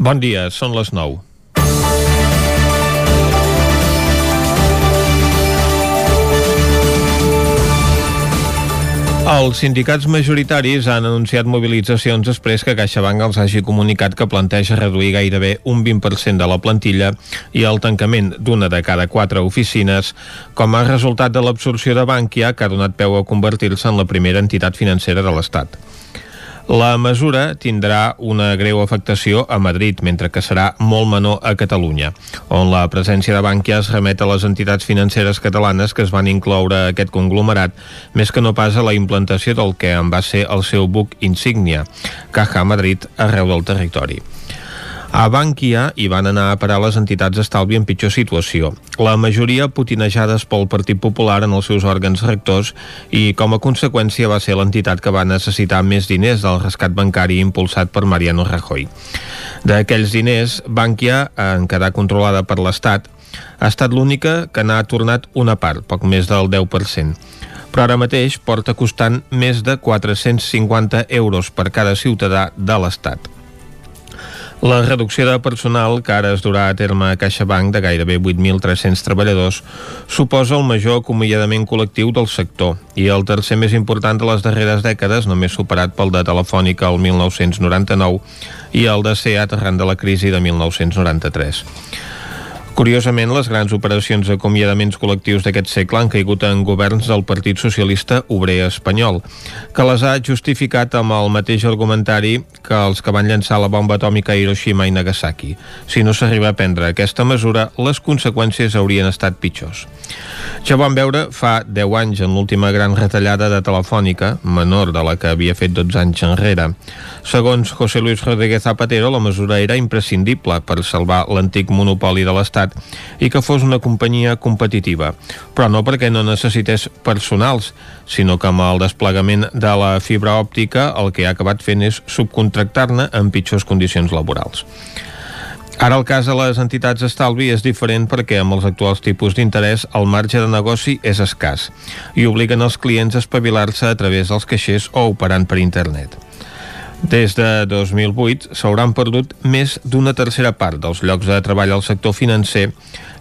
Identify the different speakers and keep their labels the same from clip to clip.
Speaker 1: Bon dia, són les 9. Els sindicats majoritaris han anunciat mobilitzacions després que CaixaBank els hagi comunicat que planteja reduir gairebé un 20% de la plantilla i el tancament d'una de cada quatre oficines com a resultat de l'absorció de Bankia que ha donat peu a convertir-se en la primera entitat financera de l'Estat. La mesura tindrà una greu afectació a Madrid, mentre que serà molt menor a Catalunya, on la presència de Bànquia es remet a les entitats financeres catalanes que es van incloure a aquest conglomerat, més que no pas a la implantació del que en va ser el seu buc insígnia, Caja Madrid, arreu del territori. A Bànquia hi van anar a parar les entitats d'estalvi en pitjor situació. La majoria putinejades pel Partit Popular en els seus òrgans rectors i, com a conseqüència, va ser l'entitat que va necessitar més diners del rescat bancari impulsat per Mariano Rajoy. D'aquells diners, Bànquia, en quedar controlada per l'Estat, ha estat l'única que n'ha tornat una part, poc més del 10% però ara mateix porta costant més de 450 euros per cada ciutadà de l'Estat. La reducció de personal que ara es durà a terme a CaixaBank de gairebé 8.300 treballadors suposa el major acomiadament col·lectiu del sector i el tercer més important de les darreres dècades, només superat pel de Telefònica el 1999 i el de SEAT arran de la crisi de 1993. Curiosament, les grans operacions d'acomiadaments col·lectius d'aquest segle han caigut en governs del Partit Socialista Obrer Espanyol, que les ha justificat amb el mateix argumentari que els que van llançar la bomba atòmica a Hiroshima i Nagasaki. Si no s'arriba a prendre aquesta mesura, les conseqüències haurien estat pitjors. Ja vam veure fa 10 anys en l'última gran retallada de Telefònica, menor de la que havia fet 12 anys enrere. Segons José Luis Rodríguez Zapatero, la mesura era imprescindible per salvar l'antic monopoli de l'Estat mercat i que fos una companyia competitiva, però no perquè no necessités personals, sinó que amb el desplegament de la fibra òptica el que ha acabat fent és subcontractar-ne en pitjors condicions laborals. Ara el cas de les entitats d'estalvi és diferent perquè amb els actuals tipus d'interès el marge de negoci és escàs i obliguen els clients a espavilar-se a través dels caixers o operant per internet. Des de 2008 s'hauran perdut més d'una tercera part dels llocs de treball al sector financer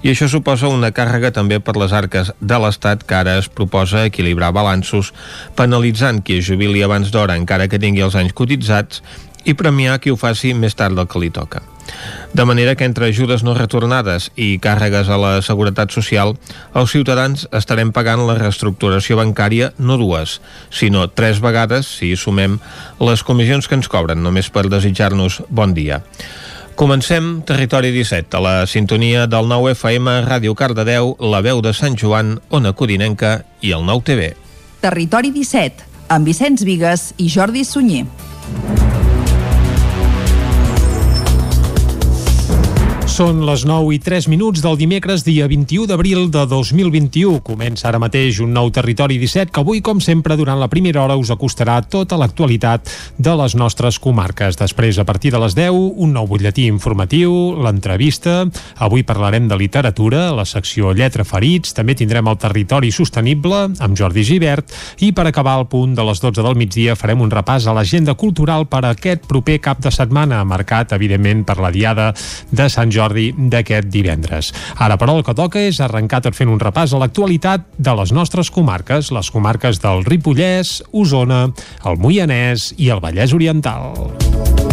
Speaker 1: i això suposa una càrrega també per les arques de l'Estat que ara es proposa equilibrar balanços penalitzant qui es jubili abans d'hora encara que tingui els anys cotitzats i premiar qui ho faci més tard del que li toca. De manera que entre ajudes no retornades i càrregues a la Seguretat Social, els ciutadans estarem pagant la reestructuració bancària no dues, sinó tres vegades si sumem les comissions que ens cobren només per desitjar-nos bon dia. Comencem Territori 17, a la sintonia del 9 FM, Ràdio Cardedeu, la veu de Sant Joan, Ona Codinenca i el 9 TV.
Speaker 2: Territori 17, amb Vicenç Vigues i Jordi Sunyer.
Speaker 3: Són les 9 i 3 minuts del dimecres, dia 21 d'abril de 2021. Comença ara mateix un nou Territori 17 que avui, com sempre, durant la primera hora us acostarà tota l'actualitat de les nostres comarques. Després, a partir de les 10, un nou butlletí informatiu, l'entrevista. Avui parlarem de literatura, la secció Lletra Ferits. També tindrem el Territori Sostenible amb Jordi Givert. I per acabar al punt de les 12 del migdia farem un repàs a l'agenda cultural per a aquest proper cap de setmana, marcat, evidentment, per la Diada de Sant Jordi Jordi d'aquest divendres. Ara, però, el que toca és arrencar tot fent un repàs a l'actualitat de les nostres comarques, les comarques del Ripollès, Osona, el Moianès i el Vallès Oriental.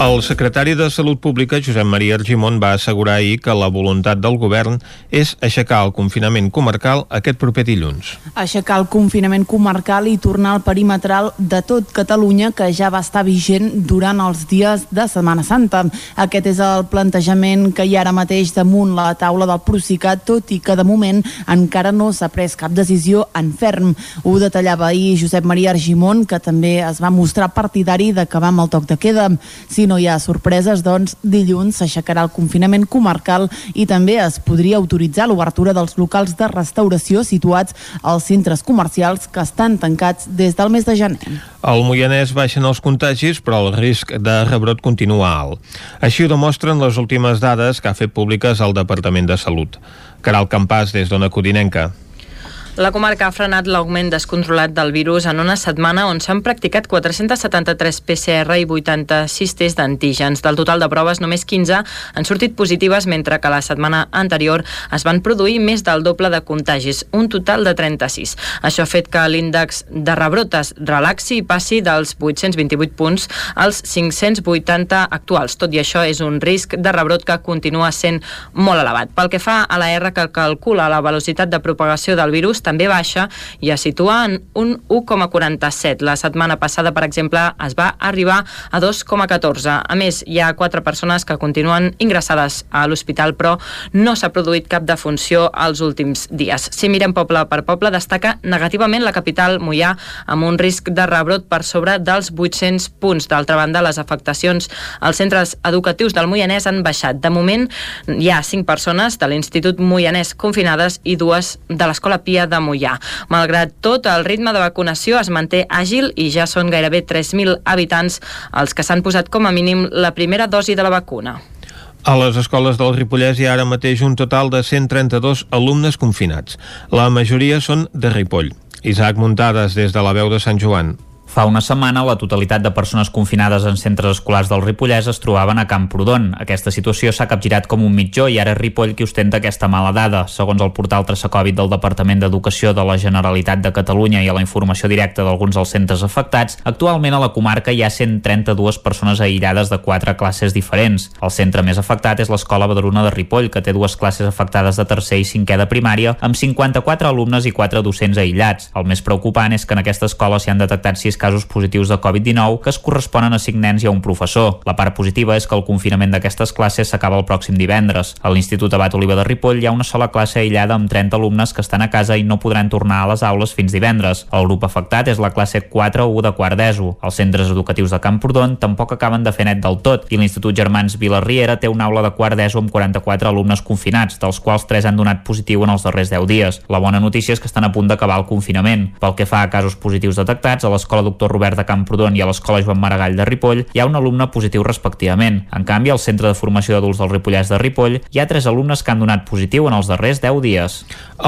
Speaker 1: El secretari de Salut Pública, Josep Maria Argimon, va assegurar ahir que la voluntat del govern és aixecar el confinament comarcal aquest proper dilluns.
Speaker 4: Aixecar el confinament comarcal i tornar al perimetral de tot Catalunya que ja va estar vigent durant els dies de Setmana Santa. Aquest és el plantejament que hi ha ara mateix damunt la taula del Procicat, tot i que de moment encara no s'ha pres cap decisió en ferm. Ho detallava ahir Josep Maria Argimon, que també es va mostrar partidari d'acabar amb el toc de queda. Si no hi ha sorpreses, doncs dilluns s'aixecarà el confinament comarcal i també es podria autoritzar l'obertura dels locals de restauració situats als centres comercials que estan tancats des del mes de gener.
Speaker 1: Al Moianès baixen els contagis, però el risc de rebrot continua alt. Així ho demostren les últimes dades que ha fet públiques el Departament de Salut. Caral Campàs, des d'Ona Codinenca.
Speaker 5: La comarca ha frenat l'augment descontrolat del virus en una setmana on s'han practicat 473 PCR i 86 tests d'antígens. Del total de proves, només 15 han sortit positives, mentre que la setmana anterior es van produir més del doble de contagis, un total de 36. Això ha fet que l'índex de rebrotes relaxi i passi dels 828 punts als 580 actuals. Tot i això, és un risc de rebrot que continua sent molt elevat. Pel que fa a la R que calcula la velocitat de propagació del virus, també baixa i es situa en un 1,47. La setmana passada, per exemple, es va arribar a 2,14. A més, hi ha quatre persones que continuen ingressades a l'hospital, però no s'ha produït cap defunció els últims dies. Si mirem poble per poble, destaca negativament la capital Mollà, amb un risc de rebrot per sobre dels 800 punts. D'altra banda, les afectacions als centres educatius del Moianès han baixat. De moment, hi ha cinc persones de l'Institut Moianès confinades i dues de l'Escola Pia de Mollà. Malgrat tot, el ritme de vacunació es manté àgil i ja són gairebé 3.000 habitants els que s'han posat com a mínim la primera dosi de la vacuna.
Speaker 1: A les escoles del Ripollès hi ha ara mateix un total de 132 alumnes confinats. La majoria són de Ripoll. Isaac Muntades, des de la veu de Sant Joan.
Speaker 6: Fa una setmana, la totalitat de persones confinades en centres escolars del Ripollès es trobaven a Camprodon. Aquesta situació s'ha capgirat com un mitjó i ara és Ripoll qui ostenta aquesta mala dada. Segons el portal Traçacòvid del Departament d'Educació de la Generalitat de Catalunya i a la informació directa d'alguns dels centres afectats, actualment a la comarca hi ha 132 persones aïllades de quatre classes diferents. El centre més afectat és l'Escola Badalona de Ripoll, que té dues classes afectades de tercer i cinquè de primària, amb 54 alumnes i 4 docents aïllats. El més preocupant és que en aquesta escola s'hi han detectat 6 casos positius de Covid-19 que es corresponen a 5 nens i a un professor. La part positiva és que el confinament d'aquestes classes s'acaba el pròxim divendres. A l'Institut Abat Oliva de Ripoll hi ha una sola classe aïllada amb 30 alumnes que estan a casa i no podran tornar a les aules fins divendres. El grup afectat és la classe 4-1 de quart d'ESO. Els centres educatius de Camprodon tampoc acaben de fer net del tot i l'Institut Germans Vilarriera té una aula de quart d'ESO amb 44 alumnes confinats, dels quals 3 han donat positiu en els darrers 10 dies. La bona notícia és que estan a punt d'acabar el confinament. Pel que fa a casos positius detectats, a l'escola doctor Robert de Camprodon i a l'Escola Joan Maragall de Ripoll hi ha un alumne positiu respectivament. En canvi, al Centre de Formació d'Adults del Ripollès de Ripoll hi ha tres alumnes que han donat positiu en els darrers 10 dies.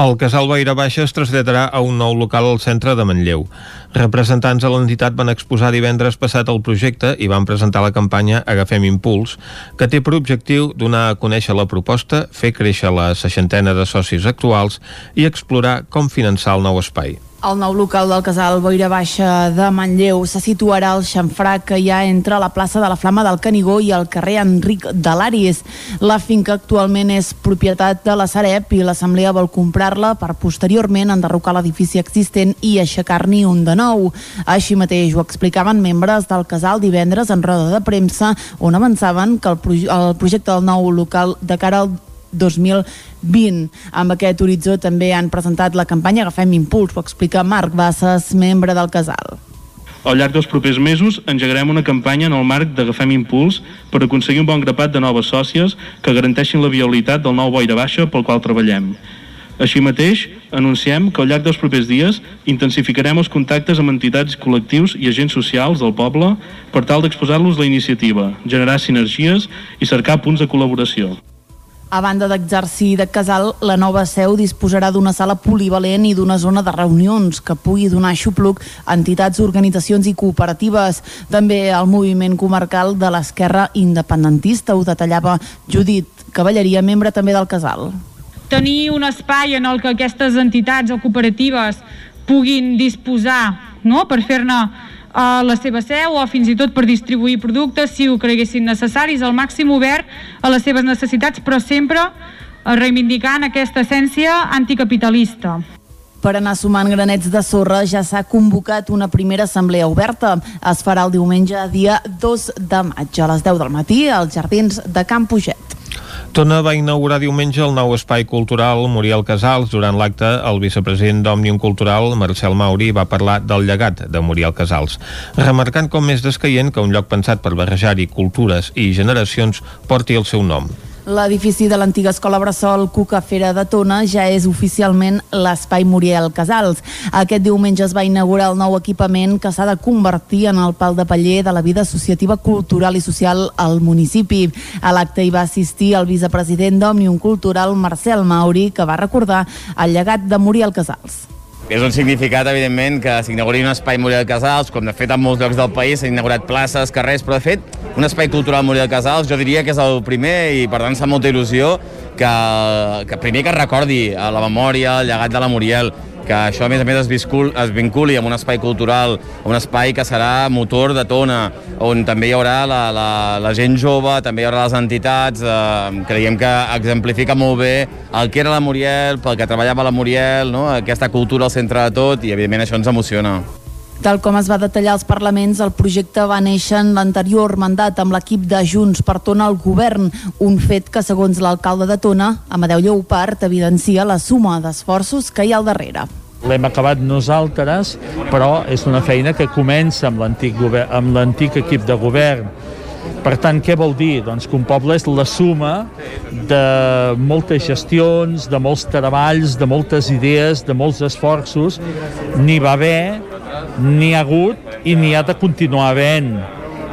Speaker 1: El casal Baira Baixa es traslladarà a un nou local al centre de Manlleu. Representants de l'entitat van exposar divendres passat el projecte i van presentar la campanya Agafem Impuls, que té per objectiu donar a conèixer la proposta, fer créixer la seixantena de socis actuals i explorar com finançar el nou espai.
Speaker 4: El nou local del casal Boira Baixa de Manlleu se situarà al xamfrà que hi ha entre la plaça de la Flama del Canigó i el carrer Enric de l'Àries. La finca actualment és propietat de la Sareb i l'Assemblea vol comprar-la per posteriorment enderrocar l'edifici existent i aixecar-n'hi un de nou. Així mateix ho explicaven membres del casal divendres en roda de premsa on avançaven que el, el projecte del nou local de cara al 2020. Amb aquest horitzó també han presentat la campanya Agafem Impuls, ho explica Marc Bassas, membre del casal.
Speaker 7: Al llarg dels propers mesos engegarem una campanya en el marc d'Agafem Impuls per aconseguir un bon grapat de noves sòcies que garanteixin la viabilitat del nou boira baixa pel qual treballem. Així mateix, anunciem que al llarg dels propers dies intensificarem els contactes amb entitats, col·lectius i agents socials del poble per tal d'exposar-los la iniciativa, generar sinergies i cercar punts de col·laboració.
Speaker 4: A banda d'exercir de casal, la nova seu disposarà d'una sala polivalent i d'una zona de reunions que pugui donar xupluc a entitats, organitzacions i cooperatives. També al moviment comarcal de l'esquerra independentista, ho detallava Judit Cavalleria, membre també del casal.
Speaker 8: Tenir un espai en el que aquestes entitats o cooperatives puguin disposar no? per fer-ne a la seva seu o fins i tot per distribuir productes si ho creguessin necessaris, al màxim obert a les seves necessitats, però sempre reivindicant aquesta essència anticapitalista.
Speaker 4: Per anar sumant granets de sorra ja s'ha convocat una primera assemblea oberta. Es farà el diumenge dia 2 de maig a les 10 del matí als jardins de Camp Puget.
Speaker 1: Tona va inaugurar diumenge el nou espai cultural Muriel Casals. Durant l'acte, el vicepresident d'Òmnium Cultural, Marcel Mauri, va parlar del llegat de Muriel Casals, remarcant com és descaient que un lloc pensat per barrejar-hi cultures i generacions porti el seu nom.
Speaker 4: L'edifici de l'antiga escola Bressol Cuca Fera de Tona ja és oficialment l'Espai Muriel Casals. Aquest diumenge es va inaugurar el nou equipament que s'ha de convertir en el pal de paller de la vida associativa, cultural i social al municipi. A l'acte hi va assistir el vicepresident d'Òmnium Cultural, Marcel Mauri, que va recordar el llegat de Muriel Casals.
Speaker 9: És un significat, evidentment, que s'inauguri un espai Muriel Casals, com de fet en molts llocs del país s'han inaugurat places, carrers, però de fet un espai cultural Muriel Casals jo diria que és el primer i per tant fa molta il·lusió que, que primer que recordi a la memòria, el llegat de la Muriel, que això a més a més es, viscul, es vinculi amb un espai cultural, un espai que serà motor de tona, on també hi haurà la, la, la gent jove, també hi haurà les entitats, eh, creiem que exemplifica molt bé el que era la Muriel, pel que treballava la Muriel, no? aquesta cultura al centre de tot, i evidentment això ens emociona.
Speaker 4: Tal com es va detallar als parlaments, el projecte va néixer en l'anterior mandat amb l'equip de Junts per Tona al govern, un fet que, segons l'alcalde de Tona, Amadeu Lleupart, evidencia la suma d'esforços que hi ha al darrere.
Speaker 10: L'hem acabat nosaltres, però és una feina que comença amb l'antic equip de govern. Per tant, què vol dir? Doncs que un poble és la suma de moltes gestions, de molts treballs, de moltes idees, de molts esforços. N'hi va haver, n'hi ha hagut i n'hi ha de continuar havent.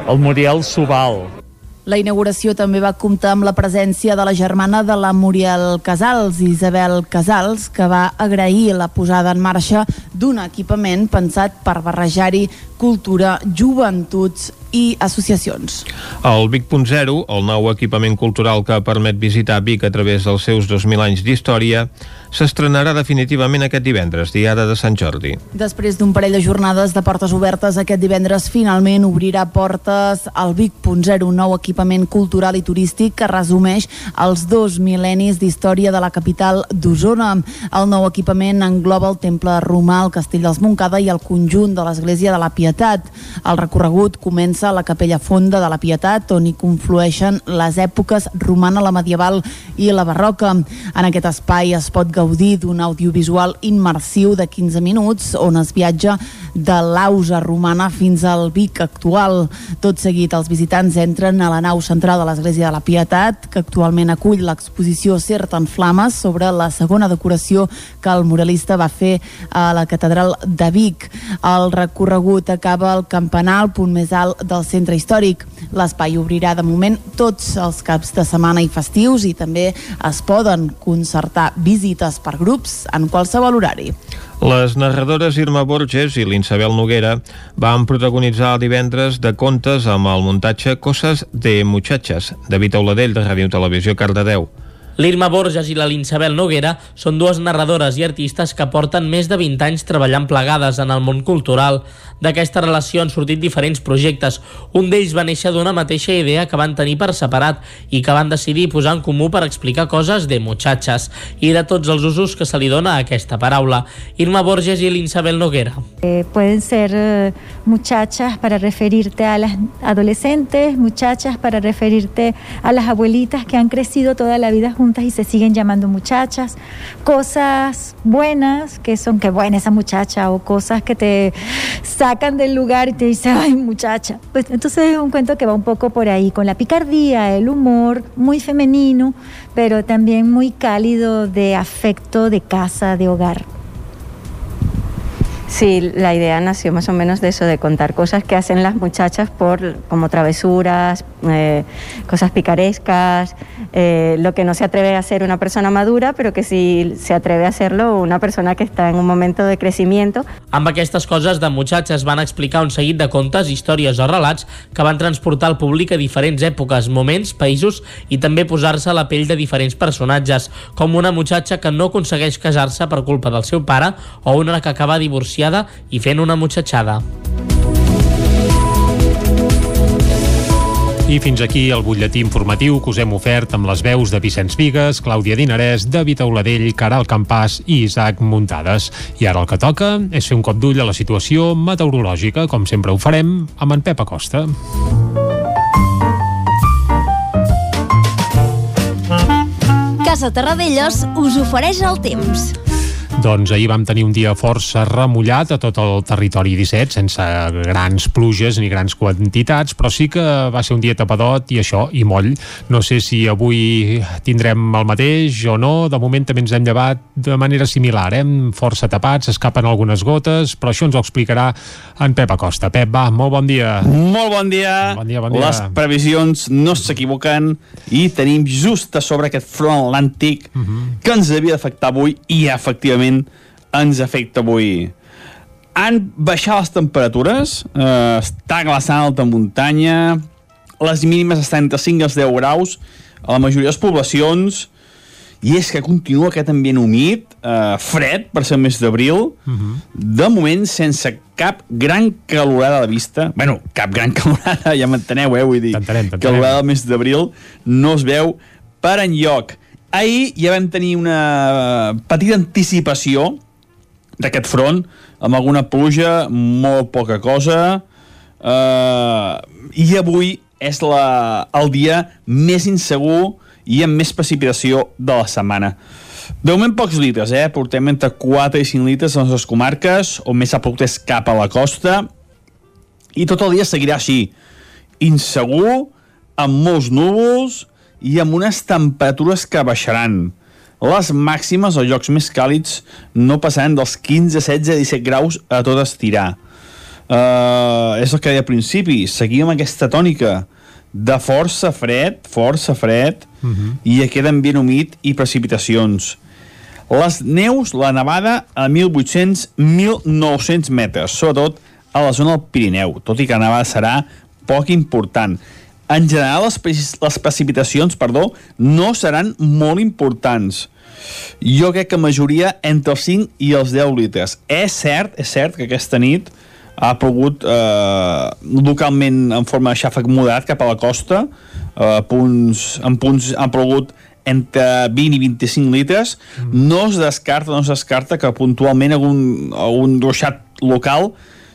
Speaker 10: El Muriel Subal,
Speaker 4: la inauguració també va comptar amb la presència de la germana de la Muriel Casals, Isabel Casals, que va agrair la posada en marxa d'un equipament pensat per barrejar-hi cultura, joventuts i associacions.
Speaker 1: El Vic.0, el nou equipament cultural que permet visitar Vic a través dels seus 2.000 anys d'història, s'estrenarà definitivament aquest divendres, diada de Sant Jordi.
Speaker 4: Després d'un parell de jornades de portes obertes, aquest divendres finalment obrirà portes al Vic.0, un nou equipament cultural i turístic que resumeix els dos mil·lennis d'història de la capital d'Osona. El nou equipament engloba el temple romà, el castell dels Montcada i el conjunt de l'església de la Pietat. El recorregut comença a la capella fonda de la Pietat, on hi conflueixen les èpoques romana, la medieval i la barroca. En aquest espai es pot gaudir d'un audiovisual immersiu de 15 minuts on es viatja de l'ausa romana fins al Vic actual. Tot seguit, els visitants entren a la nau central de l'Església de la Pietat, que actualment acull l'exposició Cert en Flames sobre la segona decoració que el muralista va fer a la catedral de Vic. El recorregut acaba al campanar, el punt més alt del centre històric. L'espai obrirà de moment tots els caps de setmana i festius i també es poden concertar visites per grups en qualsevol horari.
Speaker 1: Les narradores Irma Borges i l'Insabel Noguera van protagonitzar el divendres de contes amb el muntatge Coses de Muchachas, de Vita Oladell, de Ràdio Televisió Cardedeu.
Speaker 11: L'Irma Borges i la Linsabel Noguera són dues narradores i artistes que porten més de 20 anys treballant plegades en el món cultural. D'aquesta relació han sortit diferents projectes. Un d'ells va néixer d'una mateixa idea que van tenir per separat i que van decidir posar en comú per explicar coses de muchachas i de tots els usos que se li dona a aquesta paraula. Irma Borges i l'Insabel Noguera.
Speaker 12: Eh, pueden ser eh, muchachas para referirte a las adolescentes, muchachas para referirte a las abuelitas que han crecido toda la vida juntas y se siguen llamando muchachas, cosas buenas que son que buena esa muchacha o cosas que te sacan del lugar y te dicen, ay muchacha. Pues entonces es un cuento que va un poco por ahí, con la picardía, el humor, muy femenino, pero también muy cálido de afecto, de casa, de hogar.
Speaker 13: Sí, la idea nació más o menos de eso, de contar cosas que hacen las muchachas por como travesuras, eh, cosas picarescas, eh, lo que no se atreve a hacer una persona madura, però que sí se atreve a hacerlo una persona que està en un moment de crecimiento.
Speaker 11: Amb aquestes coses de muchachas van explicar un seguit de contes, històries o relats que van transportar el públic a diferents èpoques, moments, països i també posar-se a la pell de diferents personatges, com una muchacha que no aconsegueix casar-se per culpa del seu pare o una que acaba divorciada i fent una muchachada.
Speaker 3: I fins aquí el butlletí informatiu que us hem ofert amb les veus de Vicenç Vigues, Clàudia Dinarès, David Auladell, Caral Campàs i Isaac Muntades. I ara el que toca és fer un cop d'ull a la situació meteorològica, com sempre ho farem amb en Pep Acosta.
Speaker 14: Casa Terradellos us ofereix el temps.
Speaker 3: Doncs ahir vam tenir un dia força remullat a tot el territori 17, sense grans pluges ni grans quantitats, però sí que va ser un dia tapadot i això, i moll. No sé si avui tindrem el mateix o no, de moment també ens hem llevat de manera similar, eh? força tapats, escapen algunes gotes, però això ens ho explicarà en Pep Acosta. Pep, va, molt bon dia.
Speaker 15: Molt bon dia.
Speaker 3: Bon dia, bon dia.
Speaker 15: Les previsions no s'equivoquen i tenim just a sobre aquest front atlàntic uh -huh. que ens havia d'afectar avui i efectivament ens afecta avui? Han baixat les temperatures, eh, està glaçant alta muntanya, les mínimes estan entre 5 i els 10 graus a la majoria de les poblacions, i és que continua aquest ambient humit, eh, fred, per ser el mes d'abril, uh -huh. de moment sense cap gran calorada a la vista. bueno, cap gran calorada, ja m'enteneu, eh? Vull dir, calorada al mes d'abril no es veu per enlloc. Ahir ja vam tenir una petita anticipació d'aquest front, amb alguna pluja, molt poca cosa, eh, i avui és la, el dia més insegur i amb més precipitació de la setmana. De moment pocs litres, eh? Portem entre 4 i 5 litres a les comarques, on més ha plogut és cap a la costa, i tot el dia seguirà així, insegur, amb molts núvols i amb unes temperatures que baixaran. Les màximes, als llocs més càlids, no passaran dels 15, 16, 17 graus a tot estirar. Uh, és el que deia al principi, seguim amb aquesta tònica de força fred, força fred, uh -huh. i aquest ambient humit i precipitacions. Les neus, la nevada, a 1.800-1.900 metres, sobretot a la zona del Pirineu, tot i que la nevada serà poc important. En general, les, les precipitacions perdó, no seran molt importants. Jo crec que majoria entre els 5 i els 10 litres. És cert, és cert que aquesta nit ha plogut eh, localment en forma de xàfec moderat cap a la costa, eh, punts, en punts han plogut entre 20 i 25 litres, mm. no es descarta, no es descarta que puntualment algun, algun ruixat local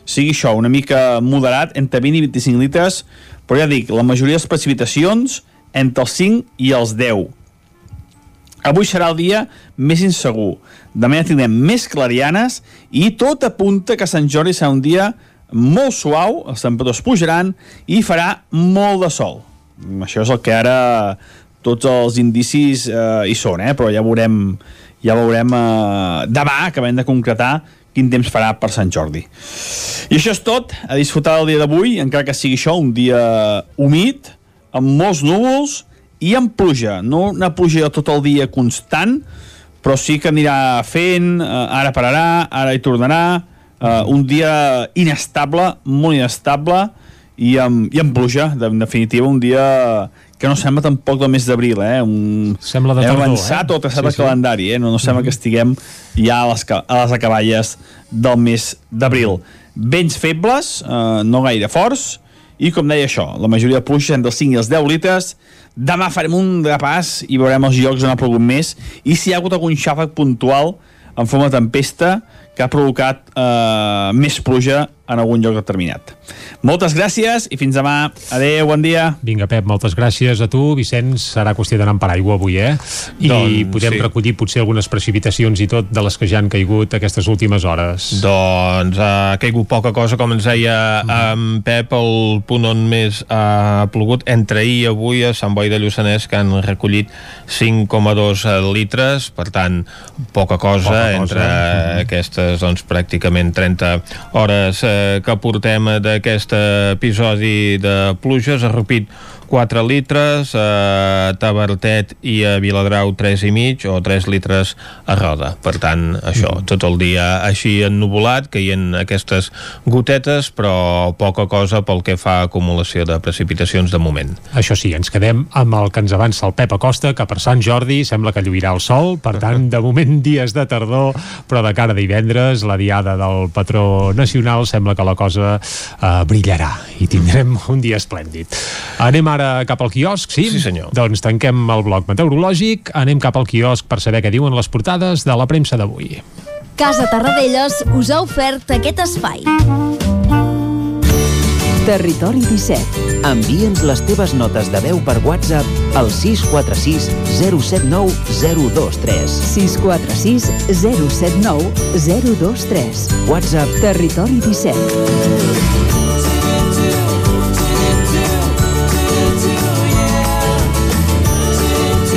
Speaker 15: sigui això, una mica moderat, entre 20 i 25 litres, però ja dic, la majoria de les precipitacions entre els 5 i els 10. Avui serà el dia més insegur. Demà ja tindrem més clarianes i tot apunta que Sant Jordi serà un dia molt suau, els temperatures pujaran i farà molt de sol. Això és el que ara tots els indicis eh, hi són, eh? però ja veurem, ja veurem eh, demà, acabem de concretar quin temps farà per Sant Jordi. I això és tot, a disfrutar del dia d'avui, encara que sigui això, un dia humit, amb molts núvols i amb pluja. No una pluja tot el dia constant, però sí que anirà fent, eh, ara pararà, ara hi tornarà, eh, un dia inestable, molt inestable, i amb, i amb pluja, en definitiva, un dia que no sembla tampoc del mes d'abril, eh? Un...
Speaker 3: Sembla de
Speaker 15: tardor,
Speaker 3: Hem
Speaker 15: avançat
Speaker 3: eh?
Speaker 15: o traçat
Speaker 3: Sí,
Speaker 15: el
Speaker 3: sí.
Speaker 15: calendari, eh? No, no sembla
Speaker 3: Mhm.
Speaker 15: que estiguem ja a les, a les acaballes del mes d'abril. Vents febles, eh, no gaire forts, i com deia això, la majoria de pluja entre els 5 i els 10 litres, demà farem un repàs i veurem els llocs on ha plogut més, i si hi ha hagut algun xàfec puntual en forma de tempesta que ha provocat eh, més pluja en algun lloc determinat. Moltes gràcies i fins demà. Adéu, bon dia.
Speaker 3: Vinga, Pep, moltes gràcies a tu. Vicenç, serà qüestió d'anar amb paraigua avui, eh? I
Speaker 1: Doncs,
Speaker 3: podem
Speaker 1: sí.
Speaker 3: recollir potser algunes precipitacions i tot de les que ja han caigut aquestes últimes hores.
Speaker 1: Doncs ha caigut poca cosa, com ens deia en Pep, el punt on més ha plogut entre ahir i avui a Sant Boi de Lluçanès, que han recollit 5,2 litres, per tant, poca cosa,
Speaker 3: Poca cosa.
Speaker 1: entre aquestes doncs, pràcticament 30 hores eh, que portem d'aquest episodi de pluges. Ha rupit 4 litres, a Tabertet i a Viladrau 3 i mig o 3 litres a Roda. Per tant, això, tot el dia així ennuvolat, caient aquestes gotetes, però poca cosa pel que fa a acumulació de precipitacions de moment.
Speaker 3: Això sí, ens quedem amb el que ens avança el Pep Acosta, que per Sant Jordi sembla que lluirà el sol, per tant, de moment dies de tardor, però de cara a divendres, la diada del patró nacional, sembla que la cosa eh, brillarà i tindrem un dia esplèndid. Anem ara cap al quiosc, sí?
Speaker 1: Sí, senyor.
Speaker 3: Doncs tanquem el bloc meteorològic, anem cap al quiosc per saber què diuen les portades de la premsa d'avui.
Speaker 16: Casa Tarradellas us ha ofert aquest espai.
Speaker 17: Territori 17. Envia'ns les teves notes de veu per WhatsApp al 646 079 023.
Speaker 2: 646 079 023.
Speaker 17: WhatsApp
Speaker 2: Territori 17.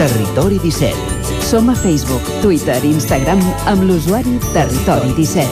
Speaker 17: Territori 17.
Speaker 2: Som a Facebook, Twitter i Instagram amb l'usuari Territori 17.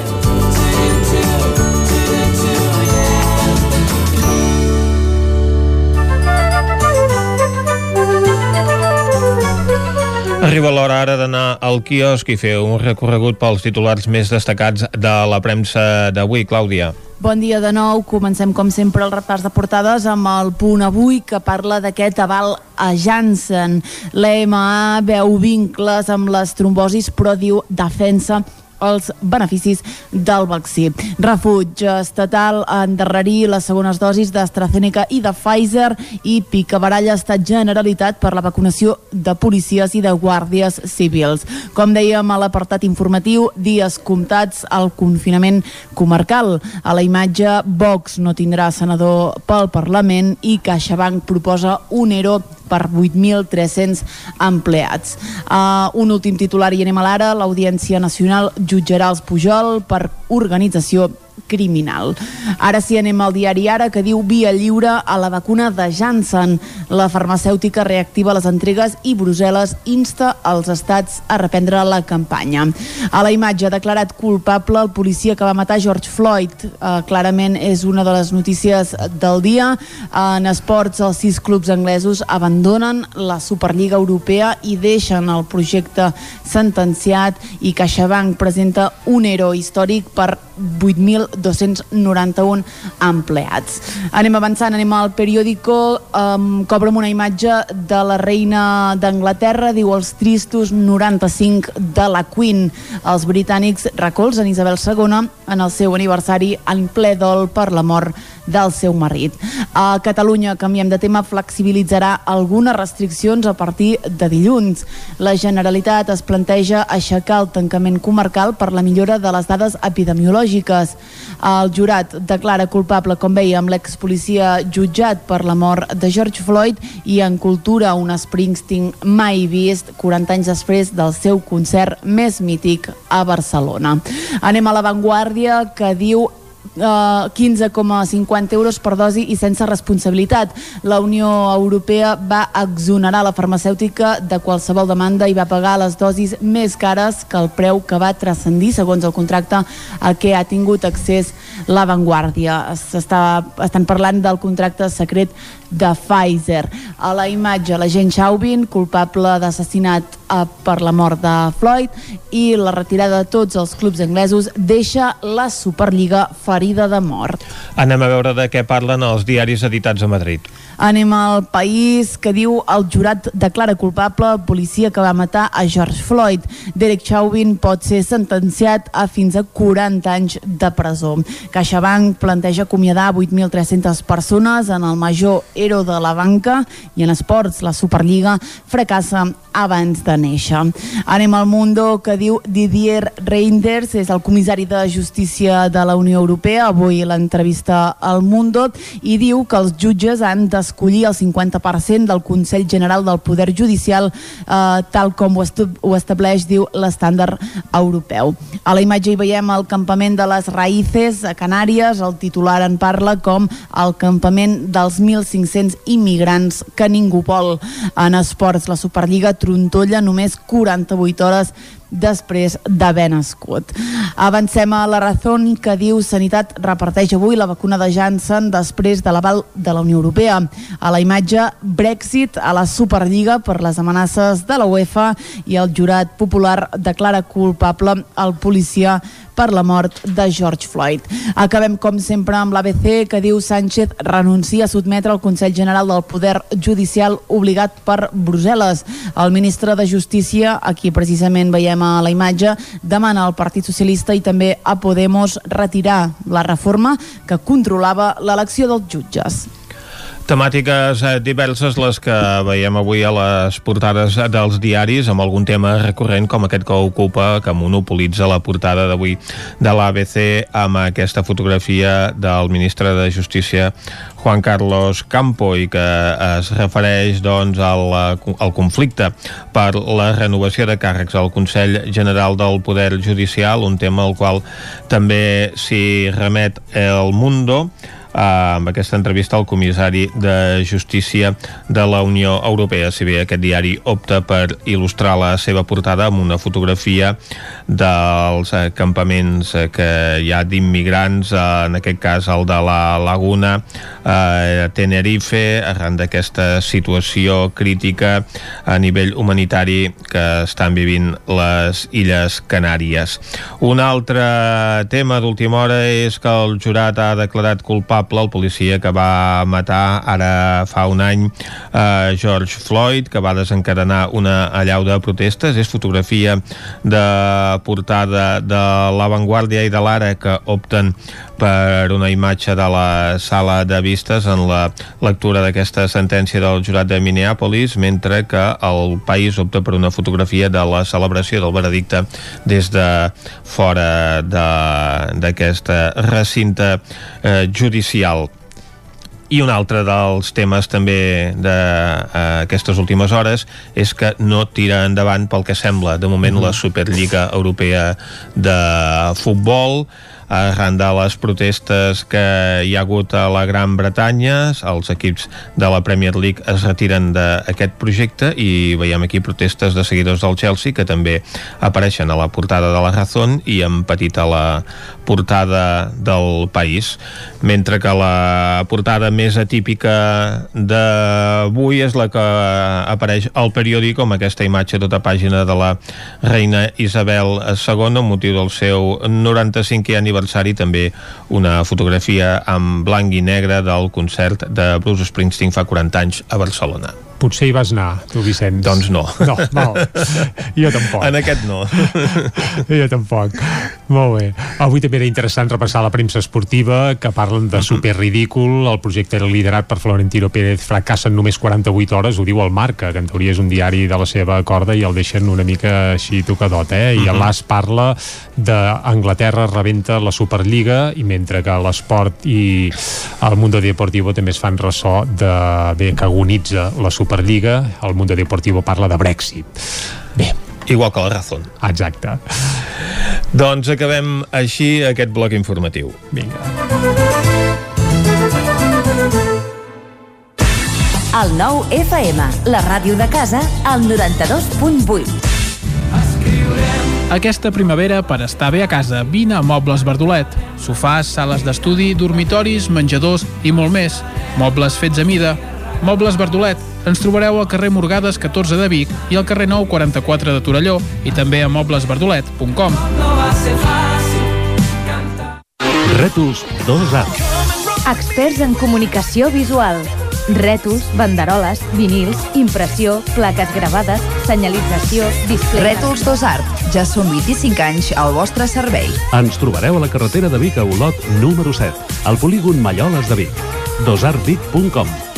Speaker 1: Arriba l'hora ara d'anar al quiosc i fer un recorregut pels titulars més destacats de la premsa d'avui. Clàudia.
Speaker 4: Bon dia de nou. Comencem, com sempre, el repàs de portades amb el punt avui que parla d'aquest aval a Janssen. L'EMA veu vincles amb les trombosis, però diu defensa els beneficis del vaccí. Refuig estatal a endarrerir les segones dosis d'AstraZeneca i de Pfizer i picabaralla estat Generalitat per la vacunació de policies i de guàrdies civils. Com dèiem a l'apartat informatiu, dies comptats al confinament comarcal. A la imatge, Vox no tindrà senador pel Parlament i CaixaBank proposa un ERO per 8.300 empleats. Uh, un últim titular i anem a l'ara. L'Audiència Nacional jutjarà els Pujol per organització criminal. Ara sí anem al diari Ara que diu via lliure a la vacuna de Janssen. La farmacèutica reactiva les entregues i Brussel·les insta els estats a reprendre la campanya. A la imatge ha declarat culpable el policia que va matar George Floyd. Uh, clarament és una de les notícies del dia. En esports, els sis clubs anglesos abandonen la Superliga Europea i deixen el projecte sentenciat i CaixaBank presenta un ero històric per 8.291 empleats. Anem avançant, anem al periòdico, um, cobrem una imatge de la reina d'Anglaterra, diu els tristos 95 de la Queen. Els britànics recolzen Isabel II en el seu aniversari en ple dol per la mort del seu marit. A Catalunya, canviem de tema, flexibilitzarà algunes restriccions a partir de dilluns. La Generalitat es planteja aixecar el tancament comarcal per la millora de les dades epidemiològiques. El jurat declara culpable, com veiem, l'expolicia jutjat per la mort de George Floyd i en cultura un Springsteen mai vist 40 anys després del seu concert més mític a Barcelona. Anem a l'avantguàrdia que diu uh, 15,50 euros per dosi i sense responsabilitat. La Unió Europea va exonerar la farmacèutica de qualsevol demanda i va pagar les dosis més cares que el preu que va transcendir segons el contracte a què ha tingut accés l'avantguàrdia. Estan parlant del contracte secret de Pfizer. A la imatge, l'agent Chauvin, culpable d'assassinat eh, per la mort de Floyd i la retirada de tots els clubs anglesos deixa la Superliga ferida de mort.
Speaker 1: Anem a veure de què parlen els diaris editats a Madrid.
Speaker 4: Anem al país que diu el jurat declara culpable el policia que va matar a George Floyd. Derek Chauvin pot ser sentenciat a fins a 40 anys de presó. CaixaBank planteja acomiadar 8.300 persones en el major ero de la banca i en esports la Superliga fracassa abans de néixer. Anem al Mundo que diu Didier Reinders, és el comissari de Justícia de la Unió Europea, avui l'entrevista al Mundo, i diu que els jutges han d'escollir el 50% del Consell General del Poder Judicial eh, tal com ho, ho estableix, diu, l'estàndard europeu. A la imatge hi veiem el campament de les Raíces a Canàries, el titular en parla com el campament dels 1.500 immigrants que ningú vol. En esports, la Superliga trontolla només 48 hores després d'haver nascut. Avancem a la Razón que diu Sanitat reparteix avui la vacuna de Janssen després de l'aval de la Unió Europea. A la imatge, Brexit a la Superliga per les amenaces de la UEFA i el jurat popular declara culpable el policia per la mort de George Floyd. Acabem, com sempre, amb l'ABC, que diu Sánchez renuncia a sotmetre el Consell General del Poder Judicial obligat per Brussel·les. El ministre de Justícia, aquí precisament veiem a la imatge, demana al Partit Socialista i també a Podemos retirar la reforma que controlava l'elecció dels jutges.
Speaker 1: Temàtiques eh, diverses les que veiem avui a les portades dels diaris amb algun tema recurrent com aquest que ocupa, que monopolitza la portada d'avui de l'ABC amb aquesta fotografia del ministre de Justícia Juan Carlos Campo i que es refereix doncs, al, al conflicte per la renovació de càrrecs al Consell General del Poder Judicial, un tema al qual també s'hi remet el Mundo amb aquesta entrevista al comissari de Justícia de la Unió Europea, si bé aquest diari opta per il·lustrar la seva portada amb una fotografia dels campaments que hi ha d'immigrants, en aquest cas el de la Laguna, a Tenerife, arran d'aquesta situació crítica a nivell humanitari que estan vivint les Illes Canàries. Un altre tema d'última hora és que el jurat ha declarat culpable el policia que va matar ara fa un any eh, George Floyd, que va desencadenar una allau de protestes. És fotografia de portada de l'avantguàrdia i de l'ara que opten per una imatge de la sala de vistes en la lectura d'aquesta sentència del jurat de Minneapolis, mentre que el país opta per una fotografia de la celebració del veredicte des de fora d'aquest recinte eh, judicial. I un altre dels temes també d'aquestes eh, últimes hores és que no tira endavant pel que sembla de moment la Superliga Europea de Futbol arran de les protestes que hi ha hagut a la Gran Bretanya. Els equips de la Premier League es retiren d'aquest projecte i veiem aquí protestes de seguidors del Chelsea que també apareixen a la portada de la Razón i en petit a la portada del país mentre que la portada més atípica d'avui és la que apareix al periòdic com aquesta imatge tota pàgina de la reina Isabel II amb motiu del seu 95è aniversari també una fotografia en blanc i negre del concert de Bruce Springsteen fa 40 anys a Barcelona.
Speaker 3: Potser hi vas anar, tu, Vicenç.
Speaker 1: Doncs no.
Speaker 3: No, val. Jo tampoc.
Speaker 1: En aquest no.
Speaker 3: jo tampoc. Molt bé. Avui també era interessant repassar la premsa esportiva que parlen de super ridícul. El projecte era liderat per Florentino Pérez fracassa en només 48 hores, ho diu el Marca, que en teoria és un diari de la seva corda i el deixen una mica així tocadot, eh? I -huh. l'AS parla d'Anglaterra rebenta la Superliga i mentre que l'esport i el Mundo Deportivo també es fan ressò de bé que agonitza la Superliga Superliga, el Mundo Deportivo parla de Brexit. Bé,
Speaker 1: Igual que la Razón.
Speaker 3: Exacte.
Speaker 1: Doncs acabem així aquest bloc informatiu.
Speaker 3: Vinga.
Speaker 16: El nou FM, la ràdio de casa, al 92.8.
Speaker 18: Aquesta primavera, per estar bé a casa, vine a Mobles Verdolet. Sofàs, sales d'estudi, dormitoris, menjadors i molt més. Mobles fets a mida. Mobles Verdolet. Ens trobareu al carrer Morgades 14 de Vic i al carrer 9 44 de Torelló i també a moblesverdolet.com.
Speaker 19: Rètols 2A.
Speaker 20: Experts en comunicació visual. Rètols, banderoles, vinils, impressió, plaques gravades, senyalització, display...
Speaker 21: Rètols 2 Art. Ja són 25 anys al vostre servei.
Speaker 19: Ens trobareu a la carretera de Vic a Olot, número 7, al polígon Malloles de Vic. dosartvic.com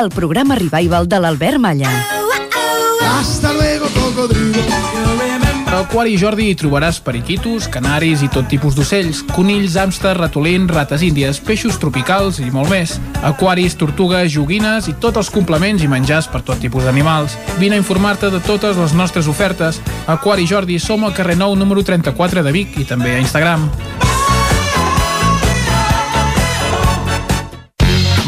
Speaker 16: el programa revival de l'Albert Malla.
Speaker 22: Hasta luego, cocodrilo.
Speaker 18: A Aquari Jordi hi trobaràs periquitos, canaris i tot tipus d'ocells, conills, hàmster, ratolins, rates índies, peixos tropicals i molt més. Aquaris, tortugues, joguines i tots els complements i menjars per tot tipus d'animals. Vine a informar-te de totes les nostres ofertes. Aquari Jordi som al carrer 9 número 34 de Vic i també a Instagram.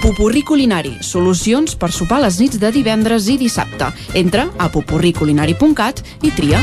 Speaker 23: Pupurri Culinari, solucions per sopar les nits de divendres i dissabte. Entra a pupurriculinari.cat i tria.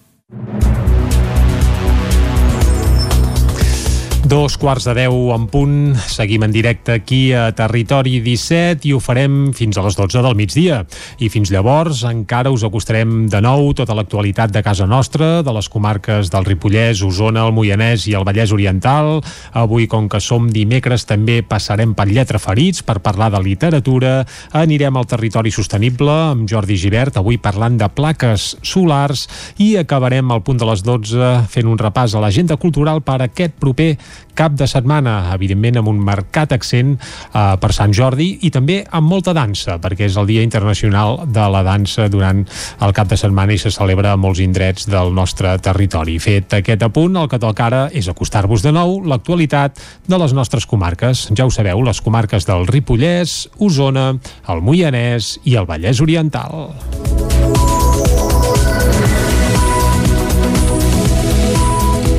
Speaker 3: Dos quarts de deu en punt, seguim en directe aquí a Territori 17 i ho farem fins a les 12 del migdia. I fins llavors encara us acostarem de nou tota l'actualitat de casa nostra, de les comarques del Ripollès, Osona, el Moianès i el Vallès Oriental. Avui, com que som dimecres, també passarem per Lletra Ferits per parlar de literatura. Anirem al territori sostenible amb Jordi Givert, avui parlant de plaques solars i acabarem al punt de les 12 fent un repàs a l'agenda cultural per aquest proper cap de setmana, evidentment amb un marcat accent eh, per Sant Jordi i també amb molta dansa, perquè és el Dia Internacional de la Dansa durant el cap de setmana i se celebra a molts indrets del nostre territori. Fet aquest apunt, el que toca ara és acostar-vos de nou l'actualitat de les nostres comarques. Ja ho sabeu, les comarques del Ripollès, Osona, el Moianès i el Vallès Oriental.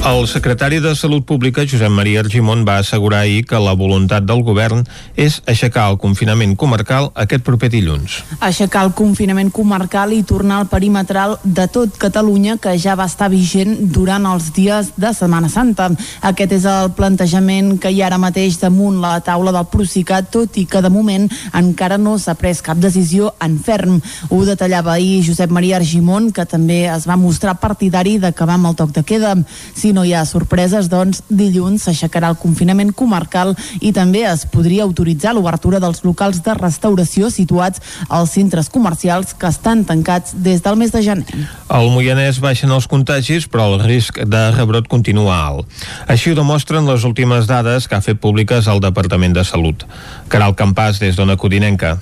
Speaker 1: El secretari de Salut Pública, Josep Maria Argimon, va assegurar ahir que la voluntat del govern és aixecar el confinament comarcal aquest proper dilluns.
Speaker 4: Aixecar el confinament comarcal i tornar al perimetral de tot Catalunya que ja va estar vigent durant els dies de Setmana Santa. Aquest és el plantejament que hi ha ara mateix damunt la taula del Procicat, tot i que de moment encara no s'ha pres cap decisió en ferm. Ho detallava ahir Josep Maria Argimon, que també es va mostrar partidari d'acabar amb el toc de queda. Si no hi ha sorpreses, doncs dilluns s'aixecarà el confinament comarcal i també es podria autoritzar l'obertura dels locals de restauració situats als centres comercials que estan tancats des del mes de gener.
Speaker 1: Al Moianès baixen els contagis, però el risc de rebrot continua alt. Així ho demostren les últimes dades que ha fet públiques el Departament de Salut. Caral Campàs, des d'Ona Codinenca.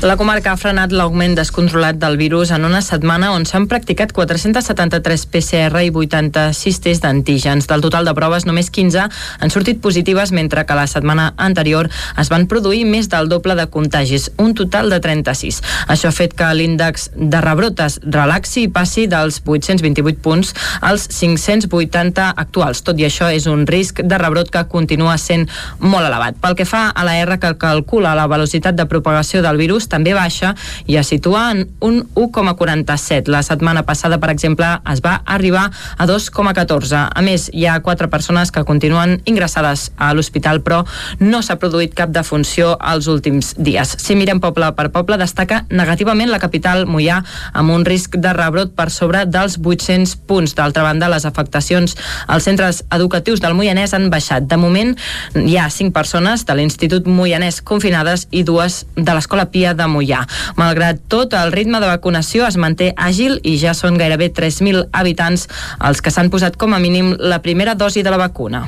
Speaker 5: La comarca ha frenat l'augment descontrolat del virus en una setmana on s'han practicat 473 PCR i 86 tests d'antígens. Del total de proves, només 15 han sortit positives, mentre que la setmana anterior es van produir més del doble de contagis, un total de 36. Això ha fet que l'índex de rebrotes relaxi i passi dels 828 punts als 580 actuals. Tot i això, és un risc de rebrot que continua sent molt elevat. Pel que fa a la R que calcula la velocitat de propagació del virus, també baixa i es situa en un 1,47. La setmana passada, per exemple, es va arribar a 2,14. A més, hi ha quatre persones que continuen ingressades a l'hospital, però no s'ha produït cap defunció als últims dies. Si mirem poble per poble, destaca negativament la capital Mollà, amb un risc de rebrot per sobre dels 800 punts. D'altra banda, les afectacions als centres educatius del Moianès han baixat. De moment, hi ha cinc persones de l'Institut Moianès confinades i dues de l'Escola Pia de Mollà. Malgrat tot, el ritme de vacunació es manté àgil i ja són gairebé 3.000 habitants els que s'han posat com a mínim la primera dosi de la vacuna.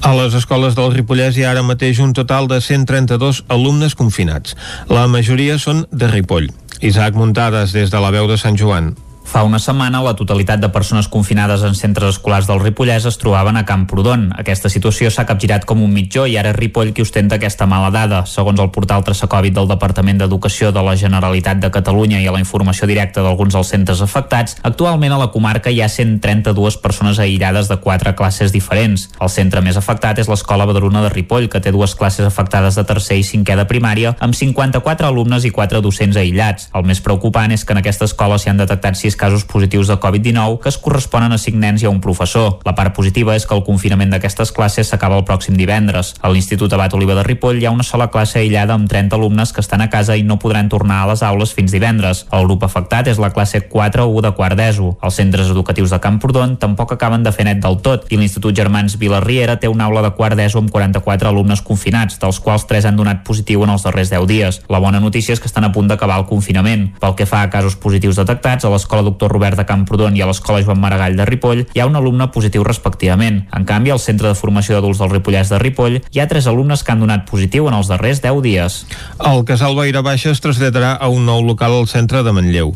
Speaker 1: A les escoles del Ripollès hi ha ara mateix un total de 132 alumnes confinats. La majoria són de Ripoll. Isaac Muntades, des de la veu de Sant Joan.
Speaker 6: Fa una setmana, la totalitat de persones confinades en centres escolars del Ripollès es trobaven a Camprodon. Aquesta situació s'ha capgirat com un mitjó i ara és Ripoll qui ostenta aquesta mala dada. Segons el portal Traçacòvid del Departament d'Educació de la Generalitat de Catalunya i a la informació directa d'alguns dels centres afectats, actualment a la comarca hi ha 132 persones aïllades de quatre classes diferents. El centre més afectat és l'Escola Badruna de Ripoll, que té dues classes afectades de tercer i cinquè de primària, amb 54 alumnes i 4 docents aïllats. El més preocupant és que en aquesta escola s'hi han detectat 6 casos positius de Covid-19 que es corresponen a 5 nens i a un professor. La part positiva és que el confinament d'aquestes classes s'acaba el pròxim divendres. A l'Institut Abat Oliva de Ripoll hi ha una sola classe aïllada amb 30 alumnes que estan a casa i no podran tornar a les aules fins divendres. El grup afectat és la classe 4-1 de quart d'ESO. Els centres educatius de Camprodon tampoc acaben de fer net del tot i l'Institut Germans Vilarriera té una aula de quart d'ESO amb 44 alumnes confinats, dels quals 3 han donat positiu en els darrers 10 dies. La bona notícia és que estan a punt d'acabar el confinament. Pel que fa a casos positius detectats, a l'escola
Speaker 24: Doctor Robert de Camprodon i a l'Escola Joan Maragall de Ripoll hi ha un alumne positiu respectivament. En canvi, al Centre de Formació d'Adults del Ripollès de Ripoll hi ha tres alumnes que han donat positiu en els darrers 10 dies.
Speaker 1: El casal Baira Baixa es traslladarà a un nou local al centre de Manlleu.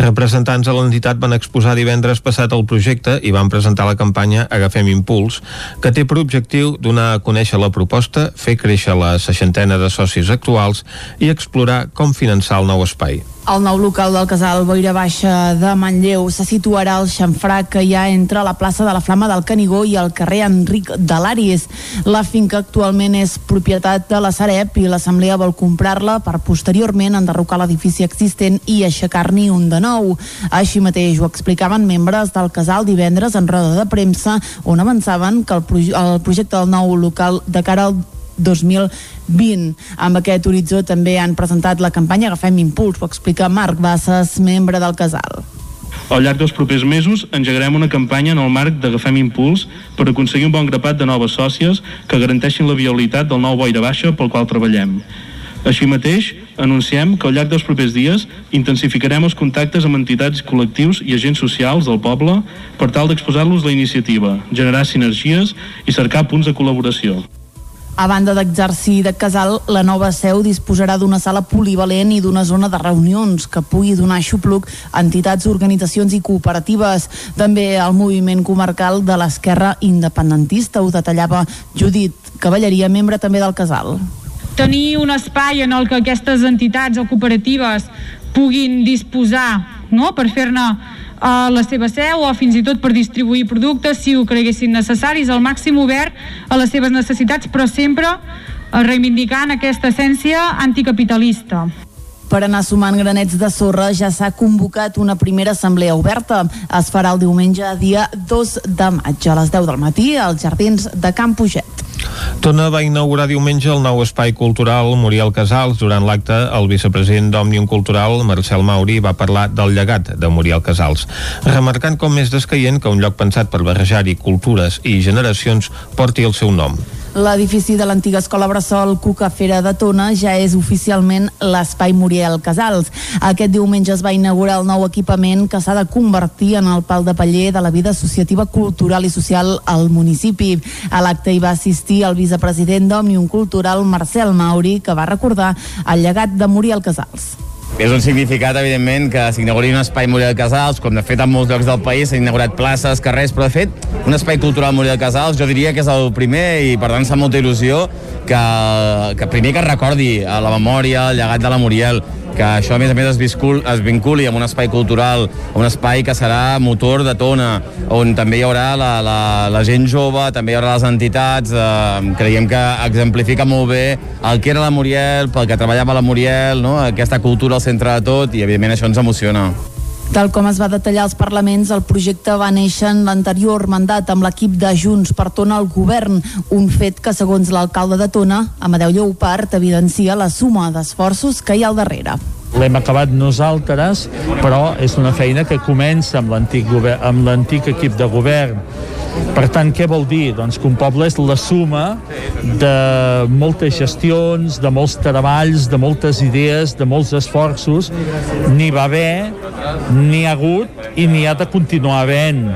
Speaker 1: Representants de l'entitat van exposar divendres passat el projecte i van presentar la campanya Agafem Impuls, que té per objectiu donar a conèixer la proposta, fer créixer la seixantena de socis actuals i explorar com finançar el nou espai.
Speaker 4: El nou local del casal Boira Baixa de Manlleu se situarà al xamfrà que hi ha entre la plaça de la Flama del Canigó i el carrer Enric de l'Àries. La finca actualment és propietat de la Sareb i l'Assemblea vol comprar-la per posteriorment enderrocar l'edifici existent i aixecar-n'hi un de nou. Així mateix ho explicaven membres del casal divendres en roda de premsa on avançaven que el, proje el projecte del nou local de cara al 2020. Amb aquest horitzó també han presentat la campanya Agafem Impuls, ho explica Marc Bassas, membre del casal.
Speaker 25: Al llarg dels propers mesos engegarem una campanya en el marc d'Agafem Impuls per aconseguir un bon grapat de noves sòcies que garanteixin la viabilitat del nou boira baixa pel qual treballem. Així mateix, anunciem que al llarg dels propers dies intensificarem els contactes amb entitats, col·lectius i agents socials del poble per tal d'exposar-los la iniciativa, generar sinergies i cercar punts de col·laboració.
Speaker 4: A banda d'exercir de casal, la nova seu disposarà d'una sala polivalent i d'una zona de reunions que pugui donar xupluc a entitats, organitzacions i cooperatives. També al moviment comarcal de l'esquerra independentista, ho detallava Judit Cavalleria, membre també del casal.
Speaker 26: Tenir un espai en el que aquestes entitats o cooperatives puguin disposar no? per fer-ne a la seva seu o fins i tot per distribuir productes si ho creguessin necessaris, al màxim obert a les seves necessitats, però sempre reivindicant aquesta essència anticapitalista.
Speaker 4: Per anar sumant granets de sorra ja s'ha convocat una primera assemblea oberta. Es farà el diumenge dia 2 de maig a les 10 del matí als jardins de Camp Puget.
Speaker 1: Tona va inaugurar diumenge el nou espai cultural Muriel Casals. Durant l'acte, el vicepresident d'Òmnium Cultural, Marcel Mauri, va parlar del llegat de Muriel Casals, remarcant com és descaient que un lloc pensat per barrejar-hi cultures i generacions porti el seu nom.
Speaker 4: L'edifici de l'antiga escola Bressol Cuca Fera de Tona ja és oficialment l'espai Muriel Casals. Aquest diumenge es va inaugurar el nou equipament que s'ha de convertir en el pal de paller de la vida associativa, cultural i social al municipi. A l'acte hi va assistir el vicepresident d'Òmnium Cultural, Marcel Mauri, que va recordar el llegat de Muriel Casals.
Speaker 9: És un significat, evidentment, que s'inauguri un espai Muriel Casals, com de fet en molts llocs del país s'han inaugurat places, carrers, però de fet un espai cultural Muriel Casals jo diria que és el primer i per tant fa molta il·lusió que, que primer que recordi a la memòria el llegat de la Muriel, que això a més a més es, vincul, es vinculi amb un espai cultural, un espai que serà motor de tona, on també hi haurà la, la, la gent jove, també hi haurà les entitats, eh, creiem que exemplifica molt bé el que era la Muriel, pel que treballava la Muriel, no? aquesta cultura al centre de tot, i evidentment això ens emociona.
Speaker 4: Tal com es va detallar als parlaments, el projecte va néixer en l'anterior mandat amb l'equip de Junts per Tona al govern, un fet que, segons l'alcalde de Tona, Amadeu Lleupart, evidencia la suma d'esforços que hi ha al darrere.
Speaker 10: L'hem acabat nosaltres, però és una feina que comença amb l'antic amb l'antic equip de govern. Per tant, què vol dir? Doncs que un poble és la suma de moltes gestions, de molts treballs, de moltes idees, de molts esforços. N'hi va haver, n'hi ha hagut i n'hi ha de continuar havent.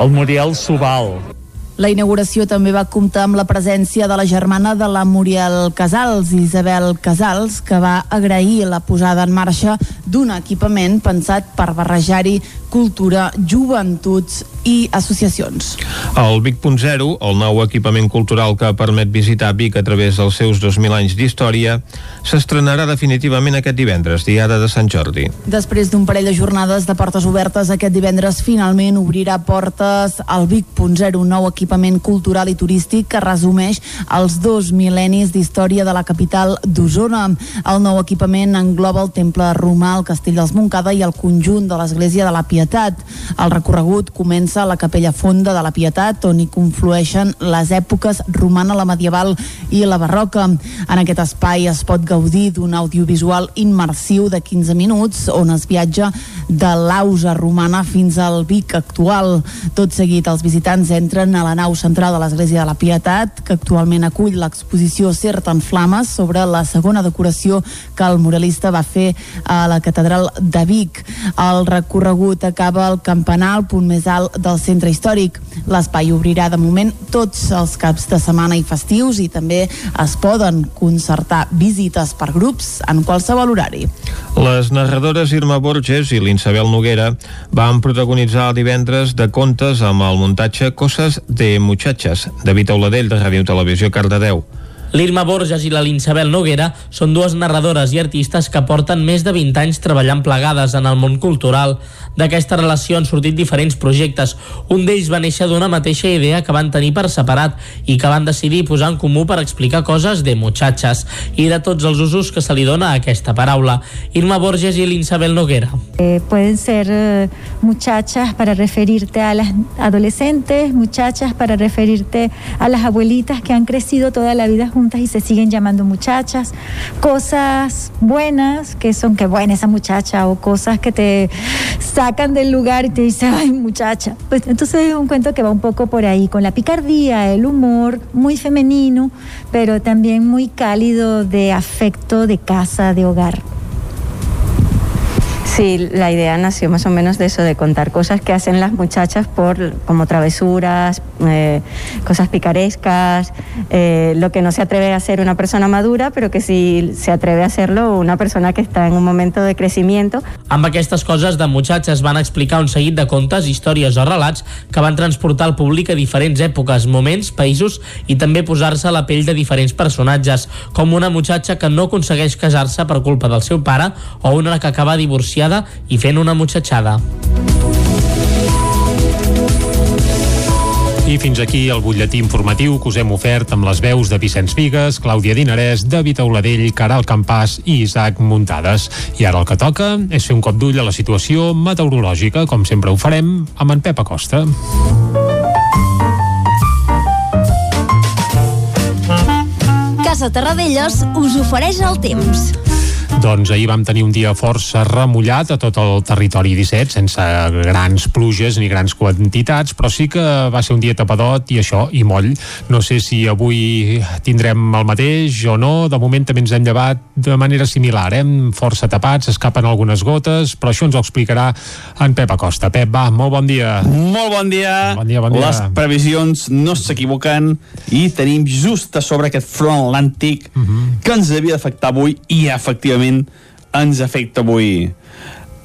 Speaker 10: El Muriel Subal,
Speaker 4: la inauguració també va comptar amb la presència de la germana de la Muriel Casals, Isabel Casals, que va agrair la posada en marxa d'un equipament pensat per barrejar-hi cultura, joventuts i associacions.
Speaker 1: El Vic.0, el nou equipament cultural que permet visitar Vic a través dels seus 2.000 anys d'història, s'estrenarà definitivament aquest divendres, diada de Sant Jordi.
Speaker 4: Després d'un parell de jornades de portes obertes, aquest divendres finalment obrirà portes al Vic.0, un nou equipament cultural i turístic que resumeix els dos mil·lennis d'història de la capital d'Osona. El nou equipament engloba el temple romà, el castell dels Montcada i el conjunt de l'església de la Pietat Pietat. El recorregut comença a la Capella Fonda de la Pietat, on hi conflueixen les èpoques romana, la medieval i la barroca. En aquest espai es pot gaudir d'un audiovisual immersiu de 15 minuts, on es viatja de l'ausa romana fins al Vic actual. Tot seguit, els visitants entren a la nau central de l'Església de la Pietat, que actualment acull l'exposició Cert en Flames sobre la segona decoració que el muralista va fer a la catedral de Vic. El recorregut acaba el campanar, el punt més alt del centre històric. L'espai obrirà de moment tots els caps de setmana i festius i també es poden concertar visites per grups en qualsevol horari.
Speaker 1: Les narradores Irma Borges i l'Insabel Noguera van protagonitzar el divendres de contes amb el muntatge Coses de Muchachas, de Vita Oladell, de Ràdio Televisió Cardedeu.
Speaker 11: L'Irma Borges i la Linsabel Noguera són dues narradores i artistes que porten més de 20 anys treballant plegades en el món cultural. D'aquesta relació han sortit diferents projectes. Un d'ells va néixer d'una mateixa idea que van tenir per separat i que van decidir posar en comú per explicar coses de muchachas i de tots els usos que se li dona a aquesta paraula. Irma Borges i l'Insabel Noguera.
Speaker 12: Eh, pueden ser eh, muchachas para referirte a las adolescentes, muchachas para referirte a las abuelitas que han crecido toda la vida juntas y se siguen llamando muchachas, cosas buenas que son que buena esa muchacha o cosas que te sacan del lugar y te dicen, ay muchacha. Pues entonces es un cuento que va un poco por ahí, con la picardía, el humor, muy femenino, pero también muy cálido de afecto, de casa, de hogar.
Speaker 27: Sí, la idea nació más o menos de eso, de contar cosas que hacen las muchachas por como travesuras, eh, cosas picarescas, eh, lo que no se atreve a hacer una persona madura, pero que sí se atreve a hacerlo una persona que está en un momento de crecimiento.
Speaker 11: Amb aquestes coses de muchachas van explicar un seguit de contes, històries o relats que van transportar el públic a diferents èpoques, moments, països i també posar-se a la pell de diferents personatges, com una muchacha que no aconsegueix casar-se per culpa del seu pare o una que acaba divorciada i fent una muchachada.
Speaker 3: I fins aquí el butlletí informatiu que us hem ofert amb les veus de Vicenç Vigues, Clàudia Dinarès, David Auladell, Caral Campàs i Isaac Muntades. I ara el que toca és fer un cop d'ull a la situació meteorològica, com sempre ho farem amb en Pep Acosta.
Speaker 16: Casa Terradellos us ofereix el temps.
Speaker 3: Doncs ahir vam tenir un dia força remullat a tot el territori 17, sense grans pluges ni grans quantitats, però sí que va ser un dia tapadot i això, i moll. No sé si avui tindrem el mateix o no, de moment també ens hem llevat de manera similar, eh? força tapats, escapen algunes gotes, però això ens ho explicarà en Pep Acosta. Pep, va, molt bon dia.
Speaker 15: Molt bon dia.
Speaker 3: Bon dia, bon dia.
Speaker 15: Les previsions no s'equivoquen i tenim just a sobre aquest front atlàntic uh -huh. que ens havia d'afectar avui i efectivament ens afecta avui.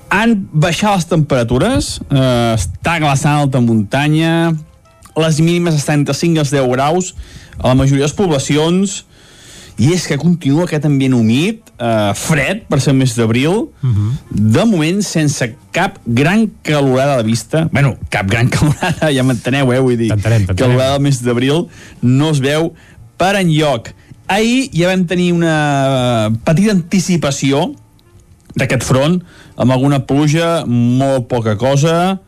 Speaker 15: Han baixat les temperatures, eh, està glaçant alta muntanya, les mínimes estan entre 5 i els 10 graus a la majoria de les poblacions, i és que continua aquest ambient humit, eh, fred, per ser mes d'abril, uh -huh. de moment sense cap gran calorada a la vista. bueno, cap gran calorada, ja m'enteneu, eh? Vull dir, calorada al mes d'abril no es veu per enlloc. Ahir ja vam tenir una petita anticipació d'aquest front, amb alguna pluja, molt poca cosa,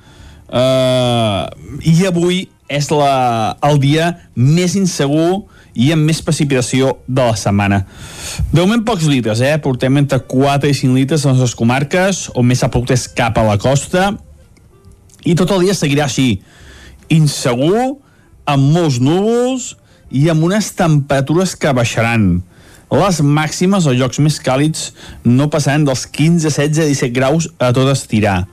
Speaker 15: eh, i avui és la, el dia més insegur i amb més precipitació de la setmana. De moment pocs litres, eh? Portem entre 4 i 5 litres a les comarques, on més s'ha plogut és cap a la costa, i tot el dia seguirà així. Insegur, amb molts núvols, i amb unes temperatures que baixaran. Les màximes, als llocs més càlids, no passaran dels 15, 16, 17 graus a tot estirar.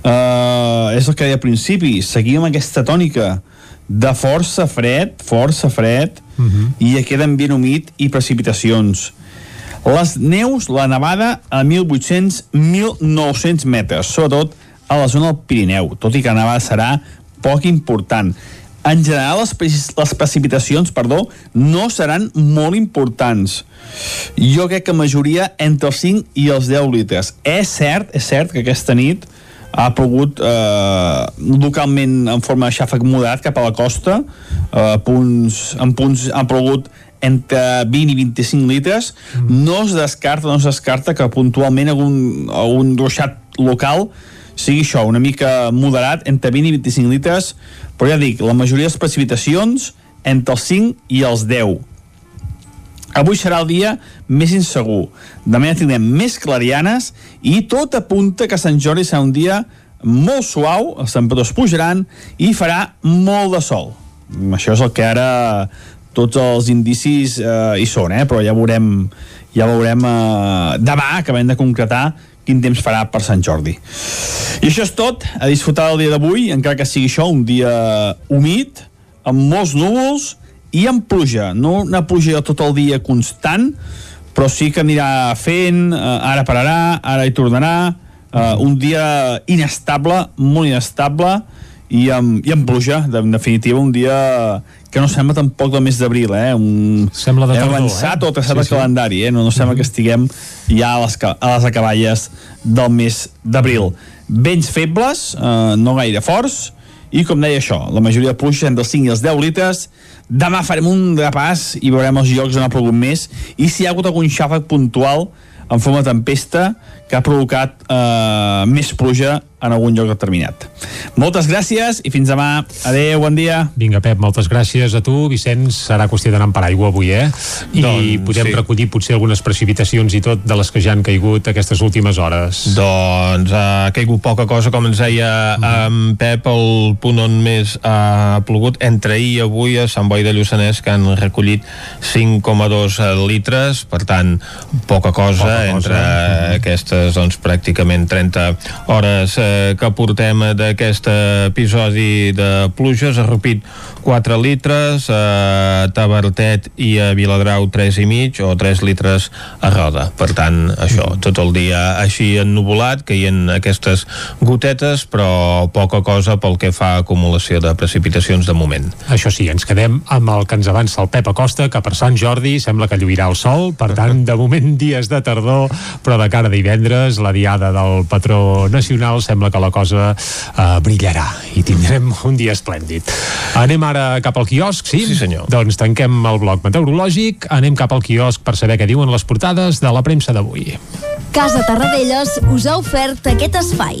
Speaker 15: Uh, és el que deia al principi, seguim aquesta tònica de força fred, força fred, uh -huh. i aquest ambient humit i precipitacions. Les neus, la nevada, a 1.800-1.900 metres, sobretot a la zona del Pirineu, tot i que la nevada serà poc important en general les, les precipitacions perdó, no seran molt importants. Jo crec que majoria entre els 5 i els 10 litres. És cert, és cert que aquesta nit ha plogut eh, localment en forma de xàfec moderat cap a la costa eh, punts, en punts ha plogut entre 20 i 25 litres. Mm. no es descarta no es descarta que puntualment algun, algun ruixat local sigui això, una mica moderat, entre 20 i 25 litres, però ja dic, la majoria de les precipitacions entre els 5 i els 10. Avui serà el dia més insegur. Demà ja tindrem més clarianes i tot apunta que Sant Jordi serà un dia molt suau, els temperatures pujaran i farà molt de sol. Això és el que ara tots els indicis eh, hi són, eh? però ja veurem, ja veurem eh, demà, acabem de concretar quin temps farà per Sant Jordi. I això és tot, a disfrutar del dia d'avui, encara que sigui això un dia humit, amb molts núvols i amb pluja. No una pluja tot el dia constant, però sí que anirà fent, eh, ara pararà, ara hi tornarà, eh, un dia inestable, molt inestable, i amb, i amb pluja, en definitiva un dia que no sembla tampoc del mes d'abril eh? un...
Speaker 3: sembla de
Speaker 15: hem
Speaker 3: tardor,
Speaker 15: avançat
Speaker 3: eh?
Speaker 15: o traçat
Speaker 3: Sí,
Speaker 15: el
Speaker 3: sí.
Speaker 15: calendari eh? no, no sembla que estiguem ja a les, a les acaballes del mes d'abril vents febles, eh, no gaire forts i com deia això, la majoria de pluja entre els 5 i els 10 litres demà farem un repàs i veurem els llocs on ha plogut més i si hi ha hagut algun xàfec puntual en forma de tempesta que ha provocat eh, més pluja en algun lloc determinat. Moltes gràcies i fins demà. Adéu, bon dia.
Speaker 3: Vinga, Pep, moltes gràcies a tu. Vicenç, serà qüestió d'anar amb paraigua avui, eh? I
Speaker 1: Doncs,
Speaker 3: podem
Speaker 1: sí.
Speaker 3: recollir potser algunes precipitacions i tot de les que ja han caigut aquestes últimes hores.
Speaker 1: Doncs ha caigut poca cosa, com ens deia en Pep, el punt on més ha plogut entre ahir i avui a Sant Boi de Lluçanès, que han recollit 5,2 litres, per tant, poca cosa,
Speaker 3: Poca cosa.
Speaker 1: entre aquestes doncs, pràcticament 30 hores eh, que portem d'aquest episodi de pluges. Ha rupit 4 litres, a Tabertet i a Viladrau 3 i mig, o 3 litres a Roda. Per tant, això, tot el dia així ennuvolat, caient aquestes gotetes, però poca cosa pel que fa a acumulació de precipitacions de moment.
Speaker 3: Això sí, ens quedem amb el que ens avança el Pep Acosta, que per Sant Jordi sembla que lluirà el sol, per tant, de moment dies de tardor, però de cara a divendres, la diada del patró nacional, sembla que la cosa eh, brillarà i tindrem un dia esplèndid. Anem ara cap al quiosc, sí?
Speaker 1: Sí, senyor.
Speaker 3: Doncs tanquem el bloc meteorològic, anem cap al quiosc per saber què diuen les portades de la premsa d'avui.
Speaker 28: Casa Tarradellas us ha ofert aquest espai.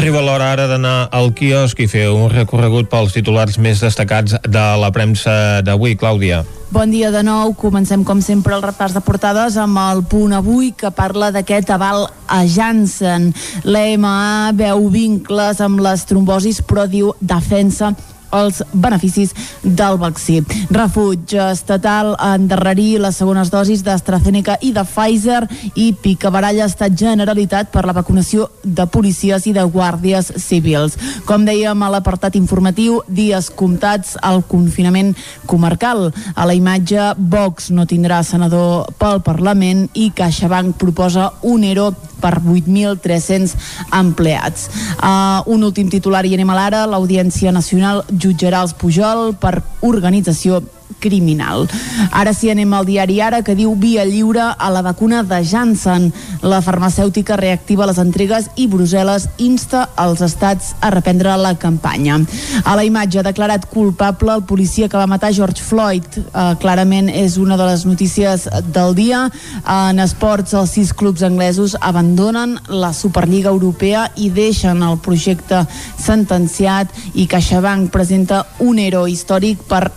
Speaker 1: Arriba l'hora ara d'anar al quiosc i fer un recorregut pels titulars més destacats de la premsa d'avui, Clàudia.
Speaker 4: Bon dia de nou. Comencem, com sempre, el repàs de portades amb el punt avui que parla d'aquest aval a Janssen. L'EMA veu vincles amb les trombosis, però diu defensa els beneficis del vaccí. Refuig estatal a endarrerir les segones dosis d'AstraZeneca i de Pfizer i picabaralla estat Generalitat per la vacunació de policies i de guàrdies civils. Com dèiem a l'apartat informatiu, dies comptats al confinament comarcal. A la imatge, Vox no tindrà senador pel Parlament i CaixaBank proposa un ERO per 8.300 empleats. Uh, un últim titular i anem a l'ara. L'Audiència Nacional jutjarà els Pujol per organització criminal. Ara sí anem al diari Ara que diu via lliure a la vacuna de Janssen. La farmacèutica reactiva les entregues i Brussel·les insta els estats a reprendre la campanya. A la imatge declarat culpable el policia que va matar George Floyd. Uh, clarament és una de les notícies del dia. En esports, els sis clubs anglesos abandonen la Superliga Europea i deixen el projecte sentenciat i CaixaBank presenta un ero històric per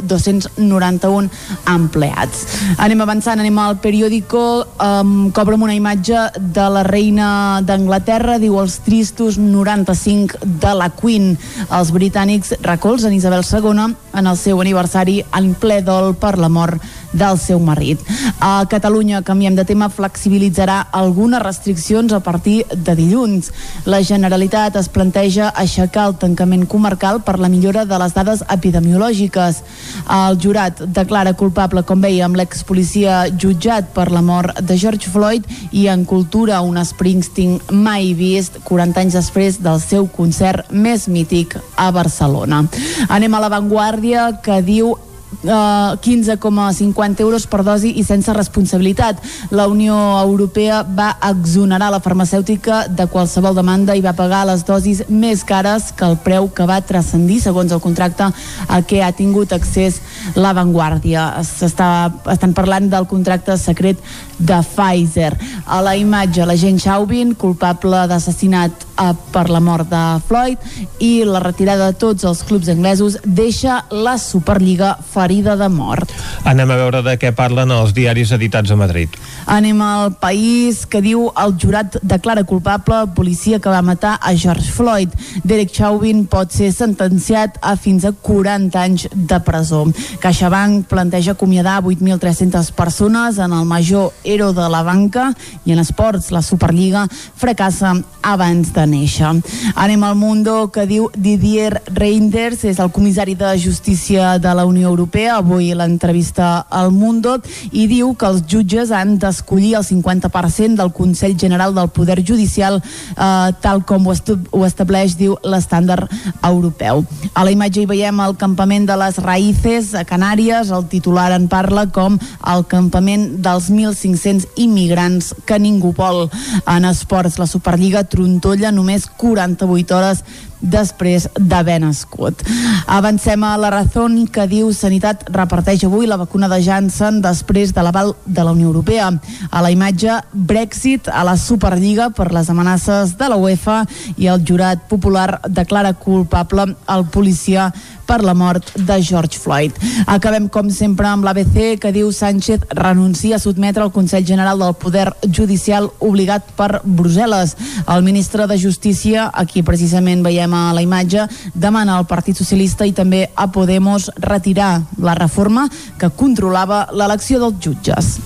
Speaker 4: 8.291 empleats. Anem avançant, anem al periòdico, um, cobrem una imatge de la reina d'Anglaterra, diu els tristos 95 de la Queen. Els britànics recolzen Isabel II en el seu aniversari en ple dol per la mort del seu marit. A Catalunya, canviem de tema, flexibilitzarà algunes restriccions a partir de dilluns. La Generalitat es planteja aixecar el tancament comarcal per la millora de les dades epidemiològiques. El jurat declara culpable, com veiem, l'expolicia jutjat per la mort de George Floyd i en cultura un Springsteen mai vist 40 anys després del seu concert més mític a Barcelona. Anem a l'avantguàrdia que diu eh, 15,50 euros per dosi i sense responsabilitat. La Unió Europea va exonerar la farmacèutica de qualsevol demanda i va pagar les dosis més cares que el preu que va transcendir segons el contracte a què ha tingut accés l'avantguàrdia. Estan parlant del contracte secret de Pfizer. A la imatge, l'agent Chauvin, culpable d'assassinat eh, per la mort de Floyd i la retirada de tots els clubs anglesos deixa la Superliga ferida de mort.
Speaker 1: Anem a veure de què parlen els diaris editats a Madrid.
Speaker 4: Anem al país que diu el jurat declara culpable policia que va matar a George Floyd. Derek Chauvin pot ser sentenciat a fins a 40 anys de presó. CaixaBank planteja acomiadar 8.300 persones en el major ero de la banca i en esports la Superliga fracassa abans de néixer. Anem al Mundo que diu Didier Reinders, és el comissari de Justícia de la Unió Europea, avui l'entrevista al Mundo, i diu que els jutges han d'escollir el 50% del Consell General del Poder Judicial eh, tal com ho, ho estableix, diu, l'estàndard europeu. A la imatge hi veiem el campament de les Raïces a Canàries, el titular en parla com el campament dels 1.500 immigrants que ningú vol. En esports, la Superliga trontolla només 48 hores després d'haver nascut. Avancem a la Razón que diu Sanitat reparteix avui la vacuna de Janssen després de l'aval de la Unió Europea. A la imatge, Brexit a la Superliga per les amenaces de la UEFA i el jurat popular declara culpable el policia per la mort de George Floyd. Acabem, com sempre, amb l'ABC, que diu Sánchez renuncia a sotmetre el Consell General del Poder Judicial obligat per Brussel·les. El ministre de Justícia, aquí precisament veiem a la imatge, demana al Partit Socialista i també a Podemos retirar la reforma que controlava l'elecció dels jutges.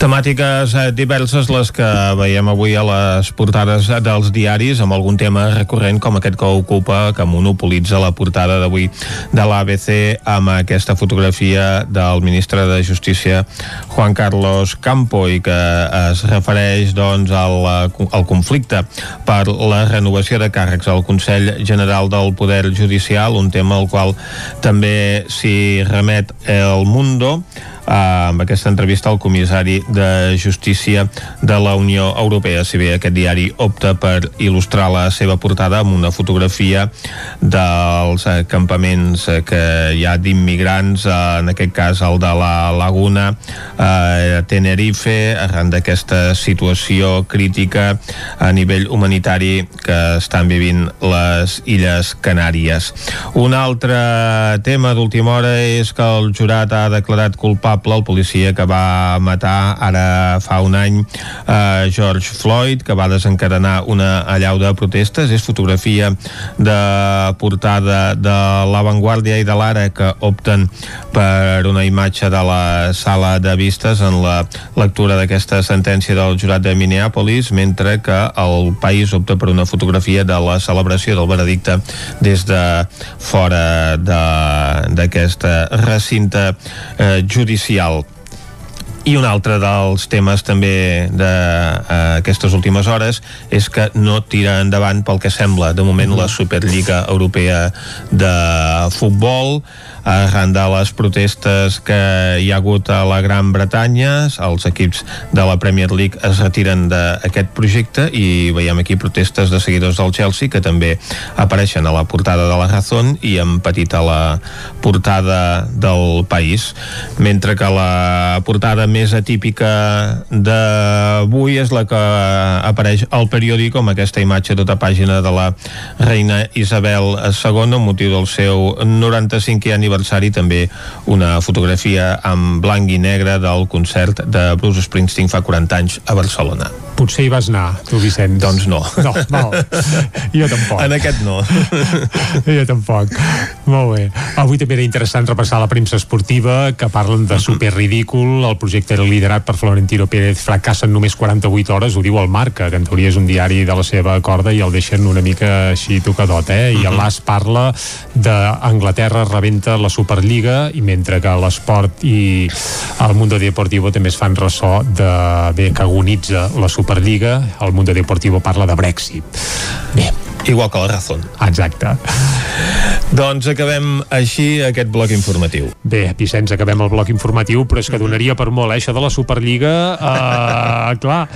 Speaker 1: Temàtiques eh, diverses les que veiem avui a les portades dels diaris amb algun tema recurrent com aquest que ocupa, que monopolitza la portada d'avui de l'ABC amb aquesta fotografia del ministre de Justícia Juan Carlos Campo i que es refereix doncs al, al conflicte per la renovació de càrrecs al Consell General del Poder Judicial, un tema al qual també s'hi remet el Mundo amb aquesta entrevista al comissari de Justícia de la Unió Europea. Si bé aquest diari opta per il·lustrar la seva portada amb una fotografia dels eh, campaments eh, que hi ha d'immigrants, eh, en aquest cas el de la Laguna, eh, Tenerife, arran d'aquesta situació crítica a nivell humanitari que estan vivint les Illes Canàries. Un altre tema d'última hora és que el jurat ha declarat culpable culpable el policia que va matar ara fa un any eh, George Floyd, que va desencadenar una allau de protestes. És fotografia de portada de l'avantguàrdia i de l'ara que opten per una imatge de la sala de vistes en la lectura d'aquesta sentència del jurat de Minneapolis, mentre que el país opta per una fotografia de la celebració del veredicte des de fora d'aquest recinte eh, judicial social i un altre dels temes també d'aquestes uh, últimes hores és que no tira endavant pel que sembla de moment la Superliga Europea de Futbol arran de les protestes que hi ha hagut a la Gran Bretanya. Els equips de la Premier League es retiren d'aquest projecte i veiem aquí protestes de seguidors del Chelsea que també apareixen a la portada de la Razón i en petit a la portada del país. Mentre que la portada més atípica d'avui és la que apareix al periòdic com aquesta imatge tota pàgina de la reina Isabel II motiu del seu 95è aniversari aniversari també una fotografia en blanc i negre del concert de Bruce Springsteen fa 40 anys a Barcelona.
Speaker 3: Potser hi vas anar, tu, Vicenç.
Speaker 1: Doncs no.
Speaker 3: No, val. Jo tampoc.
Speaker 1: En aquest no.
Speaker 3: jo tampoc. Molt bé. Avui també era interessant repassar la premsa esportiva que parlen de super ridícul. El projecte era liderat per Florentino Pérez fracassa en només 48 hores, ho diu el Marca, que en teoria és un diari de la seva corda i el deixen una mica així tocadot, eh? I el l'AS parla d'Anglaterra rebenta la Superliga i mentre que l'esport i el Mundo Deportivo també es fan ressò de bé que agonitza la Superliga, el Mundo Deportivo parla de Brexit. Bé,
Speaker 1: Igual que la Razón.
Speaker 3: Exacte.
Speaker 1: Doncs acabem així aquest bloc informatiu.
Speaker 3: Bé, Vicenç, acabem el bloc informatiu, però és que donaria per molt, eh, això de la Superliga, uh, clar.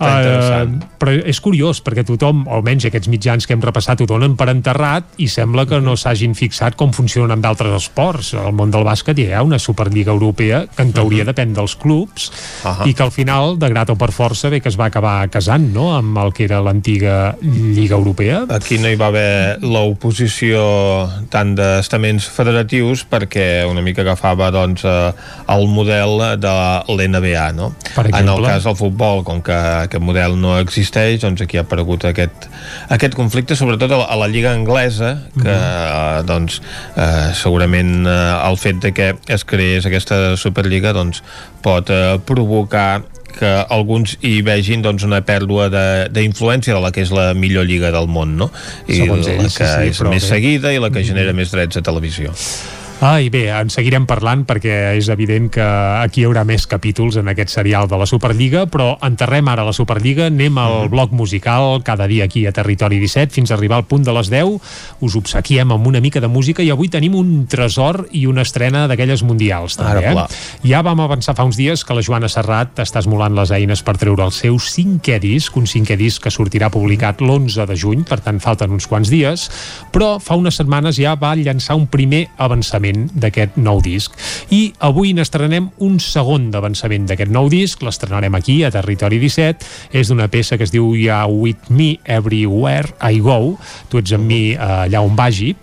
Speaker 3: Uh, però és curiós, perquè tothom, almenys aquests mitjans que hem repassat, ho donen per enterrat i sembla que no s'hagin fixat com funcionen amb d'altres esports. Al món del bàsquet hi ha una Superliga Europea que en teoria uh -huh. depèn dels clubs uh -huh. i que al final, de grat o per força, bé que es va acabar casant no? amb el que era l'antiga Lliga Europea.
Speaker 1: Aquí no hi va haver l'oposició tant d'estaments federatius perquè una mica agafava doncs, eh, el model de l'NBA no? en el cas del futbol com que aquest model no existeix doncs aquí ha aparegut aquest, aquest conflicte sobretot a la, a la Lliga Anglesa que mm -hmm. doncs, eh, segurament eh, el fet de que es creés aquesta Superliga doncs, pot eh, provocar que alguns hi vegin doncs, una pèrdua d'influència de, de la que és la millor lliga del món, no? I
Speaker 3: Segons
Speaker 1: la
Speaker 3: ells,
Speaker 1: que
Speaker 3: sí, sí,
Speaker 1: és
Speaker 3: però
Speaker 1: més seguida i la que
Speaker 3: Mm.
Speaker 1: genera més drets a televisió.
Speaker 3: Ah, i bé, en seguirem parlant perquè és evident que aquí hi haurà més capítols en aquest serial de la Superliga, però enterrem ara la Superliga, anem al bloc musical cada dia aquí a Territori 17 fins a arribar al punt de les 10. Us obsequiem amb una mica de música i avui tenim un tresor i una estrena d'aquelles mundials. També,
Speaker 1: Ara,
Speaker 3: eh? Ja vam avançar fa uns dies que la Joana Serrat està esmolant les eines per treure el seu cinquè disc, un cinquè disc que sortirà publicat l'11 de juny, per tant falten uns quants dies, però fa unes setmanes ja va llançar un primer avançament d'aquest nou disc. I avui n'estrenem un segon d'avançament d'aquest nou disc, l'estrenarem aquí a Territori 17, és d'una peça que es diu Yeah With Me Everywhere I Go, tu ets amb mi eh, allà on vagi,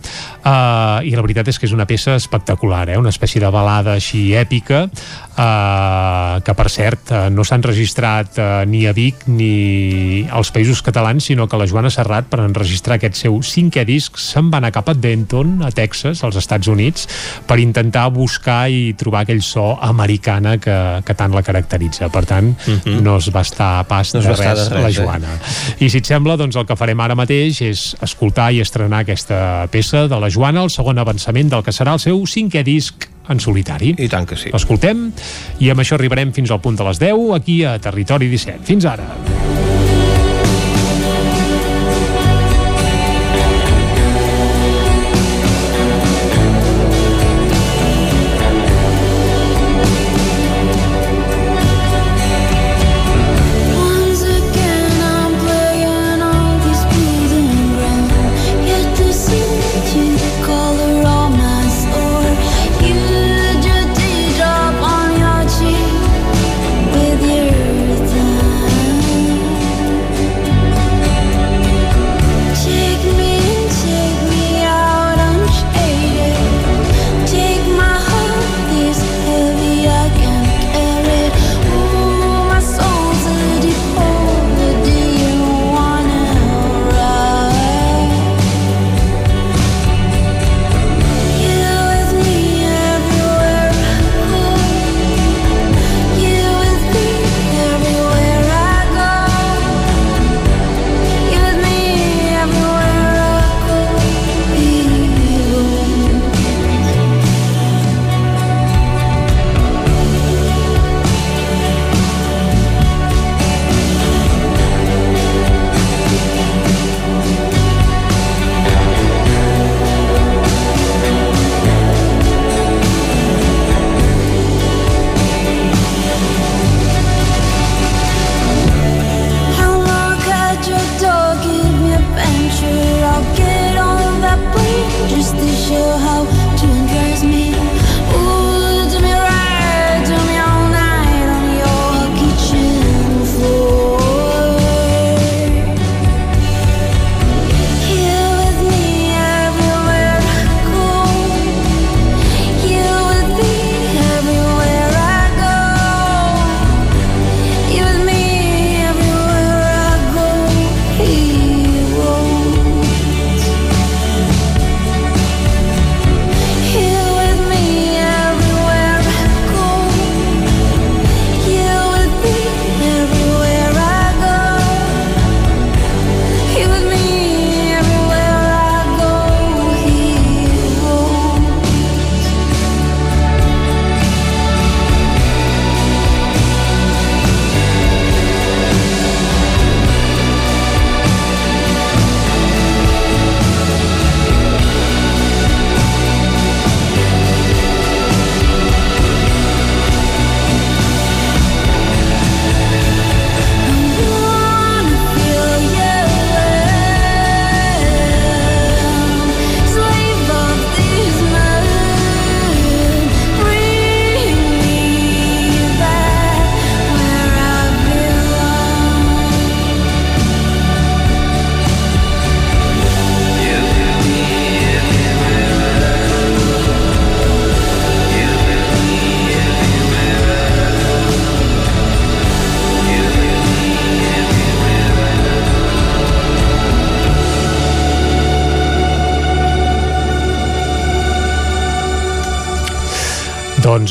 Speaker 3: uh, i la veritat és que és una peça espectacular, eh? una espècie de balada així èpica, uh, que per cert uh, no s'han registrat uh, ni a Vic ni als països catalans, sinó que la Joana Serrat per enregistrar aquest seu cinquè disc se'n va anar cap a Denton, a Texas, als Estats Units, per intentar buscar i trobar aquell so americana que, que tant la caracteritza. Per tant, uh -huh. no es va estar pas
Speaker 1: No
Speaker 3: de res,
Speaker 1: de res,
Speaker 3: la
Speaker 1: eh?
Speaker 3: Joana. I si et sembla, doncs el que farem ara mateix és escoltar i estrenar aquesta peça de la Joana, el segon avançament del que serà el seu cinquè disc en solitari.
Speaker 1: I tant que sí.
Speaker 3: L'escoltem i amb això arribarem fins al punt de les 10 aquí a Territori 17. Fins ara.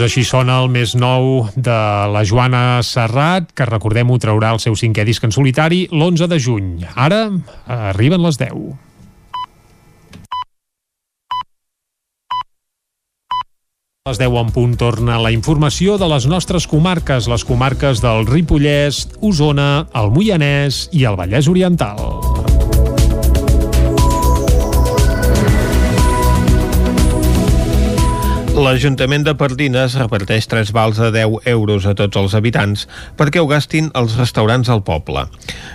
Speaker 3: Doncs així sona el més nou de la Joana Serrat, que recordem-ho traurà el seu cinquè disc en solitari l'11 de juny. Ara arriben les 10. A les 10 en punt torna la informació de les nostres comarques, les comarques del Ripollès, Osona, el Moianès i el Vallès Oriental.
Speaker 1: L'Ajuntament de Pardines reparteix 3 vals de 10 euros a tots els habitants perquè ho gastin els restaurants al poble.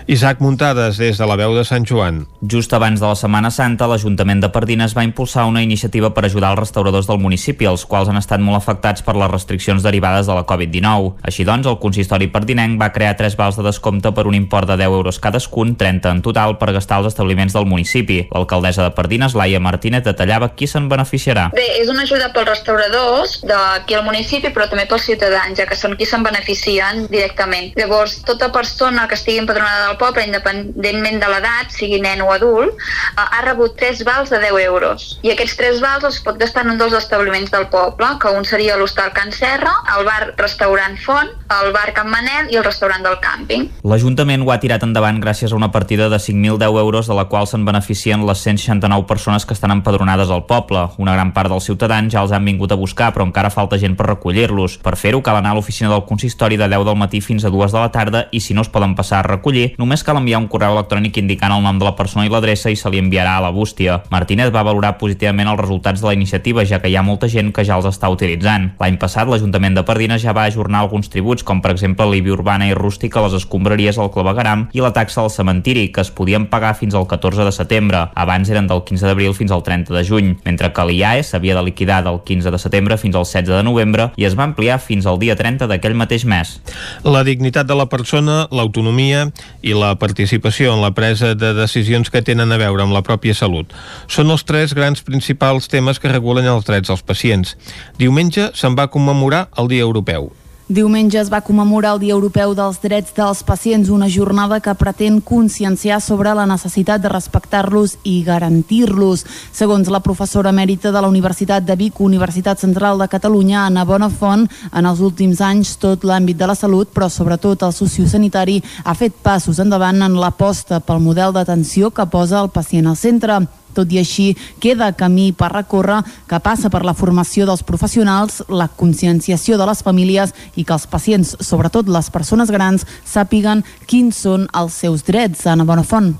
Speaker 1: Isaac Muntades, des de la veu de Sant Joan.
Speaker 6: Just abans de la Setmana Santa, l'Ajuntament de Pardines va impulsar una iniciativa per ajudar els restauradors del municipi, els quals han estat molt afectats per les restriccions derivades de la Covid-19. Així doncs, el consistori pardinenc va crear tres vals de descompte per un import de 10 euros cadascun, 30 en total, per gastar als establiments del municipi. L'alcaldessa de Pardines, Laia Martínez, detallava qui se'n beneficiarà.
Speaker 29: Bé, és una ajuda pels restauradors d'aquí al municipi, però també pels ciutadans, ja que són qui se'n beneficien directament. Llavors, tota persona que estigui empadronada del poble, independentment de l'edat, sigui nen o adult, eh, ha rebut tres vals de 10 euros. I aquests tres vals els pot gastar en un dels establiments del poble, que un seria l'Hostal Can Serra, el bar-restaurant Font, el bar Can Manel i el restaurant del càmping.
Speaker 6: L'Ajuntament ho ha tirat endavant gràcies a una partida de 5.010 euros de la qual se'n beneficien les 169 persones que estan empadronades al poble. Una gran part dels ciutadans ja els han vingut a buscar, però encara falta gent per recollir-los. Per fer-ho cal anar a l'oficina del consistori de 10 del matí fins a 2 de la tarda i si no es poden passar a recollir, només cal enviar un correu electrònic indicant el nom de la persona i l'adreça i se li enviarà a la bústia. Martínez va valorar positivament els resultats de la iniciativa, ja que hi ha molta gent que ja els està utilitzant. L'any passat, l'Ajuntament de Pardines ja va ajornar alguns tributs, com per exemple l'IBI urbana i rústica les escombraries al clavegaram i la taxa al cementiri, que es podien pagar fins al 14 de setembre. Abans eren del 15 d'abril fins al 30 de juny, mentre que l'IAE s'havia de liquidar del 15 de setembre fins al 16 de novembre i es va ampliar fins al dia 30 d'aquell mateix mes.
Speaker 1: La dignitat de la persona, l'autonomia i la participació en la presa de decisions que tenen a veure amb la pròpia salut són els tres grans principals temes que regulen els drets dels pacients. Diumenge se'n va commemorar el Dia Europeu.
Speaker 4: Diumenge es va commemorar el Dia Europeu dels Drets dels Pacients, una jornada que pretén conscienciar sobre la necessitat de respectar-los i garantir-los. Segons la professora mèrita de la Universitat de Vic, Universitat Central de Catalunya, Anna Bonafont, en els últims anys tot l'àmbit de la salut, però sobretot el sociosanitari, ha fet passos endavant en l'aposta pel model d'atenció que posa el pacient al centre. Tot i així, queda camí per recórrer que passa per la formació dels professionals, la conscienciació de les famílies i que els pacients, sobretot les persones grans, sàpiguen quins són els seus drets. Anna Bonafont.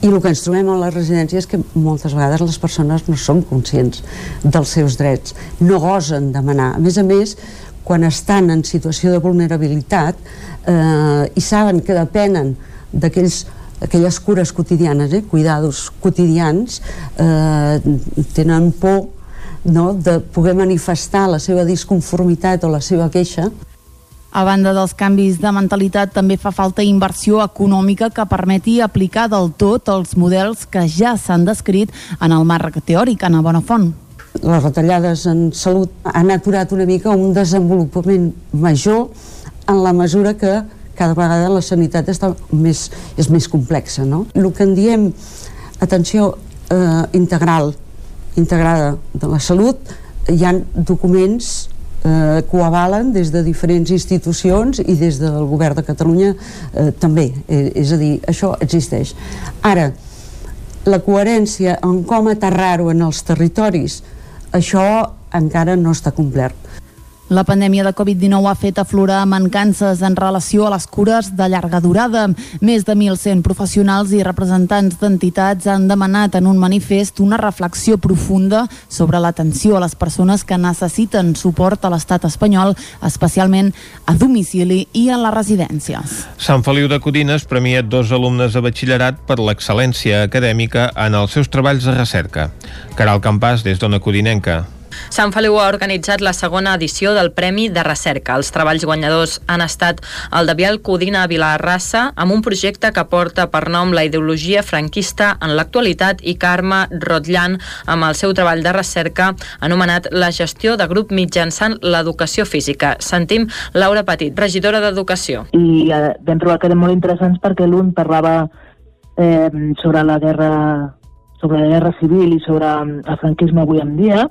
Speaker 30: I el que ens trobem a les residències és que moltes vegades les persones no són conscients dels seus drets, no gosen demanar. A més a més, quan estan en situació de vulnerabilitat eh, i saben que depenen d'aquells aquelles cures quotidianes, eh, cuidados quotidians, eh, tenen por no, de poder manifestar la seva disconformitat o la seva queixa
Speaker 4: A banda dels canvis de mentalitat, també fa falta inversió econòmica que permeti aplicar del tot els models que ja s'han descrit en el marc teòric, Anna Bonafont.
Speaker 30: les retallades en salut han aturat una mica un desenvolupament major en la mesura que cada vegada la sanitat està més, és més complexa. No? El que en diem atenció eh, integral, integrada de la salut, hi han documents eh, que ho avalen des de diferents institucions i des del govern de Catalunya eh, també. Eh, és a dir, això existeix. Ara, la coherència en com aterrar-ho en els territoris, això encara no està complert.
Speaker 4: La pandèmia de Covid-19 ha fet aflorar mancances en relació a les cures de llarga durada. Més de 1.100 professionals i representants d'entitats han demanat en un manifest una reflexió profunda sobre l'atenció a les persones que necessiten suport a l'estat espanyol, especialment a domicili i a les residències.
Speaker 1: Sant Feliu de Codines premia dos alumnes de batxillerat per l'excel·lència acadèmica en els seus treballs de recerca. Caral Campàs, des d'Ona Codinenca.
Speaker 5: Sant Feliu ha organitzat la segona edició del Premi de Recerca. Els treballs guanyadors han estat el de Biel Codina a Vilarrassa, amb un projecte que porta per nom la ideologia franquista en l'actualitat i Carme Rotllan amb el seu treball de recerca anomenat la gestió de grup mitjançant l'educació física. Sentim Laura Petit, regidora d'Educació.
Speaker 31: i eh, vam trobar que eren molt interessants perquè l'un parlava eh, sobre la guerra sobre la guerra civil i sobre mm, el franquisme avui en dia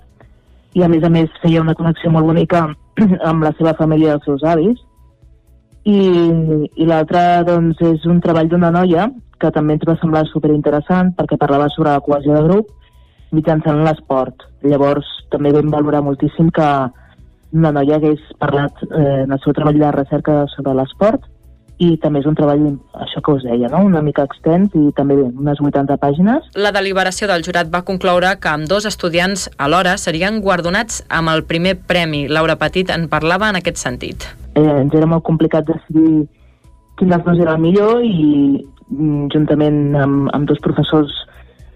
Speaker 31: i a més a més feia una connexió molt bonica amb la seva família i els seus avis. I, i l'altre doncs, és un treball d'una noia que també ens va semblar superinteressant perquè parlava sobre la cohesió de grup mitjançant l'esport. Llavors també vam valorar moltíssim que una noia hagués parlat eh, en el seu treball de recerca sobre l'esport i també és un treball, això que us deia, no? una mica extens i també bé, unes 80 pàgines.
Speaker 5: La deliberació del jurat va concloure que amb dos estudiants alhora serien guardonats amb el primer premi. Laura Petit en parlava en aquest sentit.
Speaker 31: Eh, ens era molt complicat decidir quin dels dos era el millor i mm, juntament amb, amb dos professors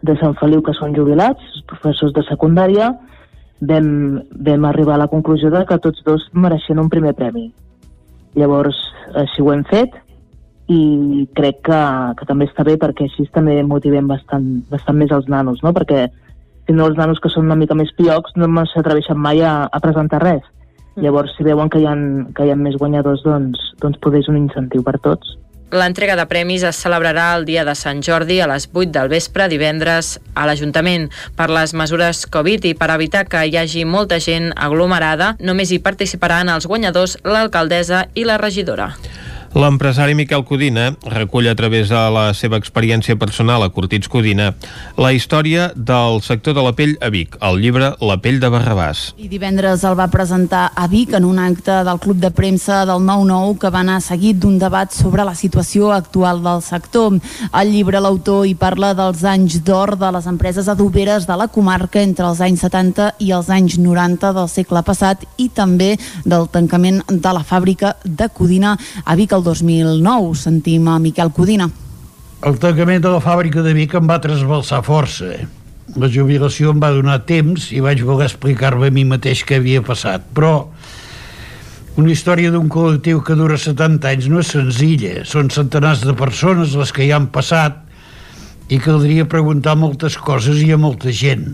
Speaker 31: de Sant Feliu que són jubilats, professors de secundària, vam, vam arribar a la conclusió de que tots dos mereixien un primer premi. Llavors, així ho hem fet i crec que, que també està bé perquè així també motivem bastant, bastant més els nanos, no? Perquè si no els nanos que són una mica més piocs no s'atreveixen mai a, a presentar res. Llavors, si veuen que hi ha, que hi ha més guanyadors, doncs, doncs poder és un incentiu per tots.
Speaker 5: L'entrega de premis es celebrarà el dia de Sant Jordi a les 8 del vespre divendres a l'Ajuntament. Per les mesures Covid i per evitar que hi hagi molta gent aglomerada, només hi participaran els guanyadors, l'alcaldessa i la regidora.
Speaker 1: L'empresari Miquel Codina recull a través de la seva experiència personal a Cortits Codina la història del sector de la pell a Vic, el llibre La pell de Barrabàs.
Speaker 4: I divendres el va presentar a Vic en un acte del Club de Premsa del 9-9 que va anar seguit d'un debat sobre la situació actual del sector. Al llibre l'autor hi parla dels anys d'or de les empreses adoberes de la comarca entre els anys 70 i els anys 90 del segle passat i també del tancament de la fàbrica de Codina a Vic el 2009. Sentim a Miquel Codina.
Speaker 32: El tancament de la fàbrica de Vic em va trasbalsar força. La jubilació em va donar temps i vaig voler explicar-me a mi mateix què havia passat, però una història d'un col·lectiu que dura 70 anys no és senzilla. Són centenars de persones les que hi han passat i caldria preguntar moltes coses i a molta gent.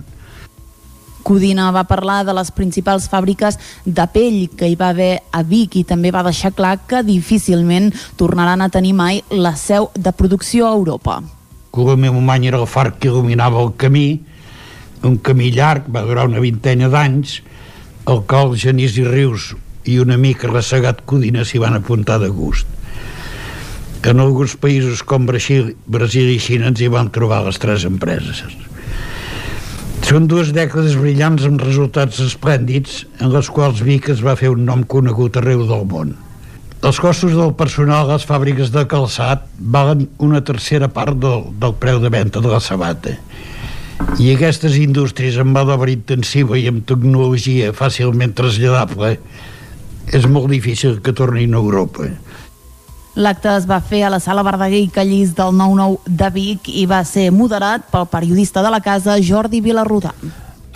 Speaker 4: Codina va parlar de les principals fàbriques de pell que hi va haver a Vic i també va deixar clar que difícilment tornaran a tenir mai la seu de producció a Europa.
Speaker 32: Colomemany era el far que il·luminava el camí, un camí llarg, va durar una vintena d'anys, el qual Genís i Rius i un amic ressegat Codina s'hi van apuntar de gust. En alguns països com Brasil, Brasil i Xina ens hi van trobar les tres empreses. Són dues dècades brillants amb resultats esplèndids en les quals Vic es va fer un nom conegut arreu del món. Els costos del personal a les fàbriques de calçat valen una tercera part del, del preu de venda de la sabata. I aquestes indústries amb mà d'obra intensiva i amb tecnologia fàcilment traslladable és molt difícil que tornin a Europa.
Speaker 4: L'acte es va fer a la sala Verdaguer i Callís del 9-9 de Vic i va ser moderat pel periodista de la casa Jordi Vilarrudà.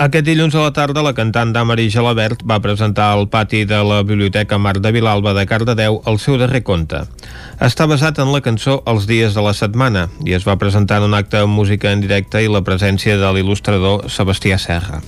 Speaker 1: Aquest dilluns a la tarda, la cantant Damari Gelabert va presentar al pati de la Biblioteca Marc de Vilalba de Cardedeu el seu darrer conte. Està basat en la cançó Els dies de la setmana i es va presentar en un acte amb música en directe i la presència de l'il·lustrador Sebastià Serra.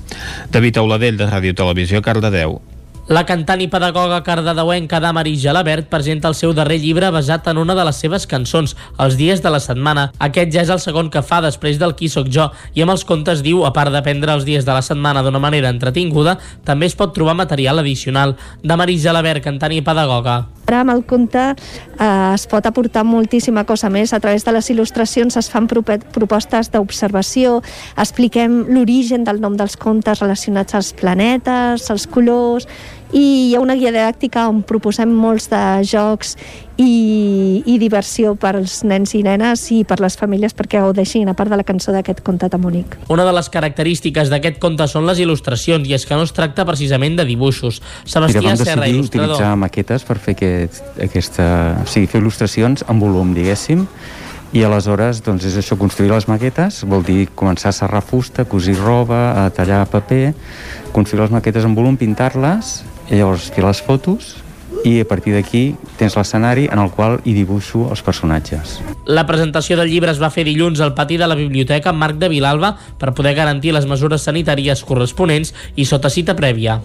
Speaker 1: David Auladell, de Ràdio Televisió, Cardedeu.
Speaker 11: La cantant i pedagoga cardedeuenca Damari Gelabert presenta el seu darrer llibre basat en una de les seves cançons, Els dies de la setmana. Aquest ja és el segon que fa després del Qui sóc jo, i amb els contes diu, a part d'aprendre els dies de la setmana d'una manera entretinguda, també es pot trobar material addicional. Damari Gelabert, cantant i pedagoga.
Speaker 33: Ara amb el conte eh, es pot aportar moltíssima cosa més. A través de les il·lustracions es fan propostes d'observació, expliquem l'origen del nom dels contes relacionats als planetes, als colors, i hi ha una guia didàctica on proposem molts de jocs i, i diversió per als nens i nenes i per les famílies perquè gaudeixin, a part de la cançó d'aquest conte tan bonic.
Speaker 11: Una de les característiques d'aquest conte són les il·lustracions i és que no es tracta precisament de dibuixos.
Speaker 34: Mira,
Speaker 11: Sebastià
Speaker 34: vam
Speaker 11: Serra,
Speaker 34: decidir
Speaker 11: il·lustrador.
Speaker 34: utilitzar maquetes per fer aquest, aquesta... O sigui, fer il·lustracions en volum, diguéssim, i aleshores doncs, és això, construir les maquetes, vol dir començar a serrar fusta, cosir roba, a tallar paper, construir les maquetes en volum, pintar-les, i llavors fer les fotos, i a partir d'aquí tens l'escenari en el qual hi dibuixo els personatges.
Speaker 11: La presentació del llibre es va fer dilluns al pati de la Biblioteca Marc de Vilalba per poder garantir les mesures sanitàries corresponents i sota cita prèvia.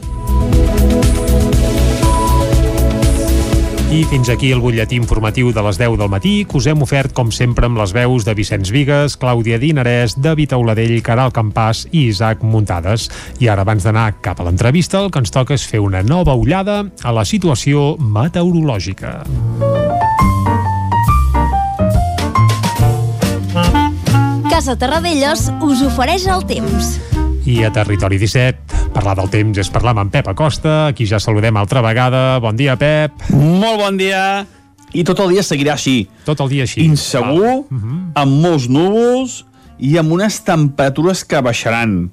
Speaker 3: I fins aquí el butlletí informatiu de les 10 del matí, que us hem ofert, com sempre, amb les veus de Vicenç Vigues, Clàudia Dinarès, David Auladell, Caral Campàs i Isaac Muntades. I ara, abans d'anar cap a l'entrevista, el que ens toca és fer una nova ullada a la situació meteorològica.
Speaker 28: Casa Terradellos us ofereix el temps.
Speaker 3: I a Territori 17, parlar del temps és parlar amb en Pep Acosta, aquí ja saludem altra vegada. Bon dia, Pep.
Speaker 15: Molt bon dia. I tot el dia seguirà així.
Speaker 3: Tot el dia així.
Speaker 15: Insegur, amb molts núvols i amb unes temperatures que baixaran.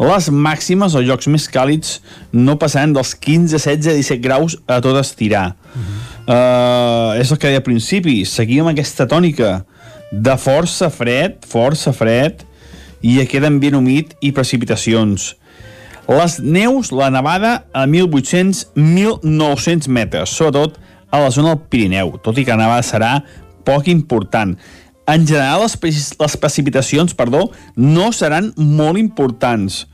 Speaker 15: Les màximes, als llocs més càlids, no passaran dels 15, 16, 17 graus a tot estirar. Uh, és el que deia al principi, seguim aquesta tònica de força fred, força fred, i aquest ambient humit i precipitacions. Les neus, la nevada, a 1.800-1.900 metres, sobretot a la zona del Pirineu, tot i que la nevada serà poc important. En general, les, les precipitacions perdó, no seran molt importants.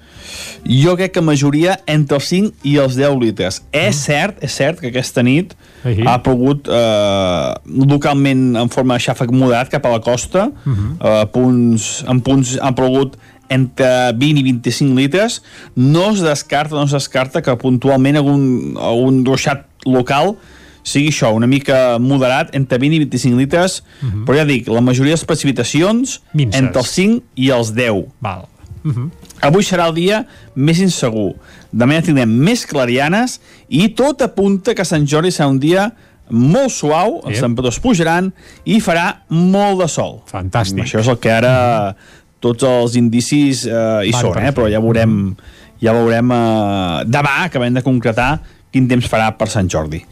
Speaker 15: Jo crec que majoria entre els 5 i els 10 litres. És cert, és cert que aquesta nit
Speaker 3: Ahí.
Speaker 15: ha plogut eh, localment en forma de xàfec moderat cap a la costa, eh, punts, en punts han plogut entre 20 i 25 litres. No es descarta, no es descarta que puntualment algun, algun ruixat local sigui això, una mica moderat, entre 20 i 25 litres, però ja dic, la majoria de les precipitacions
Speaker 3: Minces.
Speaker 15: entre els 5 i els 10.
Speaker 3: Val.
Speaker 15: Avui serà el dia més insegur. Demà ja tindrem més clarianes i tot apunta que Sant Jordi serà un dia molt suau, els temperatures pujaran i farà molt de sol.
Speaker 3: Fantàstic.
Speaker 15: Això és el que ara tots els indicis eh, hi
Speaker 3: Van
Speaker 15: són, eh? però ja veurem, ja veurem eh, demà, acabem de concretar quin temps farà per Sant Jordi.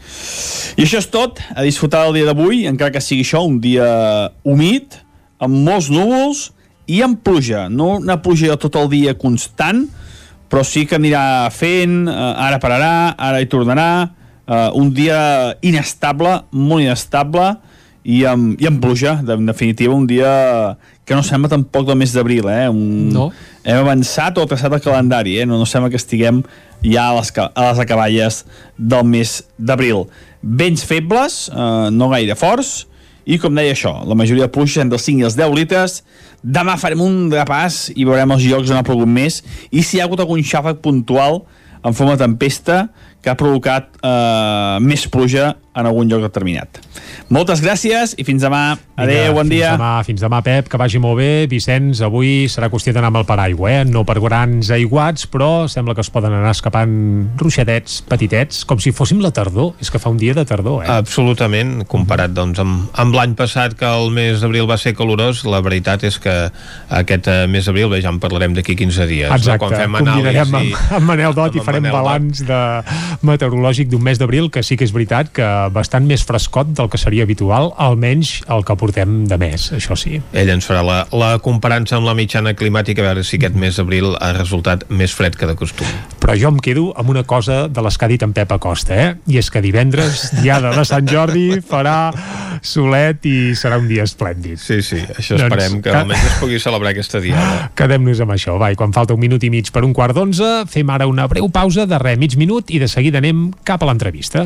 Speaker 15: I això és tot, a disfrutar del dia d'avui, encara que sigui això, un dia humit, amb molts núvols i amb pluja. No una pluja tot el dia constant, però sí que anirà fent, eh, ara pararà, ara hi tornarà, eh, un dia inestable, molt inestable, i amb, i amb pluja, en definitiva, un dia que no sembla tampoc del mes d'abril, eh? Un,
Speaker 3: No.
Speaker 15: Hem avançat o traçat el calendari, eh? No, no sembla que estiguem ja a les, a les acaballes del mes d'abril. Vents febles, eh, no gaire forts, i com deia això, la majoria de pluja entre els 5 i els 10 litres. Demà farem un repàs i veurem els llocs on ha plogut més i si hi ha hagut algun xàfec puntual en forma de tempesta que ha provocat eh, més pluja en algun lloc determinat. Moltes gràcies i fins demà. Adéu,
Speaker 3: Vinga,
Speaker 15: bon dia.
Speaker 3: Fins demà, fins demà, Pep, que vagi molt bé. Vicenç, avui serà qüestió d'anar amb el paraigua, eh? No per grans aiguats, però sembla que es poden anar escapant ruixadets petitets, com si fóssim la tardor. És que fa un dia de tardor, eh?
Speaker 1: Absolutament, comparat doncs, amb, amb l'any passat que el mes d'abril va ser calorós, la veritat és que aquest eh, mes d'abril, bé, ja en parlarem d'aquí 15 dies.
Speaker 3: Exacte,
Speaker 1: no? Quan fem anàlisi...
Speaker 3: amb, amb Manel Dot
Speaker 1: amb
Speaker 3: i farem balanç de meteorològic d'un mes d'abril que sí que és veritat que bastant més frescot del que seria habitual, almenys el que portem de mes, això sí.
Speaker 1: Ell ens farà la, la comparança amb la mitjana climàtica a veure si aquest mes d'abril ha resultat més fred que de costum.
Speaker 3: Però jo em quedo amb una cosa de les que ha dit en Pep Acosta, eh? I és que divendres, diada de Sant Jordi, farà solet i serà un dia esplèndid.
Speaker 1: Sí, sí, això
Speaker 3: Doncs
Speaker 1: esperem que
Speaker 3: ca-
Speaker 1: almenys es pugui celebrar aquesta diada.
Speaker 3: Quedem-nos amb això, va, i quan falta un minut i mig per un quart d'onze, fem ara una breu pausa de res, mig minut, i de seguida anem cap a l'entrevista.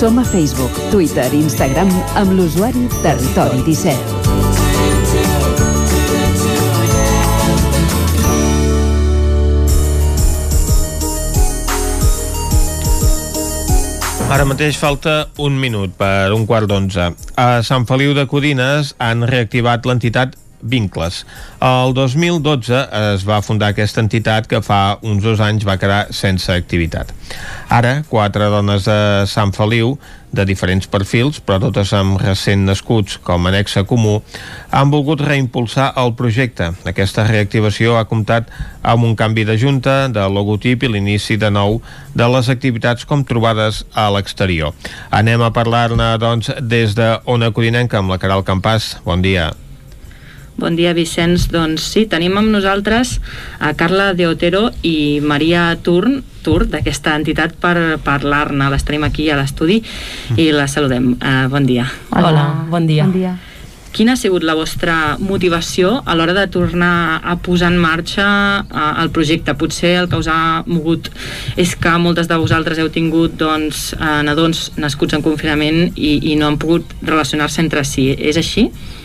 Speaker 20: Som a Facebook, Twitter i Instagram amb l'usuari Territori 17.
Speaker 1: Ara mateix falta un minut per un quart d'onze. A Sant Feliu de Codines han reactivat l'entitat Vincles. El 2012 es va fundar aquesta entitat que fa uns dos anys va quedar sense activitat. Ara, quatre dones de Sant Feliu de diferents perfils, però totes amb recent nascuts com a nexe comú, han volgut reimpulsar el projecte. Aquesta reactivació ha comptat amb un canvi de junta, de logotip i l'inici de nou de les activitats com trobades a l'exterior. Anem a parlar-ne, doncs, des de Ona Codinenca amb la Caral Campàs. Bon dia.
Speaker 35: Bon dia, Vicenç. Doncs sí, tenim amb nosaltres a Carla de Otero i Maria Turn, Tur, d'aquesta entitat per parlar-ne. Les tenim aquí a l'estudi i les saludem. Uh, bon dia.
Speaker 36: Hola, bon dia.
Speaker 35: Bon dia. Quina ha sigut la vostra motivació a l'hora de tornar a posar en marxa uh, el projecte? Potser el que us ha mogut és que moltes de vosaltres heu tingut doncs, uh, nadons nascuts en confinament i, i no han pogut relacionar-se entre si. És així?
Speaker 36: Sí,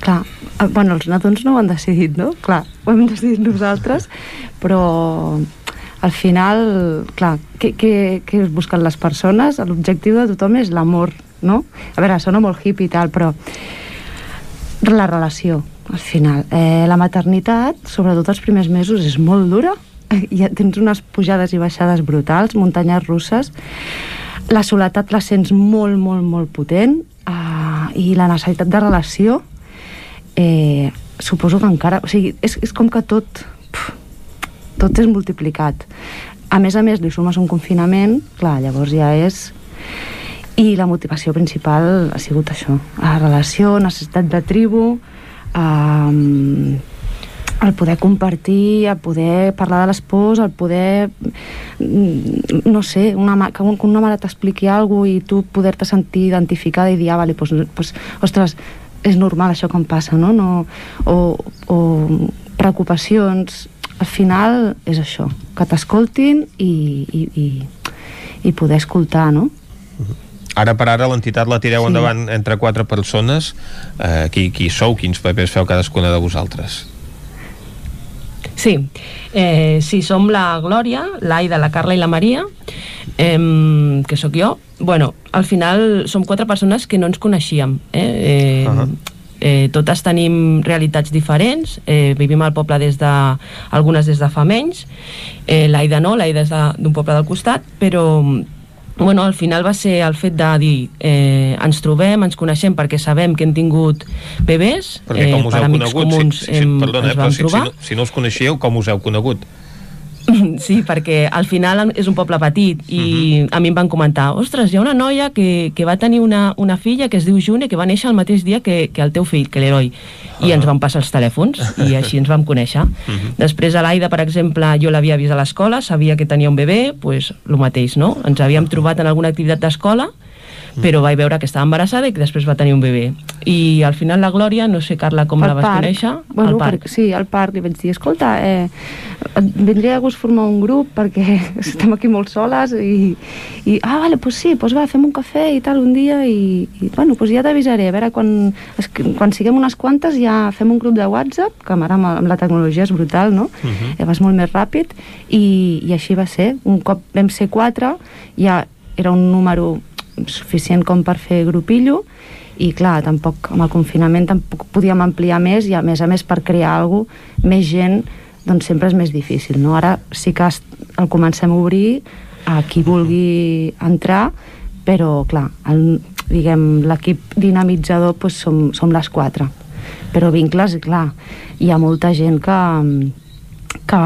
Speaker 36: clar. Eh, Bueno, els nadons no ho han decidit, no? Clar, ho hem decidit nosaltres, però al final, clar, què, què, què busquen les persones? L'objectiu de tothom és l'amor, no? A veure, sona molt hippie i tal, però la relació, al final. Eh, la maternitat, sobretot els primers mesos, és molt dura. Ja tens unes pujades i baixades brutals, muntanyes russes. La soledat la sents molt, molt, molt potent uh, i la necessitat de relació eh, suposo que encara... O sigui, és, és com que tot... Puf, tot és multiplicat. A més a més, li sumes un confinament, clar, llavors ja és... I la motivació principal ha sigut això, la relació, necessitat de tribu, eh, el poder compartir, el poder parlar de les pors, el poder, mm, no sé, una, ma- que un- que una mare t'expliqui alguna cosa i tu poder-te sentir identificada i dir, ah, vale, pues, pues, ostres, és normal això que em passa, no? no o, o preocupacions, al final és això, que t'escoltin i, i, i, i poder escoltar, no?
Speaker 1: Ara per ara l'entitat la tireu
Speaker 36: sí.
Speaker 1: endavant entre quatre persones. Eh, qui, qui sou? Quins papers feu cadascuna de vosaltres?
Speaker 37: Sí, eh, sí, som la Glòria, l'Aida, la Carla i la Maria, eh, que sóc jo. Bueno, al final som quatre persones que no ens coneixíem. Eh? Eh, uh -huh. eh, totes tenim realitats diferents, eh, vivim al poble des de... algunes des de fa menys, eh, l'Aida no, l'Aida és d'un poble del costat, però bueno, al final va ser el fet de dir eh, ens trobem, ens coneixem perquè sabem que hem tingut bebès
Speaker 1: Perquè com us
Speaker 37: per
Speaker 1: heu conegut?
Speaker 37: comuns
Speaker 1: si, si,
Speaker 37: hem,
Speaker 1: perdona,
Speaker 37: ens
Speaker 1: eh,
Speaker 37: vam
Speaker 1: si, si,
Speaker 37: trobar
Speaker 1: no, si no us coneixíeu, com us heu conegut?
Speaker 37: Sí, perquè al final és un poble petit i a mi em van comentar ostres, hi ha una noia que, que va tenir una, una filla que es diu June que va néixer el mateix dia que, que el teu fill, que l'heroi i ens van passar els telèfons i així ens vam conèixer. Després a l'Aida, per exemple, jo l'havia vist a l'escola sabia que tenia un bebè, pues el mateix, no? Ens havíem trobat en alguna activitat d'escola però vaig veure que estava embarassada i que després va tenir un bebè. I al final la Glòria, no sé Carla com
Speaker 36: Al
Speaker 37: la vas
Speaker 36: parc.
Speaker 37: conèixer?
Speaker 36: Bueno,
Speaker 37: al parc.
Speaker 36: Per, sí, al parc li vaig dir, escolta, eh, vindria de gust formar un grup perquè estem aquí molt soles i, i ah, vale, pues sí, pues va, fem un cafè i tal un dia i, i bueno, pues ja t'avisaré, a veure, quan, es- quan siguem unes quantes ja fem un grup de WhatsApp, que ara amb, amb la tecnologia és brutal, no? Eh, vas molt més ràpid i, i així va ser. Un cop vam ser quatre, ja era un número suficient com per fer grupillo i clar, tampoc amb el confinament tampoc podíem ampliar més i a més a més per crear alguna cosa, més gent doncs sempre és més difícil, no? Ara sí que el comencem a obrir a qui vulgui entrar, però clar, el, diguem, l'equip dinamitzador doncs, som, som les quatre però vincles, clar, hi ha molta gent que, que,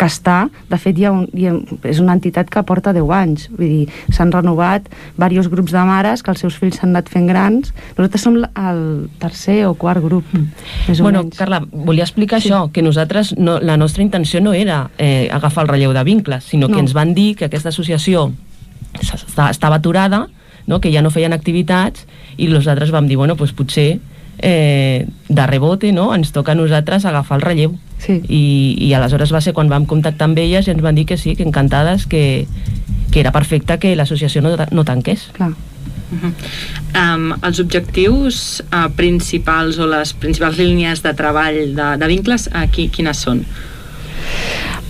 Speaker 36: que està, de fet hi ha un, hi ha, és una entitat que porta 10 anys vull dir, s'han renovat diversos grups de mares que els seus fills s'han anat fent grans nosaltres som el tercer o quart grup més o
Speaker 37: bueno,
Speaker 36: menys.
Speaker 37: Carla, volia explicar
Speaker 36: Sí.
Speaker 37: això, que nosaltres, no, la nostra intenció no era eh, agafar el relleu de vincles, sinó
Speaker 36: No.
Speaker 37: que ens van dir que aquesta associació estava aturada, no? que ja no feien activitats, i nosaltres vam dir, bueno, pues potser eh, de rebote no? ens toca a nosaltres agafar el relleu.
Speaker 36: Sí.
Speaker 37: I, I aleshores va ser quan vam contactar amb elles i ens van dir que sí, que encantades, que, que era perfecte que l'associació no, no tanqués.
Speaker 36: Clar.
Speaker 35: Um, els objectius uh, principals o les principals línies de treball de, de vincles, uh, qui, quines són?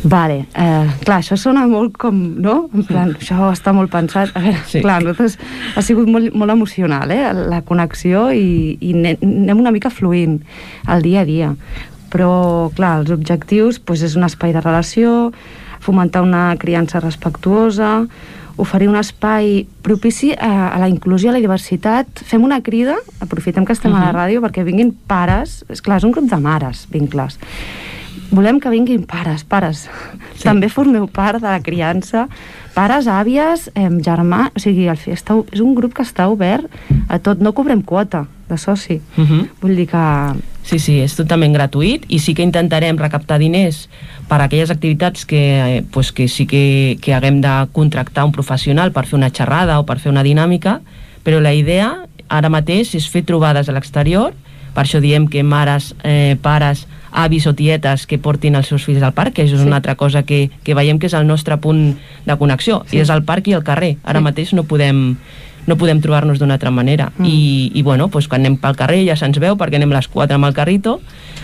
Speaker 36: Vale, eh, clar, això sona molt com, no? En plan, això està molt pensat. A veure,
Speaker 37: Sí.
Speaker 36: clar, nosaltres ha sigut molt, molt emocional, eh? La connexió i, i ne- anem una mica fluint al dia a dia. Però, clar, els objectius doncs, és un espai de relació, fomentar una criança respectuosa, oferir un espai propici a, a la inclusió, a la diversitat. Fem una crida, aprofitem que estem uh -huh. a la ràdio, perquè vinguin pares, és clar, és un grup de mares, vincles. Volem que vinguin pares, pares. Sí. També formeu part de la criança. Pares, àvies, eh, germà... O sigui, el, fi- està, és un grup que està obert a tot. No cobrem quota de soci.
Speaker 37: Uh -huh.
Speaker 36: Vull dir que...
Speaker 37: Sí, sí, és totalment gratuït i sí que intentarem recaptar diners per a aquelles activitats que, eh, pues que sí que, que haguem de contractar un professional per fer una xerrada o per fer una dinàmica, però la idea ara mateix és fer trobades a l'exterior, per això diem que mares, eh, pares, avis o tietes que portin els seus fills al parc, que això és
Speaker 36: Sí.
Speaker 37: una altra cosa que, que veiem que és el nostre punt de connexió,
Speaker 36: Sí.
Speaker 37: i és el parc i el carrer. Ara
Speaker 36: Sí.
Speaker 37: mateix no podem no podem trobar-nos d'una altra manera.
Speaker 36: Mm.
Speaker 37: I, I, bueno, doncs quan anem pel carrer ja se'ns veu perquè anem les quatre amb el carrito,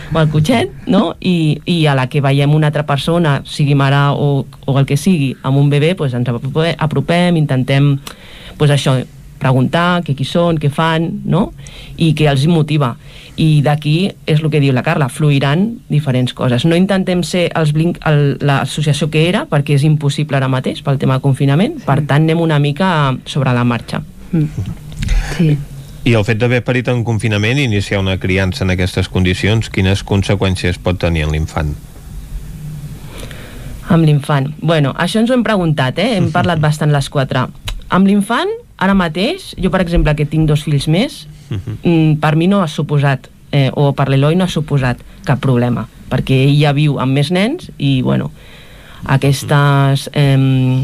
Speaker 37: amb el cotxet, no? I, i a la que veiem una altra persona, sigui mare o, o el que sigui, amb un bebè, doncs ens apropem, intentem, doncs això, preguntar què qui són, què fan, no? I què els motiva. I d'aquí és el que diu la Carla, fluiran diferents coses. No intentem ser els blink, el, l'associació que era, perquè és impossible ara mateix pel tema de confinament, per tant anem una mica sobre la marxa.
Speaker 36: Sí.
Speaker 1: I el fet d'haver parit en confinament i iniciar una criança en aquestes condicions, quines conseqüències pot tenir en l'infant?
Speaker 37: Amb l'infant. Bueno, això ens ho hem preguntat, eh? Hem parlat bastant les quatre. Amb l'infant, ara mateix, jo, per exemple, que tinc dos fills més, mm, per mi no ha suposat, eh, o per l'Eloi no ha suposat cap problema, perquè ell ja viu amb més nens i, bueno, aquestes, eh,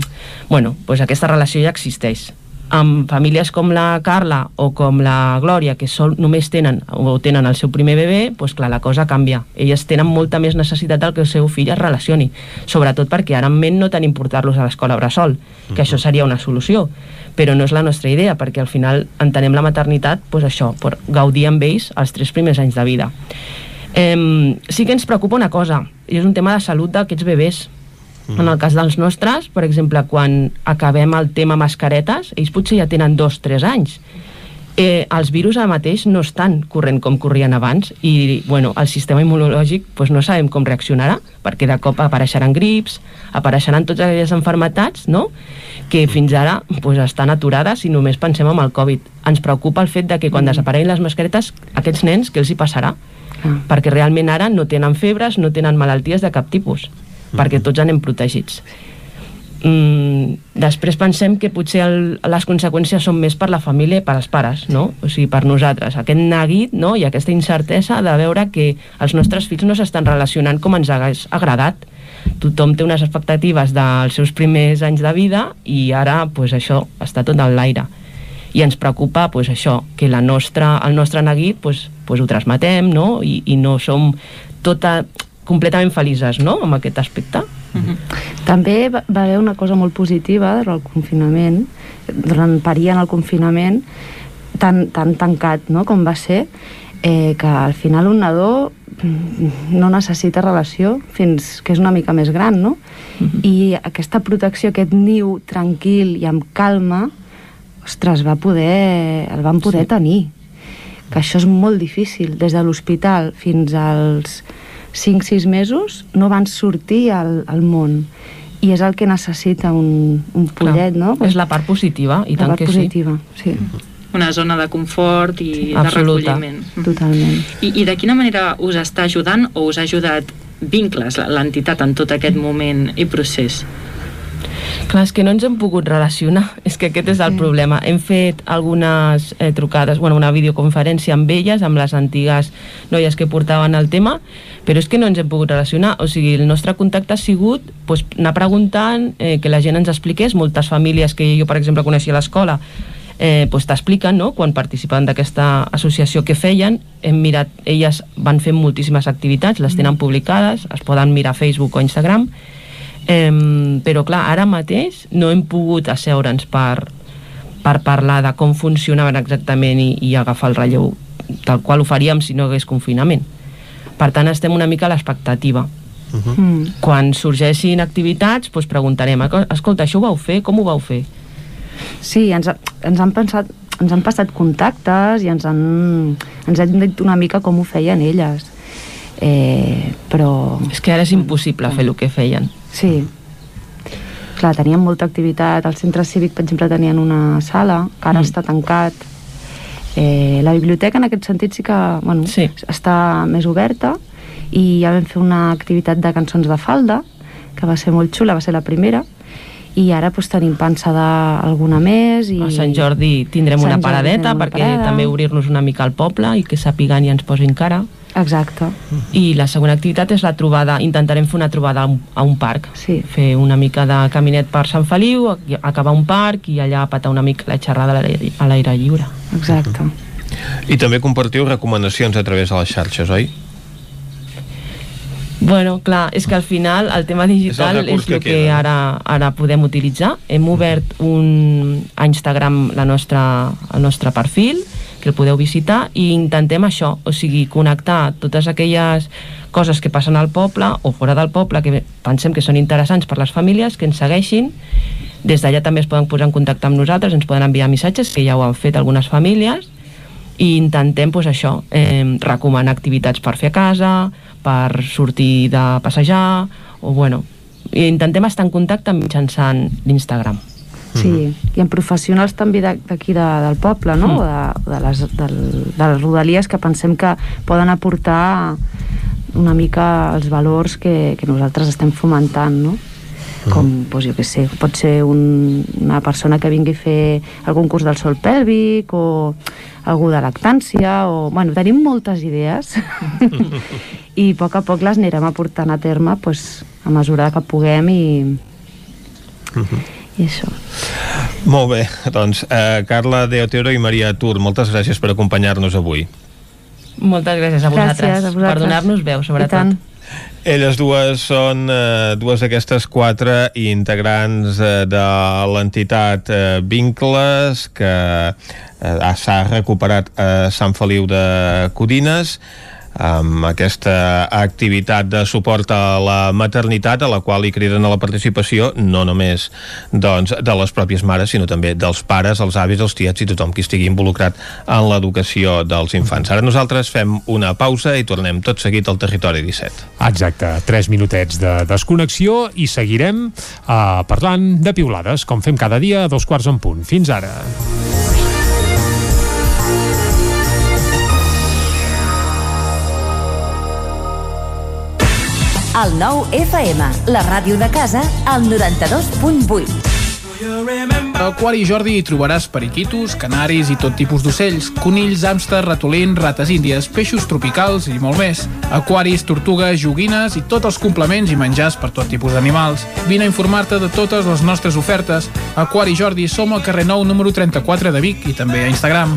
Speaker 37: bueno, pues aquesta relació ja existeix. Amb famílies com la Carla o com la Glòria, que sol, només tenen o tenen el seu primer bebè, doncs clar, la cosa canvia. Elles tenen molta més necessitat del que el seu fill es relacioni, sobretot perquè ara en ment no tenim portar-los a l'escola bressol, que això seria una solució, però no és la nostra idea, perquè al final entenem la maternitat, doncs això, per gaudir amb ells els tres primers anys de vida. Eh, sí que ens preocupa una cosa, i és un tema de salut d'aquests bebès. En el cas dels nostres, per exemple, quan acabem el tema mascaretes, ells potser ja tenen dos, tres anys. Eh, els virus ara mateix no estan corrent com corrien abans i bueno, el sistema immunològic pues, no sabem com reaccionarà perquè de cop apareixeran grips, apareixeran totes aquelles enfermetats no? que fins ara pues, estan aturades i només pensem en el Covid. Ens preocupa el fet de que quan desapareguin les mascaretes aquests nens, què els hi passarà? perquè realment ara no tenen febres, no tenen malalties de cap tipus, perquè tots anem protegits. Mm, després pensem que potser el, les conseqüències són més per la família i per als pares, no? O sigui, per nosaltres. Aquest neguit no? i aquesta incertesa de veure que els nostres fills no s'estan relacionant com ens hagués agradat. Tothom té unes expectatives dels seus primers anys de vida i ara pues, això està tot en l'aire i ens preocupa pues, això, que la nostra, el nostre neguit pues, pues, ho transmetem no? I, i no som tota, completament felices no? amb aquest aspecte.
Speaker 36: També va va haver una cosa molt positiva durant el confinament, durant parir en el confinament, tan, tan tancat no? com va ser, eh, que al final un nadó mm, no necessita relació fins que és una mica més gran, no? I aquesta protecció, aquest niu tranquil i amb calma, ostres, va poder, el van poder sí. tenir. Que això és molt difícil. Des de l'hospital fins als 5-6 mesos no van sortir al, al món. I és el que necessita un, un pollet, no?
Speaker 37: És la part positiva, i
Speaker 36: la
Speaker 37: tant
Speaker 36: part
Speaker 37: que sí.
Speaker 36: positiva, sí.
Speaker 35: Una zona de confort i
Speaker 37: Absoluta.
Speaker 35: de recolliment.
Speaker 36: Totalment.
Speaker 35: I, I de quina manera us està ajudant o us ha ajudat Vincles, l'entitat, en tot aquest moment i procés?
Speaker 37: Clar, és que no ens hem pogut relacionar, és que aquest és el problema. Hem fet algunes eh, trucades, bueno, una videoconferència amb elles, amb les antigues noies que portaven el tema, però és que no ens hem pogut relacionar. O sigui, el nostre contacte ha sigut pues, anar preguntant, eh, que la gent ens expliqués, moltes famílies que jo, per exemple, coneixia a l'escola, eh, pues t'expliquen no? quan participaven d'aquesta associació que feien hem mirat, elles van fer moltíssimes activitats les tenen publicades, es poden mirar a Facebook o Instagram eh, però clar, ara mateix no hem pogut asseure'ns per, per parlar de com funcionaven exactament i, i agafar el relleu tal qual ho faríem si no hagués confinament per tant estem una mica a l'expectativa Mm. Quan sorgeixin activitats, doncs preguntarem, "Esco- escolta, això ho vau fer? Com ho vau fer?
Speaker 36: Sí, ens, ens han pensat ens han passat contactes i ens han, ens han dit una mica com ho feien elles. Eh, però...
Speaker 37: És que ara és impossible fer el que feien.
Speaker 36: Sí. Clar, tenien molta activitat. Al centre cívic, per exemple, tenien una sala que ara mm. està tancat. Eh, la biblioteca, en aquest sentit, sí que bueno, sí. està més oberta i ja vam fer una activitat de cançons de falda, que va ser molt xula, va ser la primera, i ara doncs, tenim pensada alguna més. I...
Speaker 37: A Sant Jordi tindrem
Speaker 36: Sant
Speaker 37: una
Speaker 36: Jordi
Speaker 37: paradeta
Speaker 36: tindrem una
Speaker 37: perquè
Speaker 36: parada.
Speaker 37: també obrir-nos una mica al poble i que sapiguen i ens posin cara.
Speaker 36: Exacte.
Speaker 37: I la següent activitat és la trobada, intentarem fer una trobada a un, a un parc.
Speaker 36: Sí.
Speaker 37: Fer una mica de caminet per Sant Feliu, acabar un parc i allà patar una mica la xerrada a l'aire- lliure.
Speaker 36: Exacte.
Speaker 1: I també compartiu recomanacions a través de les xarxes, oi?
Speaker 37: Bueno, clar, és que al final el tema digital
Speaker 1: És el
Speaker 37: és,
Speaker 1: que
Speaker 37: el que,
Speaker 1: queda, no?
Speaker 37: ara, ara podem utilitzar. Hem obert un, a Instagram la nostra, el nostre perfil, que el podeu visitar, i intentem això, o sigui, connectar totes aquelles coses que passen al poble o fora del poble que pensem que són interessants per les famílies, que ens segueixin. Des d'allà també es poden posar en contacte amb nosaltres, ens poden enviar missatges, que ja ho han fet algunes famílies, i intentem pues, això, eh, recomanar activitats per fer a casa, per sortir de passejar, o bueno, i intentem estar en contacte mitjançant l'Instagram.
Speaker 36: Sí, i en professionals també de- d'aquí de, del poble, no?
Speaker 37: Mm.
Speaker 36: De, de, les, del, de les rodalies que pensem que poden aportar una mica els valors que, que nosaltres estem fomentant, no? Com, doncs, jo què sé, pot ser un, una persona que vingui a fer algun curs del sol pèlvic o algú de lactància o... Bueno, tenim moltes idees i a poc a poc les anirem aportant a terme pues, a mesura que puguem i, i això.
Speaker 1: Molt bé, doncs eh, Carla de Otero i Maria Tur, moltes gràcies per acompanyar-nos avui.
Speaker 37: Moltes gràcies a
Speaker 36: Gràcies
Speaker 37: vosaltres,
Speaker 36: a vosaltres.
Speaker 37: per donar-nos veu,
Speaker 36: I
Speaker 37: sobretot.
Speaker 36: tant.
Speaker 1: Elles dues són eh, dues d'aquestes quatre integrants eh, de l'entitat eh, Vincles que eh, s'ha recuperat a Sant Feliu de Codines amb aquesta activitat de suport a la maternitat a la qual hi criden a la participació no només doncs, de les pròpies mares sinó també dels pares, els avis, els tiets i tothom qui estigui involucrat en l'educació dels infants. Ara nosaltres fem una pausa i tornem tot seguit al territori 17.
Speaker 3: Exacte, 3 minutets de desconnexió i seguirem uh, parlant de piulades, com fem cada dia a dos quarts en punt. Fins ara.
Speaker 16: El nou FM, la ràdio de casa, al 92.8.
Speaker 18: A Aquari Jordi hi trobaràs periquitos, canaris i tot tipus d'ocells, conills, hàmsters, ratolins, rates índies, peixos tropicals i molt més. Aquaris, tortugues, joguines i tots els complements i menjars per tot tipus d'animals. Vine a informar-te de totes les nostres ofertes. Aquari Jordi som al carrer Nou número 34 de Vic i també a Instagram.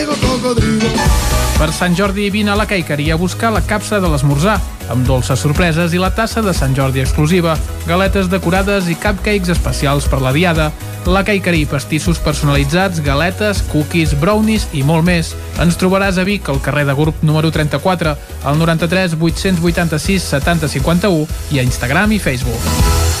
Speaker 18: Per Sant Jordi vine a la Caiqueria a buscar la capsa de l'esmorzar, amb dolces sorpreses i la tassa de Sant Jordi exclusiva, galetes decorades i cupcakes especials per la diada, la Caiqueria, pastissos personalitzats, galetes, cookies, brownies i molt més. Ens trobaràs a Vic, al carrer de Gurb número 34, al 93 886 70 51 i a Instagram i Facebook.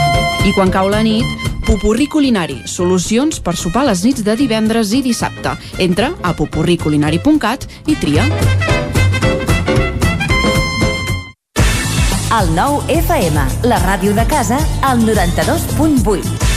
Speaker 38: I quan cau la nit, Pupurri Culinari, solucions per sopar les nits de divendres i dissabte. Entra a pupurriculinari.cat i tria.
Speaker 39: El nou FM, la ràdio de casa, al 92.8.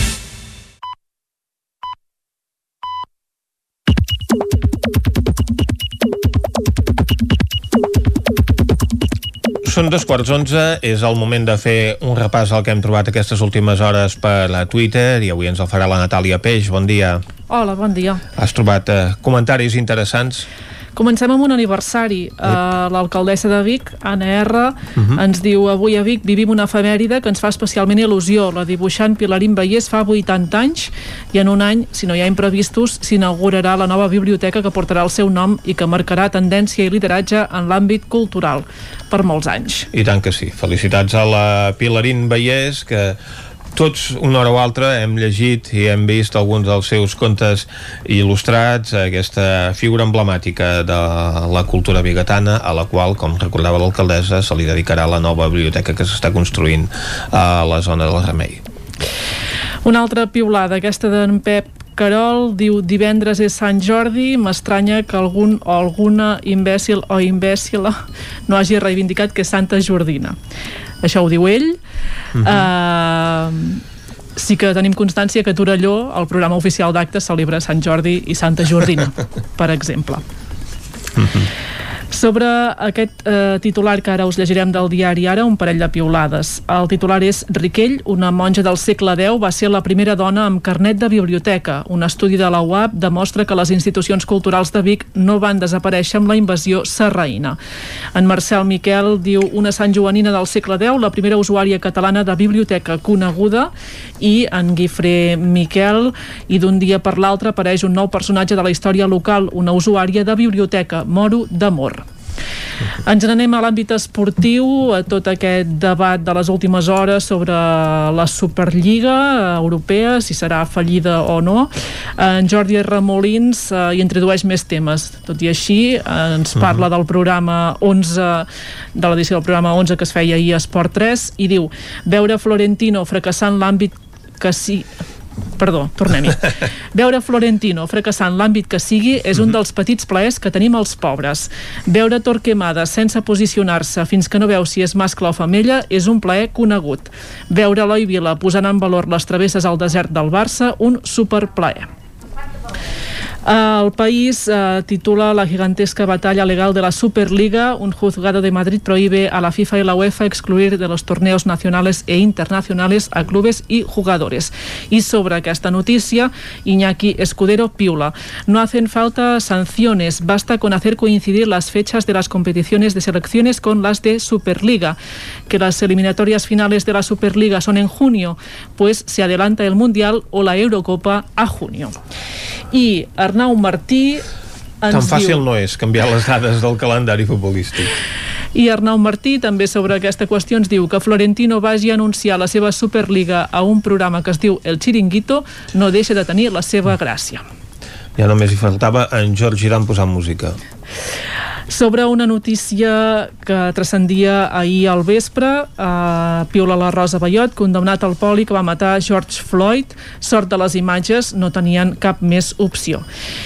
Speaker 1: Són dos quarts onze, és el moment de fer un repàs al que hem trobat aquestes últimes hores per a Twitter i avui ens el farà la Natàlia Peix. Bon dia.
Speaker 40: Hola, bon dia.
Speaker 1: Has trobat eh, comentaris interessants?
Speaker 40: Comencem amb un aniversari. Uh, L'alcaldessa de Vic, Anna R, uh
Speaker 1: Mhm.
Speaker 40: -huh. ens diu avui a Vic vivim una efemèride que ens fa especialment il·lusió. La dibuixant Pilarín Vallès fa 80 anys i en un any, si no hi ha imprevistos, s'inaugurarà la nova biblioteca que portarà el seu nom i que marcarà tendència i lideratge en l'àmbit cultural per molts anys.
Speaker 1: I tant que sí. Felicitats a la Pilarín Vallès, que tots, una hora o altra, hem llegit i hem vist alguns dels seus contes il·lustrats, aquesta figura emblemàtica de la cultura bigatana, a la qual, com recordava l'alcaldessa, se li dedicarà la nova biblioteca que s'està construint a la zona del Remei.
Speaker 40: Una altra piulada, aquesta d'en Pep Carol diu divendres és Sant Jordi m'estranya que algun o alguna imbècil o imbècila no hagi reivindicat que és Santa Jordina això ho diu ell. Uh -huh. uh, sí que tenim constància que a Torelló el programa oficial d'actes celebra Sant Jordi i Santa Jordina per exemple sobre aquest eh, titular que ara us llegirem del diari Ara, un parell de piulades. El titular és Riquell, una monja del segle X, va ser la primera dona amb carnet de biblioteca. Un estudi de la UAP demostra que les institucions culturals de Vic no van desaparèixer amb la invasió serraïna. En Marcel Miquel diu una Sant Joanina del segle X, la primera usuària catalana de biblioteca coneguda, i en Guifré Miquel, i d'un dia per l'altre apareix un nou personatge de la història local, una usuària de biblioteca, Moro d'Amor. Ens n'anem a l'àmbit esportiu, a tot aquest debat de les últimes hores sobre la Superliga Europea, si serà fallida o no. En Jordi Ramolins eh, hi introdueix més temes. Tot i així, eh, ens parla del programa 11, de l'edició del programa 11 que es feia ahir a Esport 3, i diu, veure Florentino fracassant l'àmbit que sí perdó, tornem-hi. Veure Florentino fracassant l'àmbit que sigui és un dels petits plaers que tenim els pobres. Veure Torquemada sense posicionar-se fins que no veu si és mascle o femella és un plaer conegut. Veure Eloi Vila posant en valor les travesses al desert del Barça, un superplaer. El país eh, titula La gigantesca batalla legal de la Superliga. Un juzgado de Madrid prohíbe a la FIFA y la UEFA excluir de los torneos nacionales e internacionales a clubes y jugadores. Y sobre esta noticia, Iñaki Escudero piula. No hacen falta sanciones, basta con hacer coincidir las fechas de las competiciones de selecciones con las de Superliga. Que las eliminatorias finales de la Superliga son en junio, pues se adelanta el Mundial o la Eurocopa a junio. I Arnau Martí ens
Speaker 1: Tan fàcil
Speaker 40: diu...
Speaker 1: no és canviar les dades del calendari futbolístic.
Speaker 40: I Arnau Martí també sobre aquesta qüestió ens diu que Florentino vagi a anunciar la seva Superliga a un programa que es diu El Chiringuito no deixa de tenir la seva gràcia.
Speaker 1: Ja només hi faltava en George Irán posant música.
Speaker 40: Sobre una notícia que transcendia ahir al vespre, eh, Piola la Rosa Bayot, condemnat al poli que va matar George Floyd. Sort de les imatges, no tenien cap més opció.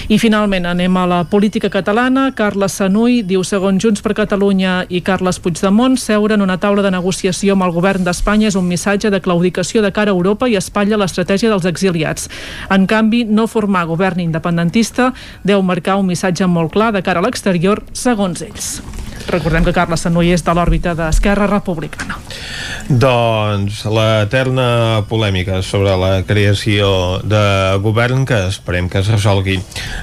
Speaker 40: I finalment anem a la política catalana. Carles Sanuy diu, segons Junts per Catalunya i Carles Puigdemont, seure en una taula de negociació amb el govern d'Espanya és un missatge de claudicació de cara a Europa i espatlla l'estratègia dels exiliats. En canvi, no formar govern independentista deu marcar un missatge molt clar de cara a l'exterior, segons ells. Recordem que Carles Sanoy és de l'òrbita d'Esquerra Republicana.
Speaker 1: Doncs l'eterna polèmica sobre la creació de govern que esperem que es resolgui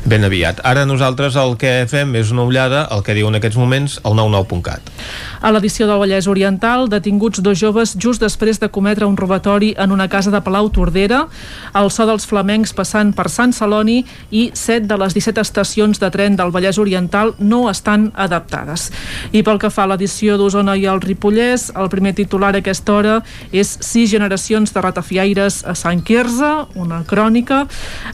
Speaker 1: ben aviat. Ara nosaltres el que fem és una ullada al que diu en aquests moments el 99.cat.
Speaker 40: A l'edició del Vallès Oriental, detinguts dos joves just després de cometre un robatori en una casa de Palau Tordera, el so dels flamencs passant per Sant Celoni i 7 de les 17 estacions de tren del Vallès Oriental no estan adaptades. I pel que fa a l'edició d'Osona i el Ripollès, el primer titular a aquesta hora és sis generacions de ratafiaires a Sant Quirze, una crònica.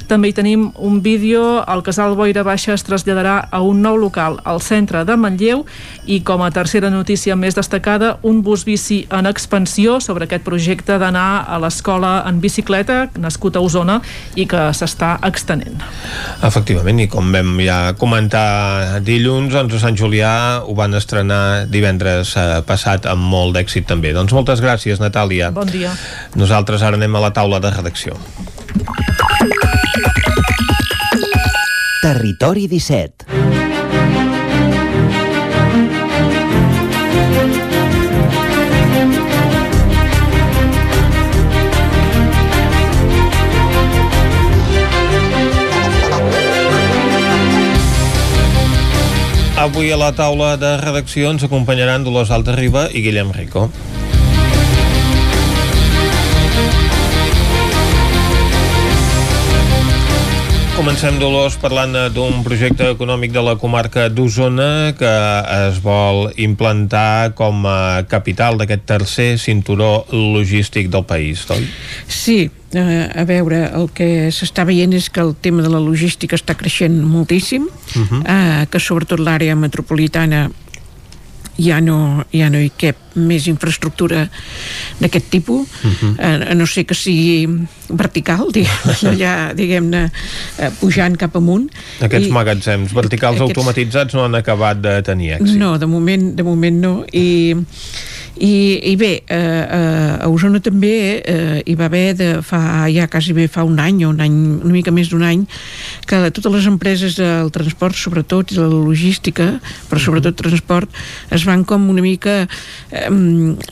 Speaker 40: També hi tenim un vídeo, el casal Boira Baixa es traslladarà a un nou local al centre de Manlleu i com a tercera notícia més destacada, un bus bici en expansió sobre aquest projecte d'anar a l'escola en bicicleta, nascut a Osona i que s'està extenent.
Speaker 1: Efectivament, i com vam ja comentar dilluns, doncs a Sant Julià ho van estrenar divendres eh, passat amb molt d'èxit també. Doncs moltes gràcies, Natàlia.
Speaker 40: Bon dia.
Speaker 1: Nosaltres ara anem a la taula de redacció.
Speaker 41: Territori 17
Speaker 1: Avui a la taula de redacció ens acompanyaran Dolors Alta Riba i Guillem Rico. Comencem, Dolors, parlant d'un projecte econòmic de la comarca d'Osona que es vol implantar com a capital d'aquest tercer cinturó logístic del país, oi?
Speaker 42: Sí, eh, a veure, el que s'està veient és que el tema de la logística està creixent moltíssim, uh -huh. eh, que sobretot l'àrea metropolitana ja no, ja no hi cap més infraestructura d'aquest tipus, uh -huh. eh, no ser que sigui vertical, diguem, allà, diguem-ne, eh, pujant cap amunt.
Speaker 1: Aquests
Speaker 42: I,
Speaker 1: magatzems verticals
Speaker 42: aquests-
Speaker 1: automatitzats no han acabat de tenir èxit.
Speaker 42: no, de moment, de moment no. I, i, i bé, eh, eh, a Osona també eh, hi va haver de fa, ja quasi bé fa un any o un any, una mica més d'un any que totes les empreses del transport sobretot i de la logística però sobretot transport es van com una mica eh,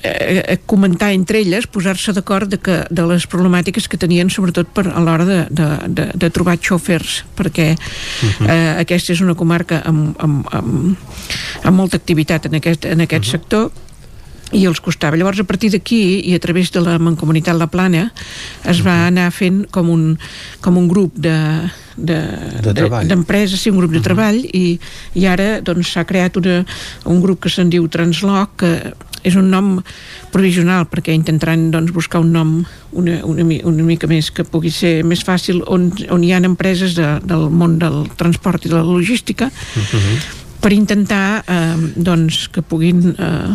Speaker 42: eh, comentar entre elles posar-se d'acord de, que, de les problemàtiques que tenien sobretot per, a l'hora de, de, de, de trobar xòfers perquè eh, aquesta és una comarca amb, amb, amb, amb molta activitat en aquest, en aquest sector i els costava. Llavors, a partir d'aquí, i a través de la Mancomunitat La Plana, es va anar fent com un, com un grup de, de,
Speaker 1: De
Speaker 42: d'empreses, sí, un grup de treball, i, i ara doncs, s'ha creat una, un grup que se'n diu Transloc, que és un nom provisional, perquè intentaran doncs, buscar un nom una, una, una mica més que pugui ser més fàcil, on, on hi ha empreses de, del món del transport i de la logística, per intentar eh, doncs, que puguin eh,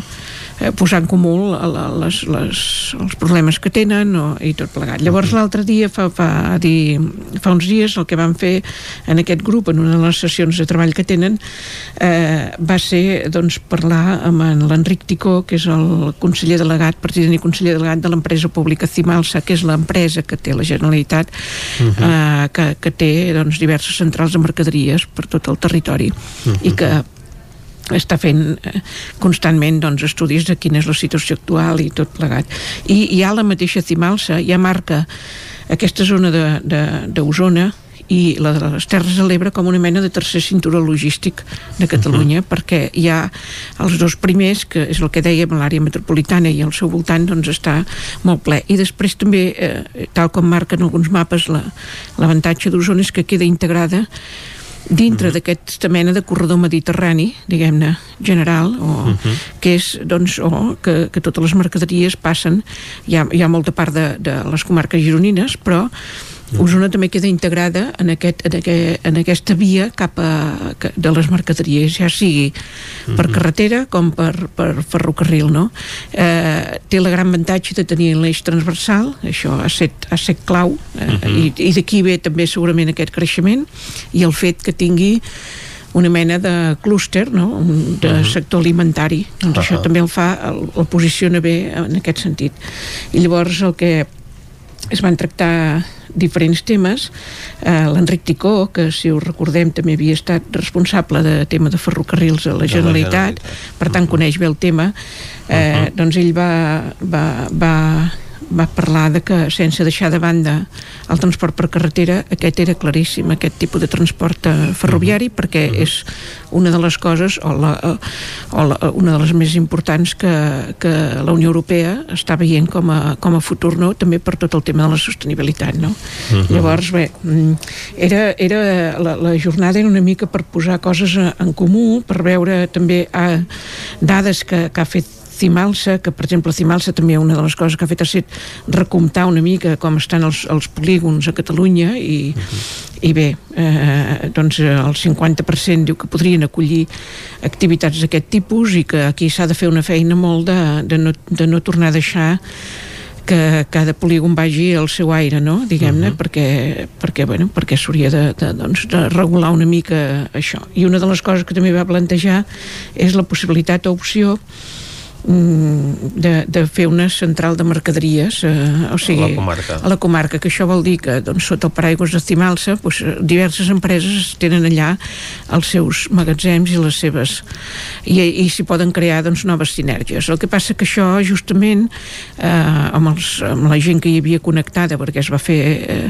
Speaker 42: eh, posar en comú la- les, les, els problemes que tenen o, i tot plegat. Llavors l'altre dia, fa, fa, dir, fa uns dies, el que van fer en aquest grup, en una de les sessions de treball que tenen, eh, va ser doncs, parlar amb en l'Enric Ticó, que és el conseller delegat, president i conseller delegat de l'empresa pública Cimalsa, que és l'empresa que té la Generalitat, eh, que, que té doncs, diverses centrals de mercaderies per tot el territori i que està fent eh, constantment doncs, estudis de quina és la situació actual i tot plegat. I hi ha la mateixa Cimalsa, ja marca aquesta zona d'Osona i la de les Terres de l'Ebre com una mena de tercer cinturó logístic de Catalunya, perquè hi ha els dos primers, que és el que dèiem l'àrea metropolitana i al seu voltant doncs està molt ple. I després també, eh, tal com marquen alguns mapes, la- l'avantatge d'Osona és que queda integrada dintre d'aquesta mena de corredor mediterrani, diguem-ne, general, o, que és, doncs, o que, que totes les mercaderies passen, hi ha, hi ha molta part de, de les comarques gironines, però Osona també queda integrada en, aquest, en, aquest, en aquesta via cap a, de les mercaderies, ja sigui per carretera com per, per ferrocarril, no? Eh, té la gran avantatge de tenir l'eix transversal, això ha set, ha set clau, eh, i, i d'aquí ve també segurament aquest creixement, i el fet que tingui una mena de clúster no? De sector alimentari doncs això
Speaker 1: Ahà.
Speaker 42: també el fa, el, el posiciona bé en aquest sentit i llavors el que es van tractar diferents temes. Eh, L'Enric Ticó, que si us recordem també havia estat responsable de tema de ferrocarrils a la
Speaker 1: la
Speaker 42: Generalitat, per tant coneix bé el tema, eh, doncs ell va, va, va, va parlar de que sense deixar de banda el transport per carretera aquest era claríssim, aquest tipus de transport eh, ferroviari perquè és una de les coses o, la, o la, una de les més importants que, que la Unió Europea està veient com a, com a futur no? també per tot el tema de la sostenibilitat no?
Speaker 43: Mhm.
Speaker 42: llavors bé mm, era, era, la, la jornada era una mica per posar coses en comú per veure també eh, dades que, que ha fet Cimalsa, que per exemple Cimalsa també una de les coses que ha fet ha estat recomptar una mica com estan els, els polígons a Catalunya i, i bé, eh, doncs el 50% diu que podrien acollir activitats d'aquest tipus i que aquí s'ha de fer una feina molt de, de, no, de no tornar a deixar que cada polígon vagi al seu aire, no? diguem-ne, uh -huh. perquè, perquè, bueno, perquè s'hauria de, de, doncs, de regular una mica això. I una de les coses que també va plantejar és la possibilitat o opció de, de fer una central de mercaderies eh, o sigui,
Speaker 1: A la comarca.
Speaker 42: a la comarca, que això vol dir que doncs, sota el paraigües de Cimalsa doncs, diverses empreses tenen allà els seus magatzems i les seves i, i s'hi poden crear doncs, noves sinergies. El que passa que això justament eh, amb, els, amb la gent que hi havia connectada perquè es va fer eh,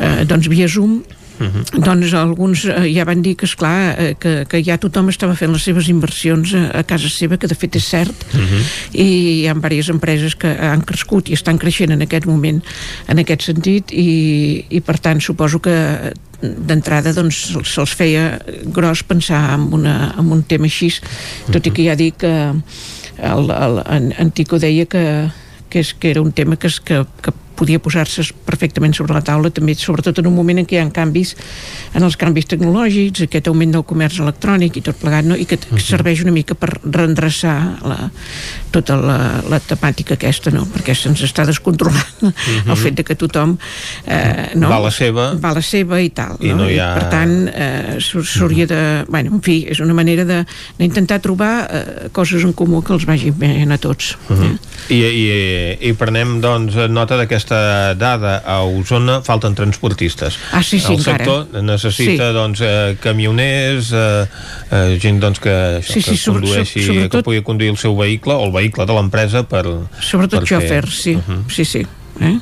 Speaker 42: eh, doncs via Zoom doncs alguns eh, ja van dir que, esclar, eh, que, que ja tothom estava fent les seves inversions a, a casa seva, que de fet és cert, i hi ha diverses empreses que han crescut i estan creixent en aquest moment en aquest sentit i, i per tant suposo que d'entrada doncs se'ls feia gros pensar en, una, en un tema així tot i que ja dic que el, el, en, en Tico deia que, que, és, que era un tema que, es, que, que podia posar-se perfectament sobre la taula també, sobretot en un moment en què hi ha canvis en els canvis tecnològics, aquest augment del comerç electrònic i tot plegat, no? i que serveix una mica per reendreçar la, tota la, la temàtica aquesta, no? perquè se'ns està descontrolant uh -huh. el fet de que tothom eh, no?
Speaker 1: Va la seva.
Speaker 42: va la seva i tal,
Speaker 1: I no hi ha-
Speaker 42: I per tant eh, s'hauria de bueno, en fi, és una manera de- d'intentar trobar eh, coses en comú que els vagin bé a tots
Speaker 1: Uh -huh. I, i, I prenem doncs nota d'aquesta dada a Osona falten transportistes
Speaker 42: Ah, sí, sí,
Speaker 1: el
Speaker 42: encara.
Speaker 1: sector necessita
Speaker 42: Sí.
Speaker 1: doncs eh, camioners eh, eh, gent doncs que, això,
Speaker 42: Sí, sí,
Speaker 1: que condueixi
Speaker 42: sobre-
Speaker 1: que
Speaker 42: sobretot-
Speaker 1: pugui conduir el seu vehicle o el vehicle de l'empresa per,
Speaker 42: sobretot
Speaker 1: per fer-
Speaker 42: xòfers, sí, sí, sí eh?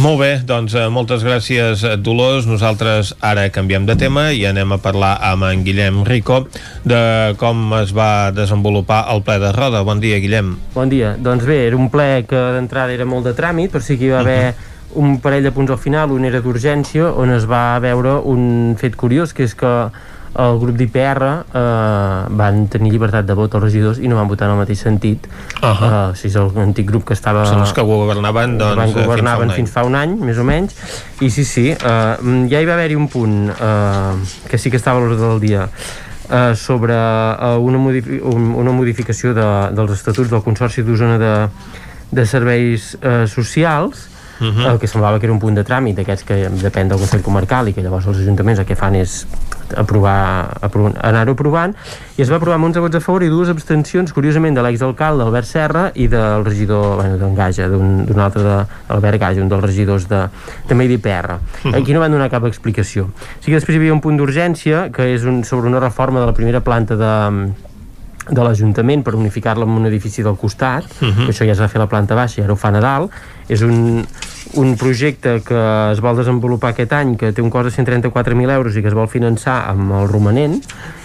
Speaker 1: Molt bé, doncs eh, moltes gràcies eh, Dolors. Nosaltres ara canviem de tema i anem a parlar amb en Guillem Rico de com es va desenvolupar el ple de Roda. Bon dia, Guillem.
Speaker 43: Bon dia. Doncs bé, era un ple que d'entrada era molt de tràmit, però sí que hi va haver un parell de punts al final, un era d'urgència, on es va veure un fet curiós, que és que el grup d'IPR eh, van tenir llibertat de vot als regidors i no van votar en el mateix sentit. Uh -huh. uh, o sigui, és l'antic grup que estava...
Speaker 1: Són els que governaven, doncs,
Speaker 43: van
Speaker 1: eh, fins
Speaker 43: governaven fins fa un any, més o menys. I sí, sí, uh, ja hi va haver-hi un punt uh, que sí que estava a l'ordre del dia eh, sobre uh, una, modifi un, una modificació de, dels estatuts del Consorci d'Osona de, de Serveis eh, Socials Uh -huh. el que semblava que era un punt de tràmit d'aquests que depèn del Consell Comarcal i que llavors els ajuntaments el que fan és aprovar, aprovar anar-ho aprovant i es va aprovar amb 11 vots a favor i dues abstencions curiosament de l'exalcalde Albert Serra i del regidor bueno, d'en Gaja d'un altre de Albert Gaja, un dels regidors de, també d'IPR
Speaker 1: Mhm.
Speaker 43: aquí no van donar cap explicació sí que després hi havia un punt d'urgència que és un, sobre una reforma de la primera planta de, de l'Ajuntament per unificar-la amb un edifici del costat, uh
Speaker 1: Mhm.
Speaker 43: -huh. que això ja es va fer a la planta baixa i ara ho fan a dalt. És un, un projecte que es vol desenvolupar aquest any, que té un cost de 134.000 euros i que es vol finançar amb el romanent,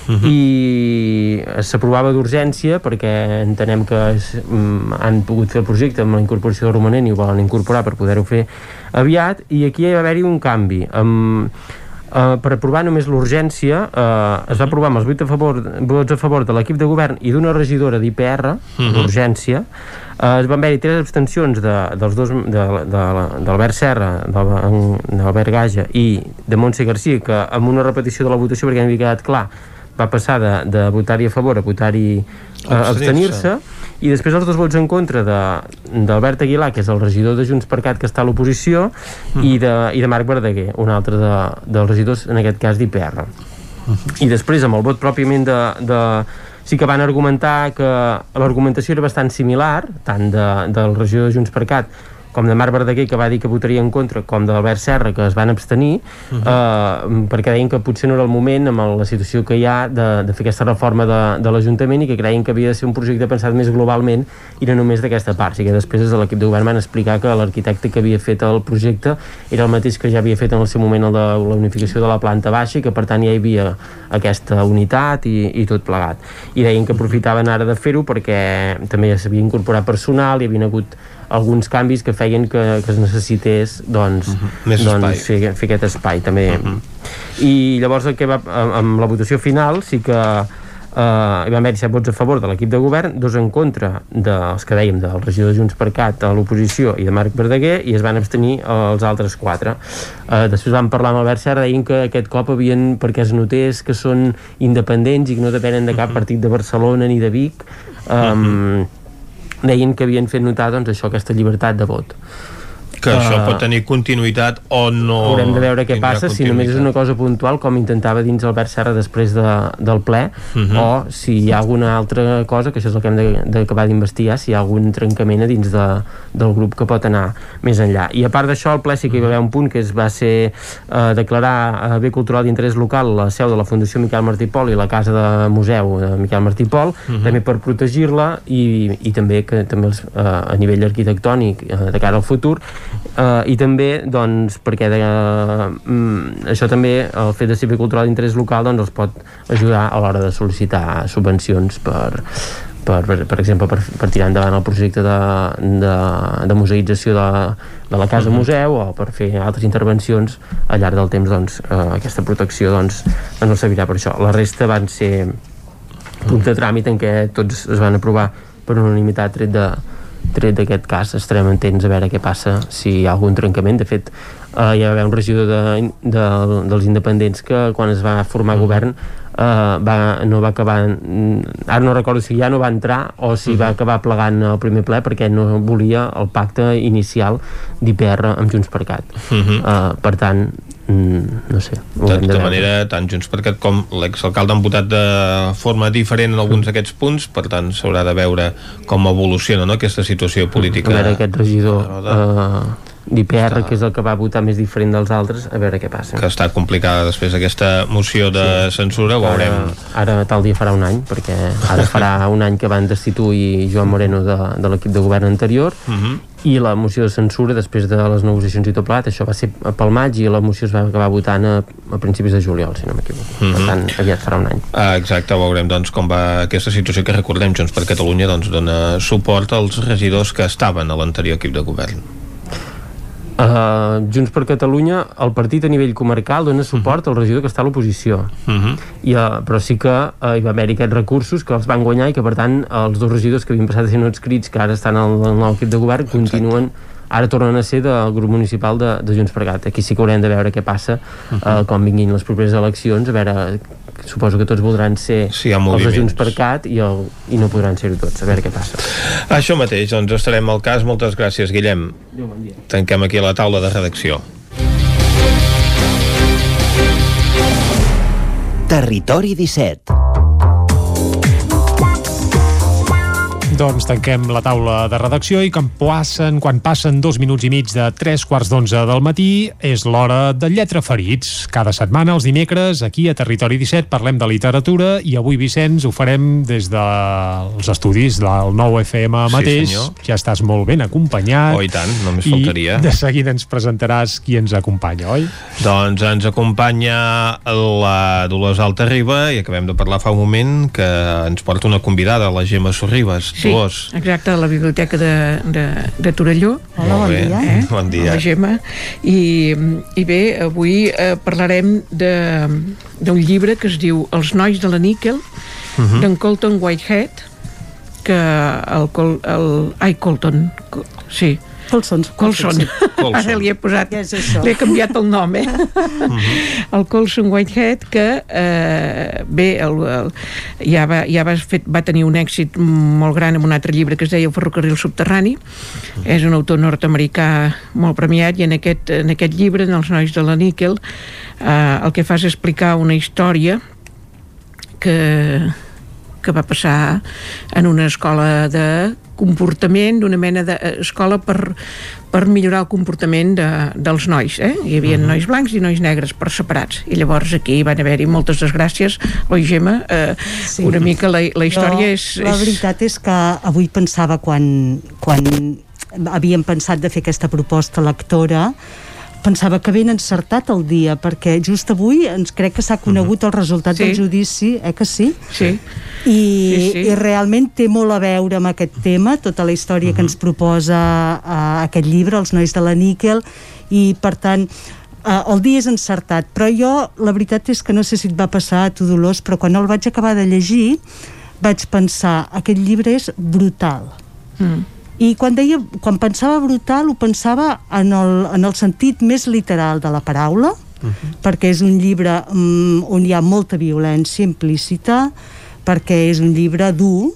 Speaker 43: uh -huh. i s'aprovava d'urgència perquè entenem que es, mm, han pogut fer el projecte amb la incorporació del romanent i ho volen incorporar per poder-ho fer aviat, i aquí hi va haver-hi un canvi. Amb, Uh, per aprovar només l'urgència uh, es va aprovar amb els 8 a favor, vots a favor de l'equip de govern i d'una regidora d'IPR
Speaker 1: Mhm.
Speaker 43: d'urgència uh, es van haver-hi tres abstencions de, dels dos de- de- d'Albert Serra d'Al- d'Albert Gaja i de Montse Garcia que amb una repetició de la votació perquè havia quedat clar va passar de, de votar-hi a favor a votar-hi uh,
Speaker 1: Abstenir-se.
Speaker 43: abstenir-se i després els dos vots en contra d'Albert Aguilar, que és el regidor de Junts per Cat que està a l'oposició, i, de, i de Marc Verdaguer, un altre de, dels regidors, en aquest cas d'IPR. I després, amb el vot pròpiament de, de sí que van argumentar que l'argumentació era bastant similar, tant de, del regidor de Junts per Cat com de Marc Verdaguer que va dir que votaria en contra com d'Albert Serra que es van abstenir uh -huh. eh, perquè deien que potser no era el moment amb la situació que hi ha de, de fer aquesta reforma de, de l'Ajuntament i que creien que havia de ser un projecte pensat més globalment i no només d'aquesta part, i que després des de l'equip de govern van explicar que l'arquitecte que havia fet el projecte era el mateix que ja havia fet en el seu moment el de la unificació de la planta baixa i que per tant ja hi havia aquesta unitat i, i tot plegat i deien que aprofitaven ara de fer-ho perquè també ja s'havia incorporat personal i havien hagut alguns canvis que feien que, que es necessités doncs, uh
Speaker 1: Mhm. -huh. Més
Speaker 43: doncs
Speaker 1: espai.
Speaker 43: fer, fer aquest espai també uh
Speaker 1: Mhm.
Speaker 43: -huh. i llavors el que va, amb la votació final sí que eh, hi va haver 17 vots a favor de l'equip de govern, dos en contra dels que dèiem, del regidor de Junts per Cat a l'oposició i de Marc Verdaguer i es van abstenir els altres quatre eh, després vam parlar amb Albert Serra deien que aquest cop havien, perquè es notés que són independents i que no depenen de cap partit de Barcelona ni de Vic um, deien que havien fet notar doncs, això, aquesta llibertat de vot
Speaker 1: Que això
Speaker 43: Ah.
Speaker 1: pot tenir continuïtat o no...
Speaker 43: haurem de veure què passa si només és una cosa puntual com intentava dins Albert Serra després de, del ple
Speaker 1: Mhm.
Speaker 43: o si hi ha alguna altra cosa que això és el que hem de- d'acabar d'investigar si hi ha algun trencament a dins de, del grup que pot anar més enllà i a part d'això el ple sí que hi va haver un punt que es va ser eh, declarar eh, bé cultural d'interès local la seu de la Fundació Miquel Martí Pol i la casa de museu de Miquel Martí Pol
Speaker 1: Mhm.
Speaker 43: també per protegir-la i, i també que també els, eh, a nivell arquitectònic eh, de cara al futur eh, i també doncs, perquè de, mm, això també el fet de ser bé cultural d'interès local doncs, els pot ajudar a l'hora de sol·licitar subvencions per, per, per, per exemple per, per tirar endavant el projecte de, de, de museïtzació de, de la casa museu o per fer altres intervencions al llarg del temps doncs, eh, aquesta protecció doncs, no servirà per això. La resta van ser punts de tràmit en què tots es van aprovar per unanimitat tret de tret d'aquest cas estarem atents a veure què passa si hi ha algun trencament. De fet eh, hi va haver un regidor de, de, dels independents que quan es va formar govern eh, va, no va acabar mm, ara no recordo si ja no va entrar o si va acabar plegant el primer ple perquè no volia el pacte inicial d'IPR amb Junts per Cat.
Speaker 1: Mhm.
Speaker 43: eh, per tant mm, no sé
Speaker 1: de
Speaker 43: de
Speaker 1: tota
Speaker 43: veure.
Speaker 1: manera, tant Junts per Cat com l'exalcalde han votat de forma diferent en alguns d'aquests punts, per tant s'haurà de veure com evoluciona no, aquesta situació política.
Speaker 43: a veure aquest regidor eh, d'IPR que és el que va votar més diferent dels altres a veure què passa
Speaker 1: que està complicada després d'aquesta moció de censura, ho veurem.
Speaker 43: ara, ara tal dia farà un any perquè ara farà un any que van destituir Joan Moreno de, de l'equip de govern anterior
Speaker 1: Uh -huh.
Speaker 43: i la moció de censura després de les negociacions i tot plat, això va ser pel maig i la moció es va acabar votant a, a principis de juliol, si no m'equivoco
Speaker 1: Mhm.
Speaker 43: per tant aviat farà un any
Speaker 1: Ah, exacte, veurem doncs, com va aquesta situació que recordem Junts per Catalunya doncs, dona suport als regidors que estaven a l'anterior equip de govern.
Speaker 43: Uh, Junts per Catalunya, el partit a nivell comarcal dona suport al regidor que està a l'oposició.
Speaker 1: Uh -huh.
Speaker 43: I, uh, però sí que uh, hi va haver aquests recursos que els van guanyar i que, per tant, els dos regidors que havien passat a ser no escrits, que ara estan al, al nou equip de govern, continuen ara tornen a ser del grup municipal de, de Junts per Cat. Aquí sí que haurem de veure què passa uh, quan vinguin les properes eleccions, a veure suposo que tots voldran ser
Speaker 1: Sí,
Speaker 43: els de
Speaker 1: moviments.
Speaker 43: Junts per Cat i, el, i no podran ser-ho tots, a veure què passa.
Speaker 1: Això mateix, doncs estarem al cas. Moltes gràcies, Guillem.
Speaker 43: Adéu, bon dia.
Speaker 1: Tanquem aquí la taula de redacció.
Speaker 41: Territori 17.
Speaker 3: Doncs tanquem la taula de redacció i quan passen, quan passen dos minuts i mig de tres quarts d'onze del matí és l'hora de Lletra Ferits. Cada setmana, els dimecres, aquí a Territori 17 parlem de literatura i avui, Vicenç, ho farem des dels estudis del nou FM
Speaker 1: Sí,
Speaker 3: mateix.
Speaker 1: senyor.
Speaker 3: ja estàs molt ben acompanyat.
Speaker 1: Oh, i tant, només
Speaker 3: I
Speaker 1: faltaria.
Speaker 3: de seguida ens presentaràs qui ens acompanya, oi?
Speaker 1: Doncs ens acompanya la Dolors Altarriba i acabem de parlar fa un moment que ens porta una convidada, la Gemma Sorribes.
Speaker 42: Sí,
Speaker 1: Dolors.
Speaker 42: exacte, a la biblioteca de, de, de Torelló.
Speaker 1: Hola, bon dia.
Speaker 42: Eh?
Speaker 1: Bon dia.
Speaker 42: La Gemma. I, I bé, avui eh, parlarem de- d'un llibre que es diu Els nois de la níquel,
Speaker 1: Mhm.
Speaker 42: d'en Colton Whitehead, que el, Col, el ai, Colton, Co- sí,
Speaker 44: Colson.
Speaker 42: Colson. Colson. Ara li he posat,
Speaker 44: Què és això?
Speaker 42: l'he canviat el nom, eh? el Colson Whitehead, que eh, bé, el, el, ja, va, ja va, fet, va tenir un èxit molt gran amb un altre llibre que es deia El ferrocarril subterrani. És un autor nord-americà molt premiat i en aquest, en aquest llibre, en Els nois de la níquel, eh, el que fa és explicar una història que, que va passar en una escola de comportament, d'una mena d'escola per, per millorar el comportament de, dels nois. Eh? Hi havia uh -huh. nois blancs i nois negres per separats. I llavors aquí van haver-hi moltes desgràcies. Oi, Gemma? Eh, sí. Una mica la, la història
Speaker 44: jo,
Speaker 42: és,
Speaker 44: La
Speaker 42: és...
Speaker 44: veritat és que avui pensava quan, quan havíem pensat de fer aquesta proposta lectora pensava que ben encertat el dia perquè just avui ens crec que s'ha conegut el resultat
Speaker 42: Sí.
Speaker 44: del judici, eh que sí?
Speaker 42: Sí.
Speaker 44: I,
Speaker 42: Sí, sí.
Speaker 44: i realment té molt a veure amb aquest tema, tota la història que ens proposa uh, aquest llibre, Els nois de la níquel, i per tant uh, el dia és encertat, però jo la veritat és que no sé si et va passar a tu Dolors, però quan el vaig acabar de llegir vaig pensar, aquest llibre és brutal
Speaker 42: Mm.
Speaker 44: I quan, deia, quan pensava brutal ho pensava en el, en el sentit més literal de la paraula perquè és un llibre mm, on hi ha molta violència implícita perquè és un llibre dur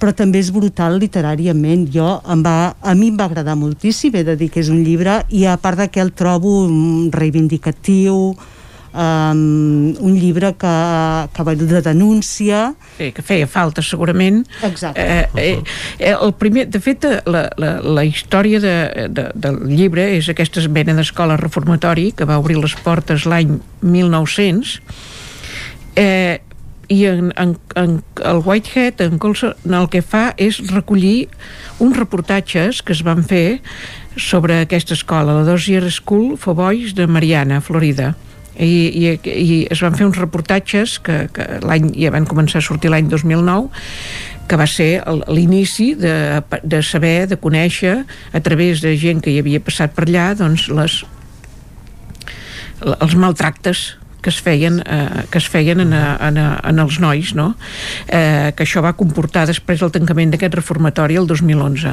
Speaker 44: però també és brutal literàriament. Jo em va, a mi em va agradar moltíssim he de dir que és un llibre i a part de que el trobo mm, reivindicatiu um, un llibre que, que va de denúncia.
Speaker 42: Sí, que feia falta segurament.
Speaker 44: Exacte.
Speaker 42: eh, eh, eh, el primer, de fet eh, la, la, la història de, de, del llibre és aquesta mena d'escola reformatori que va obrir les portes l'any 1900 eh, i en, en, en el Whitehead en, Colson, el que fa és recollir uns reportatges que es van fer sobre aquesta escola, la Dozier School for Boys de Mariana, Florida i, i, i es van fer uns reportatges que, que l'any ja van començar a sortir l'any 2009 que va ser l'inici de, de saber, de conèixer a través de gent que hi havia passat per allà doncs les, els maltractes que es feien, eh, que es feien en, en, en els nois, no? eh, que això va comportar després el tancament d'aquest reformatori el 2011.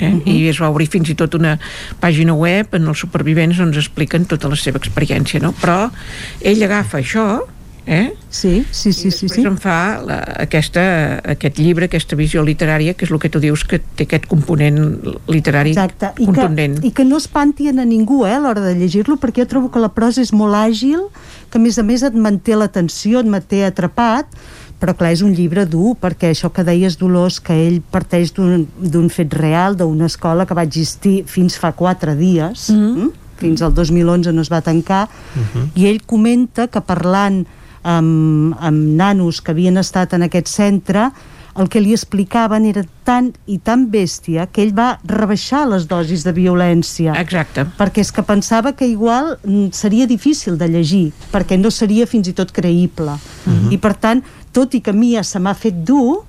Speaker 42: Eh? Uh -huh. i es va obrir fins i tot una pàgina web en els supervivents on es expliquen tota la seva experiència no? però ell agafa això eh?
Speaker 44: Sí, sí, sí, sí, sí.
Speaker 42: em fa la, aquesta, aquest llibre, aquesta visió literària, que és el que tu dius que té aquest component literari
Speaker 44: Exacte, i
Speaker 42: contundent.
Speaker 44: que, i que no espantien a ningú eh, a l'hora de llegir-lo, perquè jo trobo que la prosa és molt àgil, que a més a més et manté l'atenció, et manté atrapat, però clar, és un llibre dur, perquè això que deies, Dolors, que ell parteix d'un d'un fet real, d'una escola que va existir fins fa quatre dies, mm -hmm. fins al 2011 no es va tancar, i ell comenta que parlant amb, amb nanos que havien estat en aquest centre el que li explicaven era tan i tan bèstia que ell va rebaixar les dosis de violència.
Speaker 42: Exacte.
Speaker 44: Perquè és que pensava que igual mm, seria difícil de llegir, perquè no seria fins i tot creïble. I per tant, tot i que a mi ja se m'ha fet dur,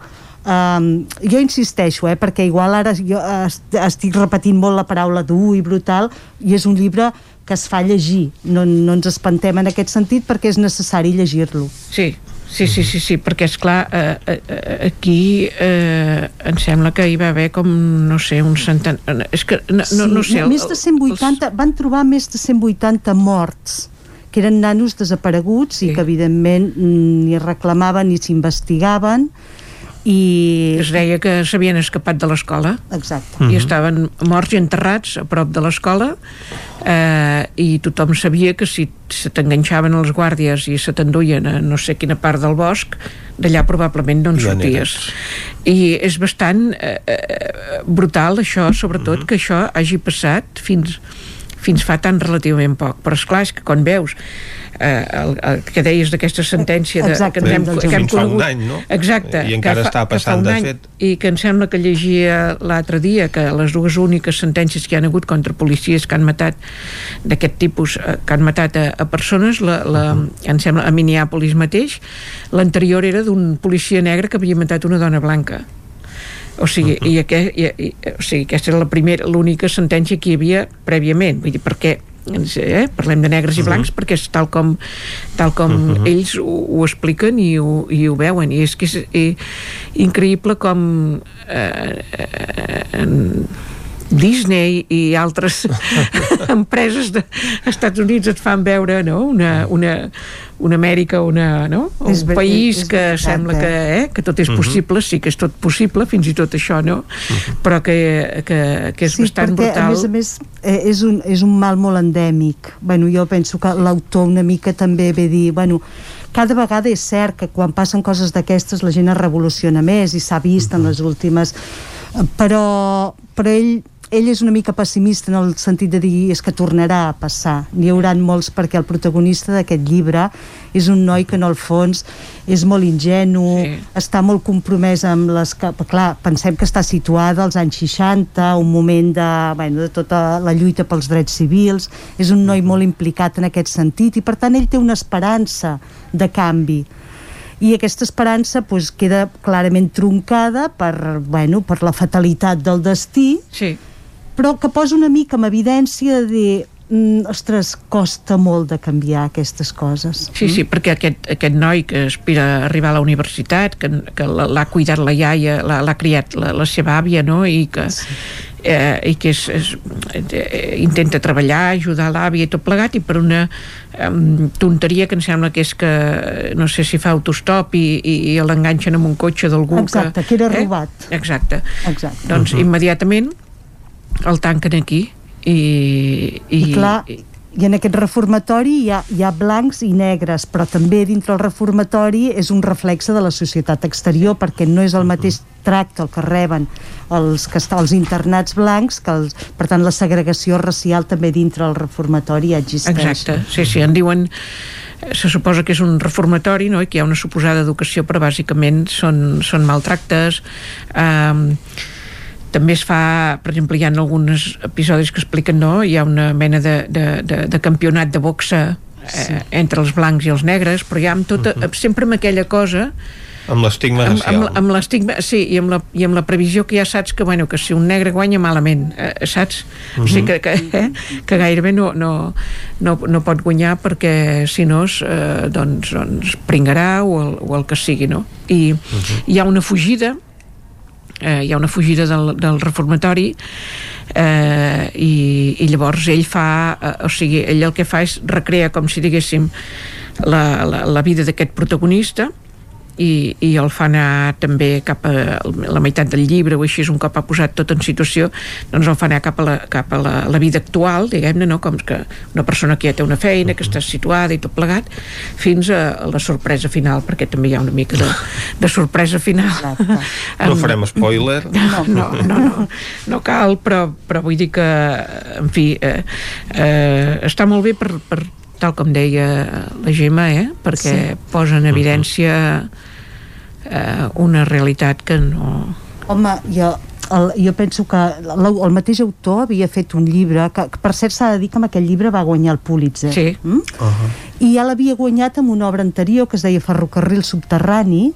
Speaker 44: Um, jo insisteixo, eh, perquè igual ara jo est estic repetint molt la paraula dur i brutal i és un llibre que es fa llegir. No, no ens espantem en aquest sentit perquè és necessari llegir-lo.
Speaker 42: Sí, sí, sí, sí, sí perquè és clar eh, eh, aquí eh, em sembla que hi va haver com, no sé, un centenar és que no, no, no sé el,
Speaker 44: més de 180, van trobar més de 180 morts que eren nanos desapareguts sí. i que evidentment mm, ni reclamaven ni s'investigaven i...
Speaker 42: es deia que s'havien escapat de l'escola.
Speaker 44: Exacte.
Speaker 42: i estaven morts i enterrats a prop de l'escola eh, i tothom sabia que si se t'enganxaven els guàrdies i se t'enduien a no sé quina part del bosc d'allà probablement no en
Speaker 1: Ja
Speaker 42: sorties. I és bastant eh, eh, brutal això, sobretot que això hagi passat fins fins fa tan relativament poc però és clar és que quan veus eh, el, el que deies d'aquesta sentència de,
Speaker 44: Exacte,
Speaker 42: que, ens hem,
Speaker 44: del
Speaker 42: que hem
Speaker 1: Fins fa un
Speaker 42: conegut
Speaker 1: any, no?
Speaker 42: exacte,
Speaker 1: I encara
Speaker 42: que
Speaker 1: està passant, de
Speaker 42: any,
Speaker 1: fet.
Speaker 42: i que em sembla que llegia l'altre dia que les dues úniques sentències que hi han hagut contra policies que han matat d'aquest tipus, eh, que han matat a, a persones la, la, uh -huh. em sembla a Minneapolis mateix l'anterior era d'un policia negre que havia matat una dona blanca o sigui, uh -huh. i, aquest, i, i, o sigui, aquesta era la primera, l'única sentència que hi havia prèviament, vull dir, perquè eh, parlem de negres i blancs uh -huh. perquè és tal com, tal com uh -huh. ells ho, ho expliquen i ho, i ho veuen i és que és eh, increïble com eh, eh, Disney i altres empreses dels Estats Units et fan veure no? una, una, una Amèrica una, no? un
Speaker 44: És ver-
Speaker 42: país que
Speaker 44: veritat,
Speaker 42: sembla que, eh, que tot és
Speaker 44: Mhm.
Speaker 42: possible, sí que és tot possible, fins i tot això, no? Però que, que, que és
Speaker 44: sí,
Speaker 42: bastant
Speaker 44: perquè,
Speaker 42: brutal.
Speaker 44: a més a més, eh, és, un, és un mal molt endèmic. Bueno, jo penso que l'autor una mica també ve dir, bueno, cada vegada és cert que quan passen coses d'aquestes la gent es revoluciona més i s'ha vist en les últimes eh, però, però ell ell és una mica pessimista en el sentit de dir és que tornarà a passar. N'hi haurà molts perquè el protagonista d'aquest llibre és un noi que en el fons és molt ingenu, sí. està molt compromès amb les... Clar, pensem que està situada als anys 60, un moment de, bueno, de tota la lluita pels drets civils, és un noi molt implicat en aquest sentit i per tant ell té una esperança de canvi i aquesta esperança pues, queda clarament troncada per, bueno, per la fatalitat del destí
Speaker 42: sí
Speaker 44: però que posa una mica en evidència de dir mm, ostres, costa molt de canviar aquestes coses.
Speaker 42: Sí, sí, perquè aquest, aquest noi que aspira a arribar a la universitat, que, que l'ha cuidat la iaia, l'ha criat la, la seva àvia, no?, i que, sí. eh, i que és, és, eh, intenta treballar, ajudar l'àvia i tot plegat, i per una eh, tonteria que em sembla que és que no sé si fa autostop i, i, i l'enganxen amb un cotxe d'algú
Speaker 44: que... Exacte, que era eh? robat.
Speaker 42: Exacte.
Speaker 44: Exacte.
Speaker 42: Doncs uh -huh. immediatament el tanquen aquí i,
Speaker 44: i, I clar, i en aquest reformatori hi ha, hi ha blancs i negres, però també dintre el reformatori és un reflexe de la societat exterior, perquè no és el mateix tracte el que reben els, que està, els internats blancs, que els, per tant la segregació racial també dintre el reformatori existeix.
Speaker 42: Exacte, sí, sí, en diuen se suposa que és un reformatori no? i que hi ha una suposada educació però bàsicament són, són maltractes eh, també es fa, per exemple, hi ha alguns episodis que expliquen, no? Hi ha una mena de, de, de, de campionat de boxa eh, sí. entre els blancs i els negres, però ha amb tota, uh -huh. sempre amb aquella cosa
Speaker 1: amb l'estigma
Speaker 42: racial. Amb, amb, amb l'estigma, sí, i amb, la, i amb la previsió que ja saps que, bueno, que si un negre guanya malament, eh, saps? Uh -huh. O sigui que, que, eh, que gairebé no, no, no, no pot guanyar perquè si no eh, doncs, doncs pringarà o el, o el que sigui, no? I uh -huh. hi ha una fugida eh, hi ha una fugida del, del reformatori eh, i, i llavors ell fa eh, o sigui, ell el que fa és recrear com si diguéssim la, la, la vida d'aquest protagonista i, i el fa anar també cap a la meitat del llibre o així un cop ha posat tot en situació doncs el fa anar cap a la, cap a la, la vida actual diguem-ne, no? com que una persona que ja té una feina, que està situada i tot plegat fins a la sorpresa final perquè també hi ha una mica de, de sorpresa final.
Speaker 1: No farem spoiler?
Speaker 42: No, no, no, no, no cal però, però vull dir que en fi eh, eh, està molt bé per, per tal com deia la Gemma, eh? perquè sí. posa en evidència eh, una realitat que no...
Speaker 44: Home, jo, el, jo penso que el, el mateix autor havia fet un llibre que, que per cert s'ha de dir que amb aquell llibre va guanyar el Pulitzer
Speaker 42: sí.
Speaker 44: mm? uh -huh. i ja l'havia guanyat amb una obra anterior que es deia Ferrocarril subterrani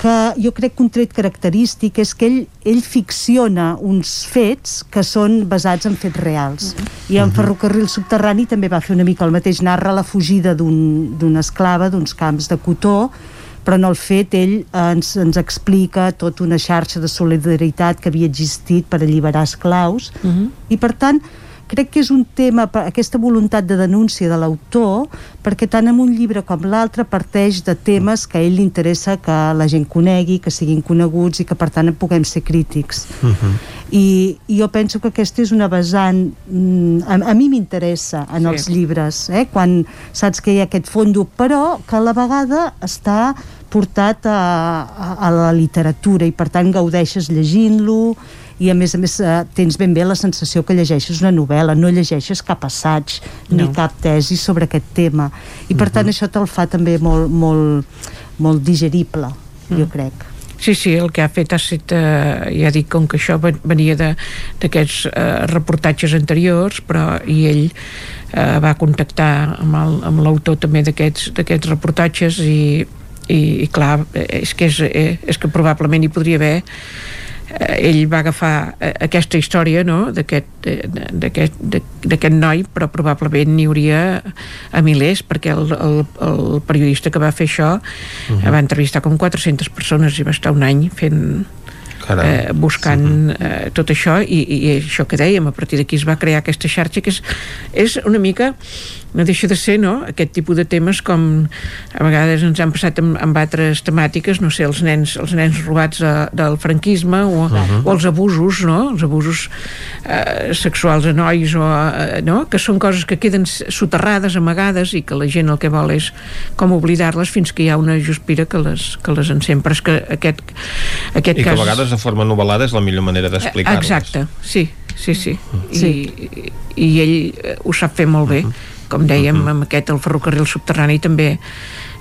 Speaker 44: que jo crec que un tret característic és que ell, ell ficciona uns fets que són basats en fets reals. I en Ferrocarril Subterrani també va fer una mica el mateix, narra la fugida d'una un, esclava d'uns camps de cotó, però en el fet ell ens, ens explica tota una xarxa de solidaritat que havia existit per alliberar esclaus, uh -huh. i per tant crec que és un tema, aquesta voluntat de denúncia de l'autor, perquè tant en un llibre com l'altre parteix de temes que a ell li interessa que la gent conegui, que siguin coneguts i que per tant en puguem ser crítics. Uh -huh. I, I jo penso que aquesta és una vessant... Mm, a, a mi m'interessa en sí. els llibres, eh? quan saps que hi ha aquest fondo, però que a la vegada està portat a, a, a la literatura i per tant gaudeixes llegint-lo i a més a més eh, tens ben bé la sensació que llegeixes una novel·la, no llegeixes cap assaig no. ni cap tesi sobre aquest tema i per uh -huh. tant mhm. això te'l fa també molt, molt, molt digerible, uh -huh. jo mm. crec.
Speaker 42: Sí, sí, el que ha fet ha estat, eh, ja dic, com que això venia d'aquests eh, reportatges anteriors, però i ell eh, va contactar amb l'autor també d'aquests reportatges i, i, i clar, és que, és, eh, és que probablement hi podria haver eh, ell va agafar eh, aquesta història no? d'aquest noi però probablement n'hi hauria a milers perquè el, el, el periodista que va fer això uh -huh. va entrevistar com 400 persones i va estar un any fent eh, buscant eh, tot això i, i això que dèiem, a partir d'aquí es va crear aquesta xarxa que és, és una mica no deixa de ser no? aquest tipus de temes com a vegades ens han passat amb, amb altres temàtiques, no sé, els nens, els nens robats a, del franquisme o, uh -huh. o els abusos, no? els abusos eh, sexuals a nois o, eh, no? que són coses que queden soterrades, amagades i que la gent el que vol és com oblidar-les fins que hi ha una juspira que les, que les encén però és que aquest, aquest
Speaker 1: I
Speaker 42: cas...
Speaker 1: que a vegades de forma novel·lada és la millor manera d'explicar-les.
Speaker 42: Exacte, sí, sí, sí. I, sí. I ell eh, ho sap fer molt bé. Com dèiem,
Speaker 1: Mhm.
Speaker 42: amb aquest, el ferrocarril subterrani també,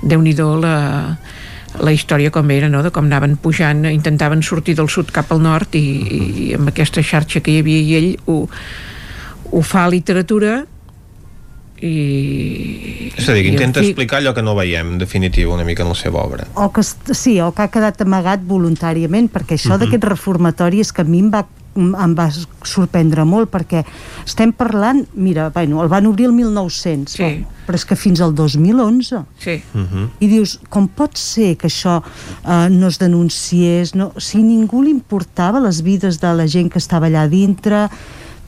Speaker 42: déu nhi la, la història com era, no? de com anaven pujant, intentaven sortir del sud cap al nord i, i amb aquesta xarxa que hi havia i ell ho, ho fa a literatura i...
Speaker 1: És a dir, que intenta
Speaker 42: fi,
Speaker 1: explicar allò que no veiem, en definitiva, una mica en la seva obra.
Speaker 44: o que, sí, o que ha quedat amagat voluntàriament, perquè això
Speaker 1: Mhm.
Speaker 44: d'aquest reformatori és que a mi em va, em va sorprendre molt, perquè estem parlant, mira, bueno, el van obrir el 1900, sí. però és que fins al 2011.
Speaker 42: Sí.
Speaker 44: I dius, com pot ser que això eh, no es denunciés, no? si ningú li importava les vides de la gent que estava allà dintre,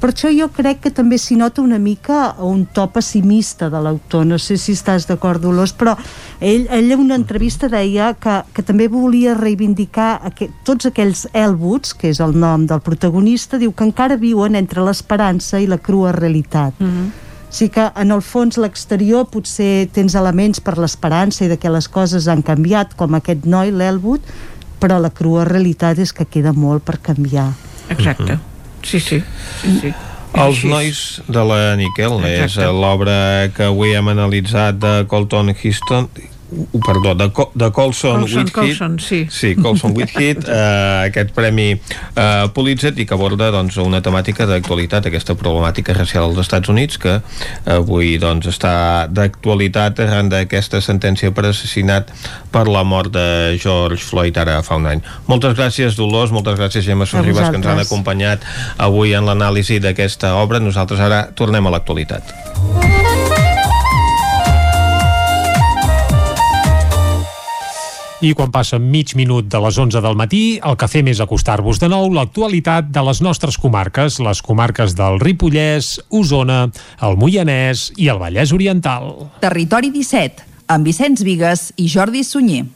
Speaker 44: per això jo crec que també s'hi nota una mica un to pessimista de l'autor, no sé si estàs d'acord Dolors, però ell, ell en una entrevista deia que, que també volia reivindicar aqu tots aquells Elwoods, que és el nom del protagonista, diu que encara viuen entre l'esperança i la crua realitat. Mm -hmm. O sigui que en el fons l'exterior potser tens elements per l'esperança i de que les coses han canviat, com aquest noi, l'Elwood, però la crua realitat és que queda molt per canviar.
Speaker 42: Exacte. Sí, sí. sí, sí.
Speaker 1: Els nois de la Nickel és
Speaker 42: Exacte.
Speaker 1: eh, l'obra que avui hem analitzat de Colton Histon uh, perdó, de, Co de Colson,
Speaker 42: Colson,
Speaker 1: Whitehead
Speaker 42: Colson, sí.
Speaker 1: sí, Colson Whitehead eh, aquest premi eh, Pulitzer i que aborda doncs, una temàtica d'actualitat aquesta problemàtica racial als Estats Units que avui doncs, està d'actualitat arran d'aquesta sentència per assassinat per la mort de George Floyd ara fa un any. Moltes gràcies Dolors, moltes gràcies Gemma Sorribas que ens han acompanyat avui en l'anàlisi d'aquesta obra. Nosaltres ara tornem a l'actualitat.
Speaker 3: I quan passa mig minut de les 11 del matí, el que fem és acostar-vos de nou l'actualitat de les nostres comarques, les comarques del Ripollès, Osona, el Moianès i el Vallès Oriental.
Speaker 20: Territori 17, amb Vicenç Vigues i Jordi Sunyer.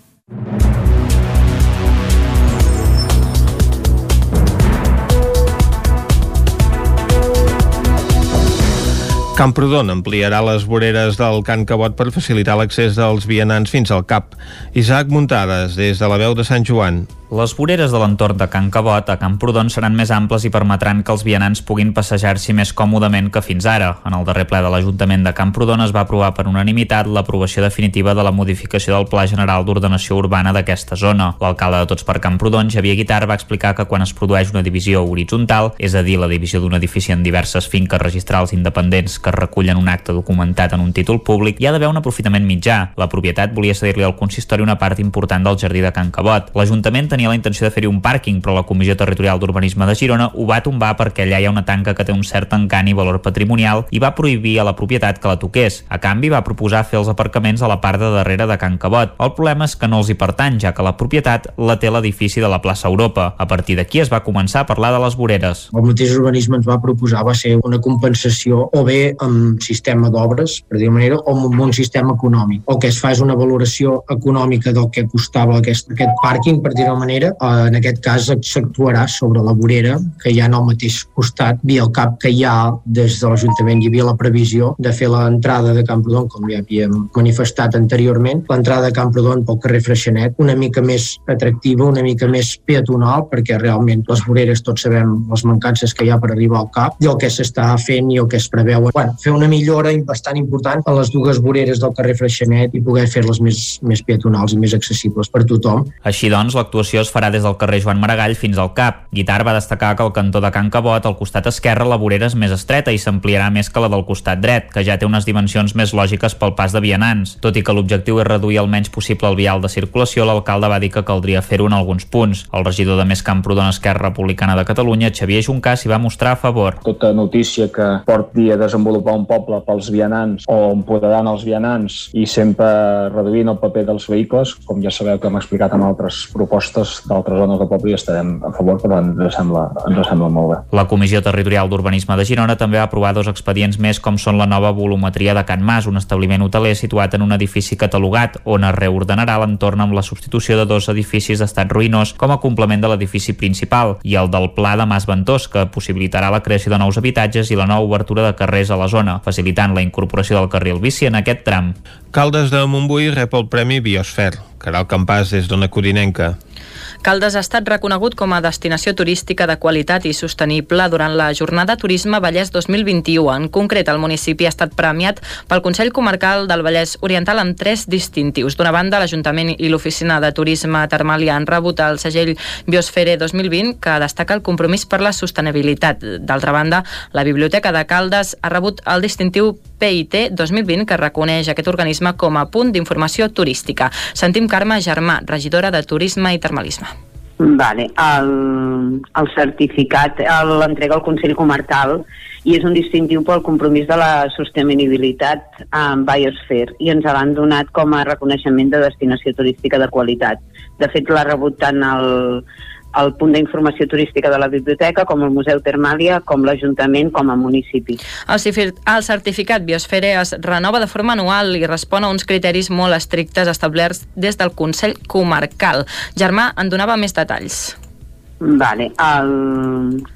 Speaker 1: Camprodon ampliarà les voreres del Can Cabot per facilitar l'accés dels vianants fins al CAP. Isaac Muntades, des de la veu de Sant Joan.
Speaker 6: Les voreres de l'entorn de Can Cabot a Camprodon seran més amples i permetran que els vianants puguin passejar-s'hi més còmodament que fins ara. En el darrer ple de l'Ajuntament de Camprodon es va aprovar per unanimitat l'aprovació definitiva de la modificació del Pla General d'Ordenació Urbana d'aquesta zona. L'alcalde de Tots per Camprodon, Xavier Guitar, va explicar que quan es produeix una divisió horitzontal, és a dir, la divisió d'un edifici en diverses finques registrals independents que recullen un acte documentat en un títol públic, hi ha d'haver un aprofitament mitjà. La propietat volia cedir-li al consistori una part important del jardí de Can Cabot. L'Ajuntament tenia la intenció de fer-hi un pàrquing, però la Comissió Territorial d'Urbanisme de Girona ho va tombar perquè allà hi ha una tanca que té un cert encant i valor patrimonial i va prohibir a la propietat que la toqués. A canvi, va proposar fer els aparcaments a la part de darrere de Can Cabot. El problema és que no els hi pertany, ja que la propietat la té l'edifici de la plaça Europa. A partir d'aquí es va començar a parlar de les voreres.
Speaker 45: El mateix urbanisme ens va proposar va ser una compensació o bé amb sistema d'obres, per dir manera, o amb un sistema econòmic. El que es fa és una valoració econòmica del que costava aquest, aquest pàrquing, per dir-ho manera. Eh, En aquest cas s'actuarà sobre la vorera que hi ha al mateix costat, via el cap que hi ha des de l'Ajuntament. Hi havia la previsió de fer l'entrada de Camprodon, com ja havíem manifestat anteriorment, l'entrada de Camprodon pel carrer Freixenet, una mica més atractiva, una mica més peatonal, perquè realment les voreres tots sabem les mancances que hi ha per arribar al cap i el que s'està fent i el que es preveu. Bueno, fer una millora bastant important a les dues voreres del carrer Freixenet i poder fer-les més, més peatonals i més accessibles per tothom.
Speaker 6: Així doncs, l'actuació es farà des del carrer Joan Maragall fins al CAP. Guitar va destacar que al cantó de Can Cabot, al costat esquerre, la vorera és més estreta i s'ampliarà més que la del costat dret, que ja té unes dimensions més lògiques pel pas de vianants. Tot i que l'objectiu és reduir el menys possible el vial de circulació, l'alcalde va dir que caldria fer-ho en alguns punts. El regidor de Més Camprodon Esquerra Republicana de Catalunya, Xavier Juncà, s'hi va mostrar a favor.
Speaker 46: tota notícia que porti a desenvolupar un poble pels vianants o empoderant els vianants i sempre reduint el paper dels vehicles, com ja sabeu que hem explicat en altres propostes, d'altres zones del poble hi estarem a favor, però ens sembla, ens sembla molt bé.
Speaker 6: La Comissió Territorial d'Urbanisme de Girona també va aprovar dos expedients més com són la nova volumetria de Can Mas, un establiment hoteler situat en un edifici catalogat on es reordenarà l'entorn amb la substitució de dos edificis d'estat ruïnós com a complement de l'edifici principal i el del Pla de Mas Ventós, que possibilitarà la creació de nous habitatges i la nova obertura de carrers a la zona, facilitant la incorporació del carril bici en aquest tram.
Speaker 1: Caldes de Montbui rep el Premi Biosfer. Caral Campàs des d'Ona Codinenca.
Speaker 5: Caldes ha estat reconegut com a destinació turística de qualitat i sostenible durant la Jornada Turisme Vallès 2021. En concret, el municipi ha estat premiat pel Consell Comarcal del Vallès Oriental amb tres distintius. D'una banda, l'Ajuntament i l'Oficina de Turisme Termàlia han rebut el segell Biosfere 2020, que destaca el compromís per la sostenibilitat. D'altra banda, la Biblioteca de Caldes ha rebut el distintiu PIT 2020, que reconeix aquest organisme com a punt d'informació turística. Sentim Carme Germà, regidora de Turisme i Termalisme.
Speaker 47: Vale. El, el certificat l'entrega al Consell Comarcal i és un distintiu pel compromís de la sostenibilitat amb Biosphere i ens l'han donat com a reconeixement de destinació turística de qualitat. De fet, l'ha rebut tant el, el punt d'informació turística de la biblioteca, com el Museu Termàlia, com l'Ajuntament, com a municipi.
Speaker 5: El, el certificat Biosfere es renova de forma anual i respon a uns criteris molt estrictes establerts des del Consell Comarcal. Germà en donava més detalls.
Speaker 47: Vale. El,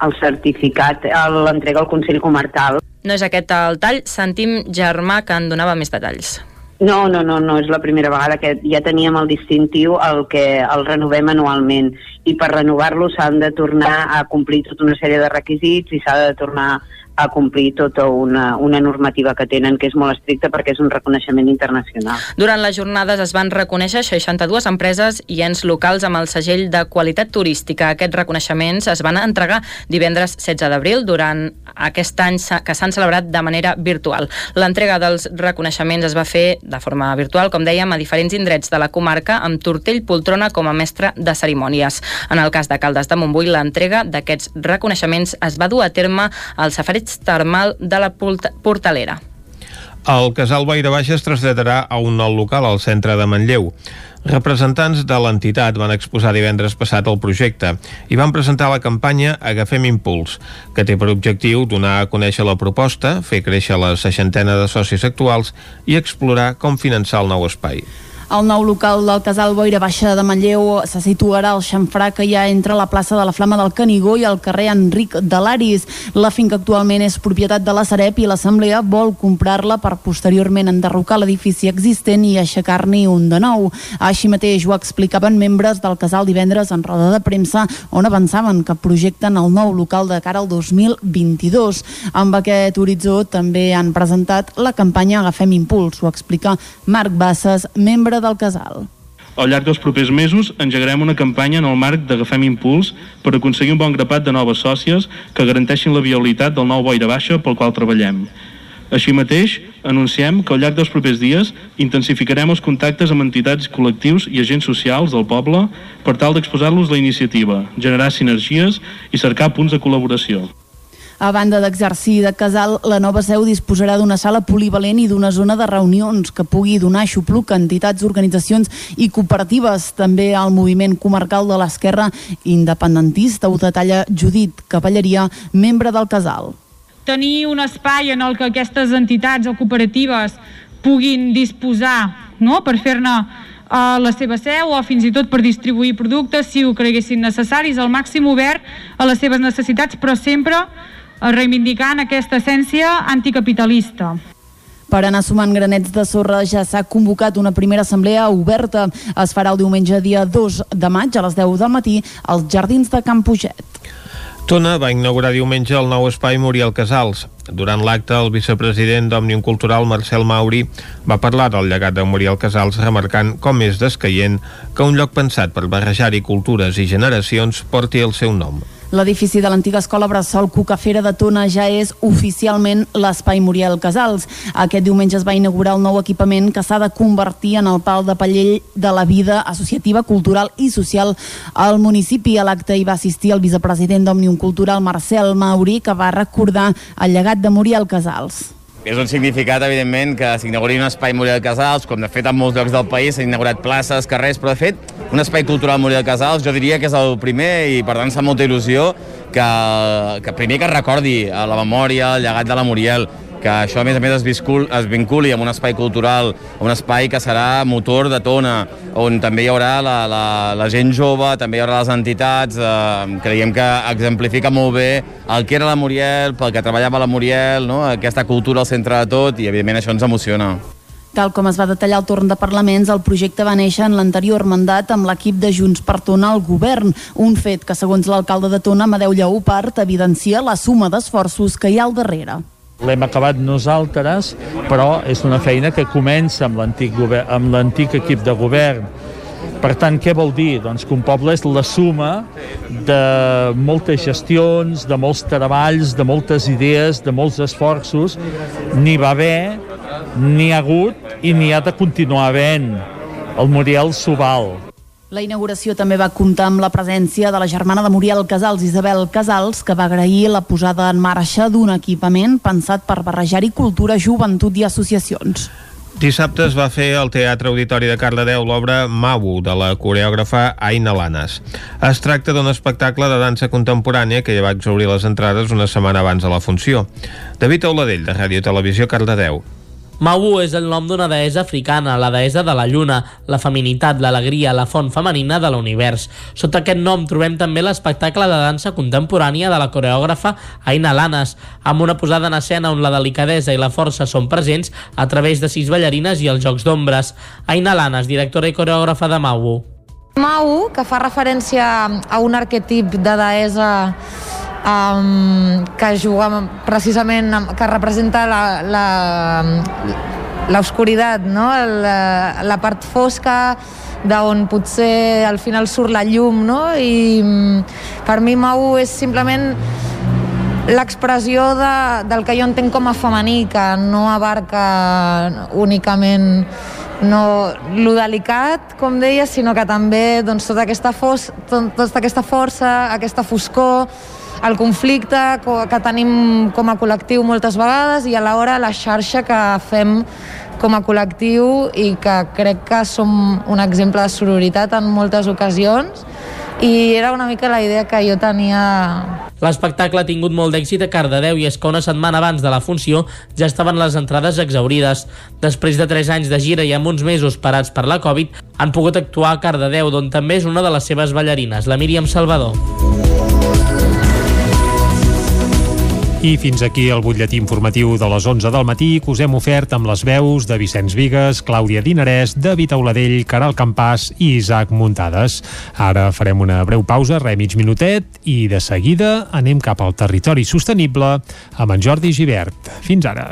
Speaker 47: el certificat l'entrega al Consell Comarcal.
Speaker 5: No és aquest el tall, sentim Germà que en donava més detalls.
Speaker 47: No, no, no, no és la primera vegada que ja teníem el distintiu el que el renovem anualment. I per renovar-lo s'han de tornar a complir tota una sèrie de requisits i s'ha de tornar a complir tota una, una normativa que tenen que és molt estricta perquè és un reconeixement internacional.
Speaker 5: Durant les jornades es van reconèixer 62 empreses i ens locals amb el segell de qualitat turística. Aquests reconeixements es van entregar divendres 16 d'abril durant aquest any que s'han celebrat de manera virtual. L'entrega dels reconeixements es va fer de forma virtual, com dèiem, a diferents indrets de la comarca amb Tortell Poltrona com a mestre de cerimònies. En el cas de Caldes de Montbui, l'entrega d'aquests reconeixements es va dur a terme al safareig termal de la Portalera.
Speaker 1: El casal Boira Baixa es traslladarà a un nou local al centre de Manlleu. Representants de l'entitat van exposar divendres passat el projecte i van presentar la campanya Agafem Impuls, que té per objectiu donar a conèixer la proposta, fer créixer la seixantena de socis actuals i explorar com finançar el nou espai.
Speaker 4: El nou local del casal Boira Baixa de Manlleu se situarà al xamfrà que hi ha entre la plaça de la Flama del Canigó i el carrer Enric de l'Aris. La finca actualment és propietat de la Sareb i l'Assemblea vol comprar-la per posteriorment enderrocar l'edifici existent i aixecar-n'hi un de nou. Així mateix ho explicaven membres del casal divendres en roda de premsa on avançaven que projecten el nou local de cara al 2022. Amb aquest horitzó també han presentat la campanya Agafem Impuls, ho explica Marc Bassas, membre del casal.
Speaker 25: Al llarg dels propers mesos engegarem una campanya en el marc d'Agafem Impuls per aconseguir un bon grapat de noves sòcies que garanteixin la viabilitat del nou boira baixa pel qual treballem. Així mateix, anunciem que al llarg dels propers dies intensificarem els contactes amb entitats, col·lectius i agents socials del poble per tal d'exposar-los la iniciativa, generar sinergies i cercar punts de col·laboració.
Speaker 4: A banda d'exercir de casal, la nova seu disposarà d'una sala polivalent i d'una zona de reunions que pugui donar xupluc a entitats, organitzacions i cooperatives. També al moviment comarcal de l'esquerra independentista ho detalla Judit Cavalleria, membre del casal.
Speaker 8: Tenir un espai en el que aquestes entitats o cooperatives puguin disposar no? per fer-ne a la seva seu o fins i tot per distribuir productes si ho creguessin necessaris, al màxim obert a les seves necessitats, però sempre reivindicant aquesta essència anticapitalista.
Speaker 4: Per anar sumant granets de sorra ja s'ha convocat una primera assemblea oberta. Es farà el diumenge dia 2 de maig a les 10 del matí als Jardins de Can Puget.
Speaker 1: Tona va inaugurar diumenge el nou espai Muriel Casals. Durant l'acte, el vicepresident d'Òmnium Cultural, Marcel Mauri, va parlar del llegat de Muriel Casals, remarcant com és descaient que un lloc pensat per barrejar-hi cultures i generacions porti el seu nom.
Speaker 4: L'edifici de l'antiga escola Bressol Cucafera de Tona ja és oficialment l'espai Muriel Casals. Aquest diumenge es va inaugurar el nou equipament que s'ha de convertir en el pal de pallell de la vida associativa, cultural i social al municipi. A l'acte hi va assistir el vicepresident d'Òmnium Cultural, Marcel Mauri, que va recordar el llegat de Muriel Casals
Speaker 9: És un significat, evidentment, que s'inauguri un espai Muriel Casals, com de fet en molts llocs del país s'han inaugurat places, carrers, però de fet un espai cultural Muriel Casals jo diria que és el primer i per tant fa molta il·lusió que, que primer que recordi a la memòria, el llegat de la Muriel, que això a més a més es, viscul, es vinculi amb un espai cultural, un espai que serà motor de tona, on també hi haurà la, la, la gent jove, també hi haurà les entitats, eh, creiem que exemplifica molt bé el que era la Muriel, pel que treballava la Muriel, no? aquesta cultura al centre de tot, i evidentment això ens emociona.
Speaker 4: Tal com es va detallar al torn de parlaments, el projecte va néixer en l'anterior mandat amb l'equip de Junts per Tona al govern, un fet que, segons l'alcalde de Tona, Amadeu Lleupart, evidencia la suma d'esforços que hi ha al darrere.
Speaker 10: L'hem acabat nosaltres, però és una feina que comença amb l'antic equip de govern. Per tant, què vol dir? Doncs que un poble és la suma de moltes gestions, de molts treballs, de moltes idees, de molts esforços. N'hi va haver, n'hi ha hagut i n'hi ha de continuar havent. El Muriel s'ho val.
Speaker 4: La inauguració també va comptar amb la presència de la germana de Muriel Casals, Isabel Casals, que va agrair la posada en marxa d'un equipament pensat per barrejar-hi cultura, joventut i associacions.
Speaker 1: Dissabte es va fer al Teatre Auditori de Cardedeu l'obra Mawu, de la coreògrafa Aina Lanes. Es tracta d'un espectacle de dansa contemporània que ja va exaurir les entrades una setmana abans de la funció. David Auladell, de Ràdio Televisió Cardedeu.
Speaker 11: Mawu és el nom d'una deessa africana, la deessa de la lluna, la feminitat, l'alegria, la font femenina de l'univers. Sota aquest nom trobem també l'espectacle de dansa contemporània de la coreògrafa Aina Lanes, amb una posada en escena on la delicadesa i la força són presents a través de sis ballarines i els jocs d'ombres. Aina Lanes, directora i coreògrafa de Mawu.
Speaker 48: Mau, que fa referència a un arquetip de deessa um, que juga precisament, que representa la, la, l'oscuritat, no? la, la part fosca d'on potser al final surt la llum, no? I per mi Mau és simplement l'expressió de, del que jo entenc com a femení, que no abarca únicament no lo delicat, com deia, sinó que també doncs, tota, aquesta fos, tota aquesta força, aquesta foscor, el conflicte que tenim com a col·lectiu moltes vegades i alhora la xarxa que fem com a col·lectiu i que crec que som un exemple de sororitat en moltes ocasions i era una mica la idea que jo tenia
Speaker 11: L'espectacle ha tingut molt d'èxit a Cardedeu i és que una setmana abans de la funció ja estaven les entrades exaurides. Després de 3 anys de gira i amb uns mesos parats per la Covid, han pogut actuar a Cardedeu, d'on també és una de les seves ballarines, la Míriam Salvador.
Speaker 3: I fins aquí el butlletí informatiu de les 11 del matí que us hem ofert amb les veus de Vicenç Vigues, Clàudia Dinarès, David Auladell, Caral Campàs i Isaac Muntades. Ara farem una breu pausa, re mig minutet, i de seguida anem cap al territori sostenible amb en Jordi Givert. Fins ara.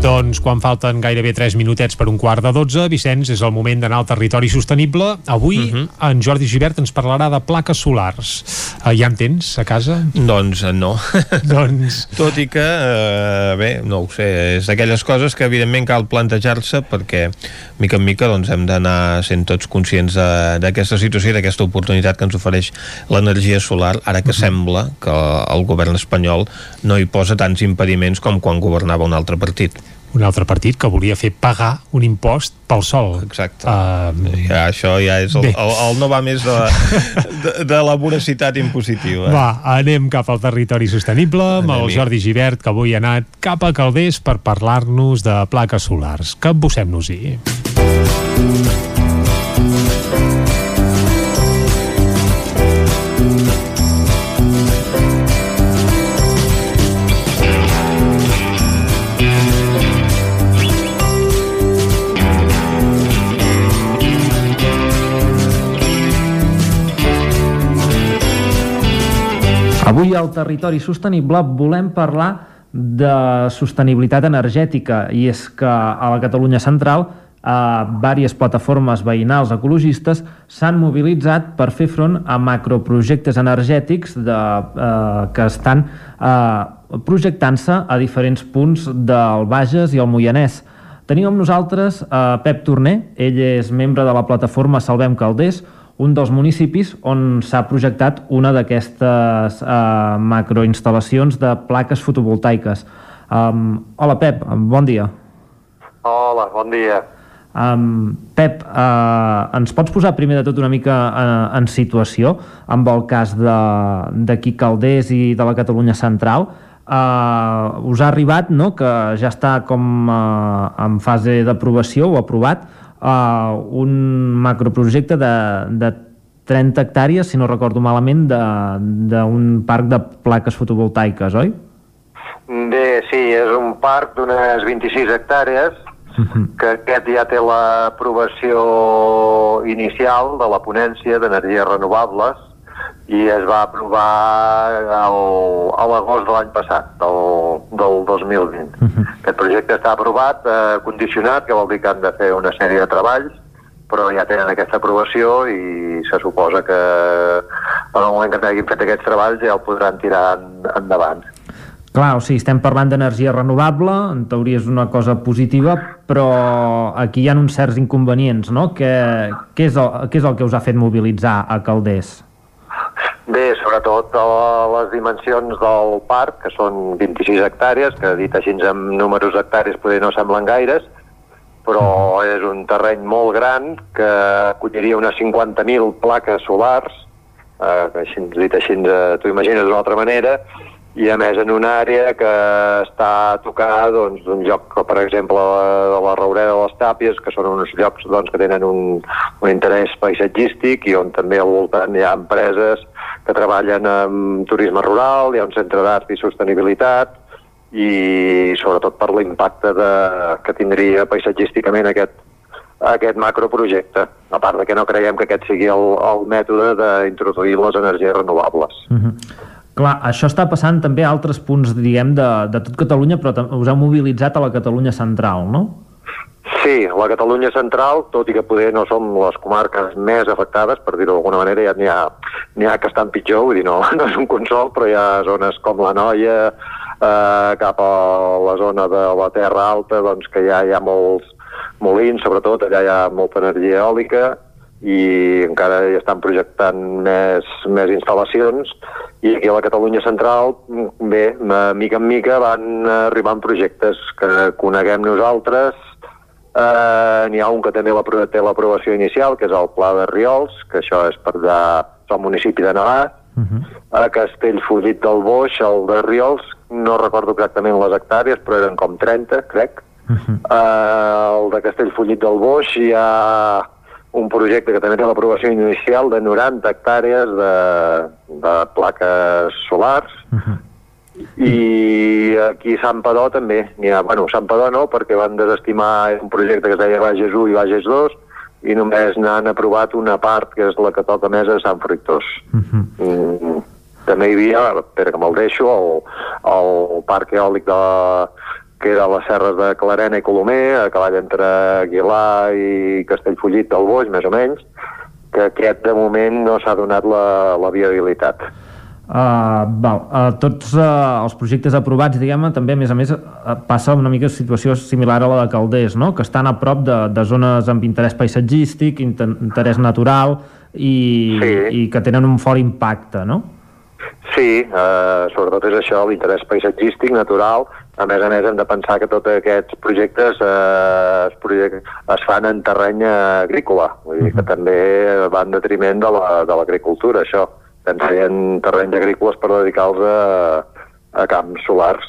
Speaker 3: Doncs quan falten gairebé 3 minutets per un quart de 12, Vicenç, és el moment d'anar al territori sostenible. Avui uh -huh. en Jordi Givert ens parlarà de plaques solars. Uh, ja en tens a casa?
Speaker 1: Doncs uh, no.
Speaker 3: doncs...
Speaker 1: Tot i que, uh, bé, no ho sé, és d'aquelles coses que evidentment cal plantejar-se perquè mica en mica doncs, hem d'anar sent tots conscients d'aquesta situació i d'aquesta oportunitat que ens ofereix l'energia solar, ara que uh -huh. sembla que el govern espanyol no hi posa tants impediments com quan governava un altre partit
Speaker 3: un altre partit que volia fer pagar un impost pel sol.
Speaker 1: Exacte. Uh, ja, això ja és el, el, el no va més de, de, de la voracitat impositiva.
Speaker 3: Va, anem cap al territori sostenible amb el Jordi Givert, que avui ha anat cap a Calders per parlar-nos de plaques solars. Capbussem-nos-hi.
Speaker 49: Avui al Territori Sostenible volem parlar de sostenibilitat energètica i és que a la Catalunya Central a diverses plataformes veïnals ecologistes s'han mobilitzat per fer front a macroprojectes energètics de, eh, que estan eh, projectant-se a diferents punts del Bages i el Moianès. Tenim amb nosaltres eh, Pep Torner, ell és membre de la plataforma Salvem Calders, un dels municipis on s'ha projectat una d'aquestes eh, macroinstal·lacions de plaques fotovoltaiques. Um, hola, Pep, bon dia.
Speaker 50: Hola, bon dia.
Speaker 49: Um, Pep, uh, ens pots posar primer de tot una mica uh, en situació amb el cas d'aquí Calders i de la Catalunya Central? Uh, us ha arribat no, que ja està com uh, en fase d'aprovació o aprovat uh, un macroprojecte de, de 30 hectàrees, si no recordo malament, d'un parc de plaques fotovoltaiques, oi?
Speaker 50: Bé, sí, és un parc d'unes 26 hectàrees, que aquest ja té l'aprovació inicial de la ponència d'energies renovables i es va aprovar el, a l'agost de l'any passat, del, del 2020. Uh -huh. Aquest projecte està aprovat, eh, condicionat, que vol dir que han de fer una sèrie de treballs, però ja tenen aquesta aprovació i se suposa que en el moment que hagin fet aquests treballs ja el podran tirar en, endavant.
Speaker 49: Clar, o sigui, estem parlant d'energia renovable, en teoria és una cosa positiva, però aquí hi ha uns certs inconvenients, no? Què, què, és, el, què és el que us ha fet mobilitzar a Calders?
Speaker 50: Bé, sobretot les dimensions del parc, que són 26 hectàrees, que dit així amb números hectàrees poder no semblen gaires, però és un terreny molt gran que acolliria unes 50.000 plaques solars, eh, així, dit així, eh, t'ho imagines d'una altra manera, i a més en una àrea que està a tocar doncs, d'un lloc, per exemple, de la Raureda de les Tàpies, que són uns llocs doncs, que tenen un, un interès paisatgístic i on també al voltant hi ha empreses que treballen en turisme rural, hi ha un centre d'art i sostenibilitat, i sobretot per l'impacte de, que tindria paisatgísticament aquest, aquest macroprojecte, a part de que no creiem que aquest sigui el, el mètode d'introduir les energies renovables.
Speaker 49: Uh -huh. Clar, això està passant també a altres punts, diguem, de, de tot Catalunya, però us heu mobilitzat a la Catalunya central, no?
Speaker 50: Sí, la Catalunya central, tot i que poder no som les comarques més afectades, per dir-ho d'alguna manera, ja n'hi ha, ha que estan pitjor, vull dir, no, no és un consol, però hi ha zones com la Noia, eh, cap a la zona de la Terra Alta, doncs que ja hi ha molts molins, sobretot, allà hi ha molta energia eòlica, i encara hi estan projectant més, més instal·lacions i aquí a la Catalunya Central bé, mica en mica van arribant projectes que coneguem nosaltres eh, n'hi ha un que també la, té l'aprovació inicial que és el Pla de Riols que això és per de, el municipi de Navàs uh -huh. a Castellfollit del Boix el de Riols no recordo exactament les hectàrees però eren com 30 crec uh -huh. eh, el de Castellfollit del Boix hi ha un projecte que també té l'aprovació inicial de 90 hectàrees de, de plaques solars uh -huh. I aquí a Sant Padó també n'hi ha, bueno, Sant Padó no perquè van desestimar un projecte que es deia Bages 1 i Bages 2 i només n'han aprovat una part que és la que toca més a Sant Fruitós uh -huh. mm, també hi havia, espera que me'l deixo el, el parc eòlic de, que era a les serres de Clarena i Colomer, a cavall entre Aguilar i Castellfollit del Boix, més o menys, que aquest de moment no s'ha donat la, la viabilitat.
Speaker 49: Uh, val. Uh, tots uh, els projectes aprovats, diguem també, a més a més, uh, passa una mica situació similar a la de Calders, no? que estan a prop de, de zones amb interès paisatgístic, inter interès natural i, sí. i que tenen un fort impacte, no?
Speaker 50: Sí, eh, sobretot és això, l'interès paisatgístic, natural. A més a més, hem de pensar que tots aquests projectes eh, es, project, es fan en terreny agrícola, vull dir que també va en detriment de l'agricultura, la, això. Estem en terrenys agrícoles per dedicar-los a, a camps solars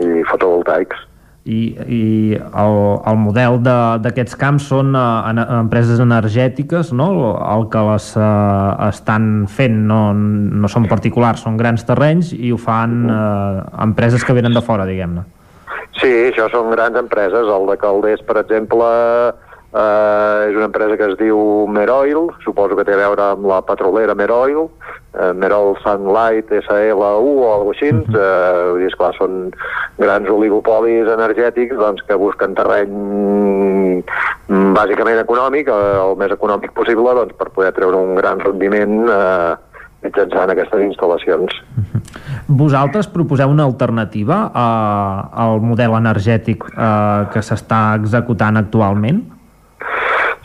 Speaker 50: i fotovoltaics
Speaker 49: i, i el, el model d'aquests camps són uh, empreses energètiques no? el que les uh, estan fent no, no són particulars, són grans terrenys i ho fan uh, empreses que venen de fora, diguem-ne.
Speaker 50: Sí, això són grans empreses. El de Calders, per exemple, Uh, és una empresa que es diu Meroil, suposo que té a veure amb la petrolera Meroil, uh, Merol Sunlight SLU o alguna cosa així, uh, vull dir, esclar, són grans oligopolis energètics doncs, que busquen terreny mm, bàsicament econòmic, uh, el més econòmic possible, doncs, per poder treure un gran rendiment uh, mitjançant aquestes instal·lacions.
Speaker 49: Vosaltres proposeu una alternativa uh, al model energètic uh, que s'està executant actualment?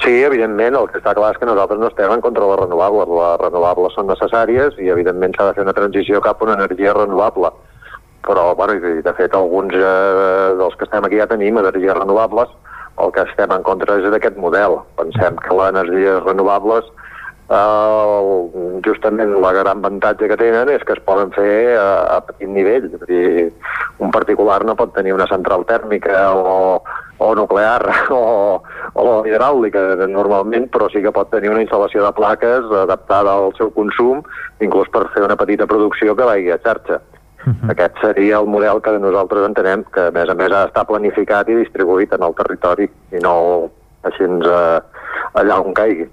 Speaker 50: Sí, evidentment, el que està clar és que nosaltres no estem en contra de les renovables. Les renovables són necessàries i, evidentment, s'ha de fer una transició cap a una energia renovable. Però, bueno, de fet, alguns eh, dels que estem aquí ja tenim energies renovables. El que estem en contra és d'aquest model. Pensem que les energies renovables Uh, justament la gran avantatge que tenen és que es poden fer a, a petit nivell. És dir, un particular no pot tenir una central tèrmica o, o nuclear o, o hidràulica normalment, però sí que pot tenir una instal·lació de plaques adaptada al seu consum, inclús per fer una petita producció que vagi a xarxa. Uh -huh. Aquest seria el model que nosaltres entenem que, a més a més, d'estar planificat i distribuït en el territori i no així eh, allà on caigui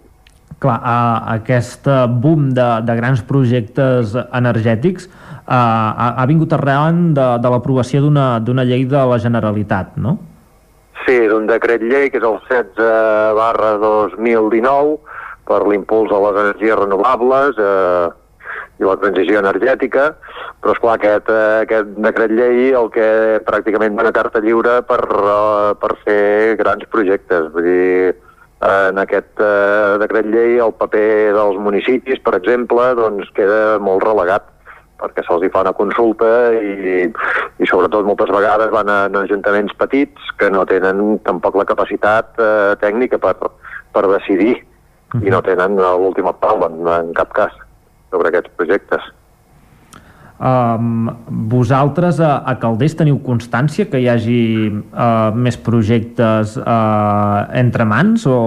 Speaker 49: clar, uh, aquest boom de, de grans projectes energètics uh, ha, ha vingut arran de, de l'aprovació d'una llei de la Generalitat, no?
Speaker 50: Sí, d'un decret llei que és el 16 barra 2019 per l'impuls a les energies renovables eh, i la transició energètica, però esclar, aquest, eh, aquest decret llei el que pràcticament dona carta lliure per, per fer grans projectes, vull dir, en aquest eh, decret llei el paper dels municipis, per exemple, doncs queda molt relegat perquè se'ls fa una consulta i, i sobretot moltes vegades van a, a ajuntaments petits que no tenen tampoc la capacitat eh, tècnica per, per decidir i no tenen l'última paraula en, en cap cas sobre aquests projectes.
Speaker 49: Um, vosaltres a, a Calders teniu constància que hi hagi uh, més projectes uh, entre mans o,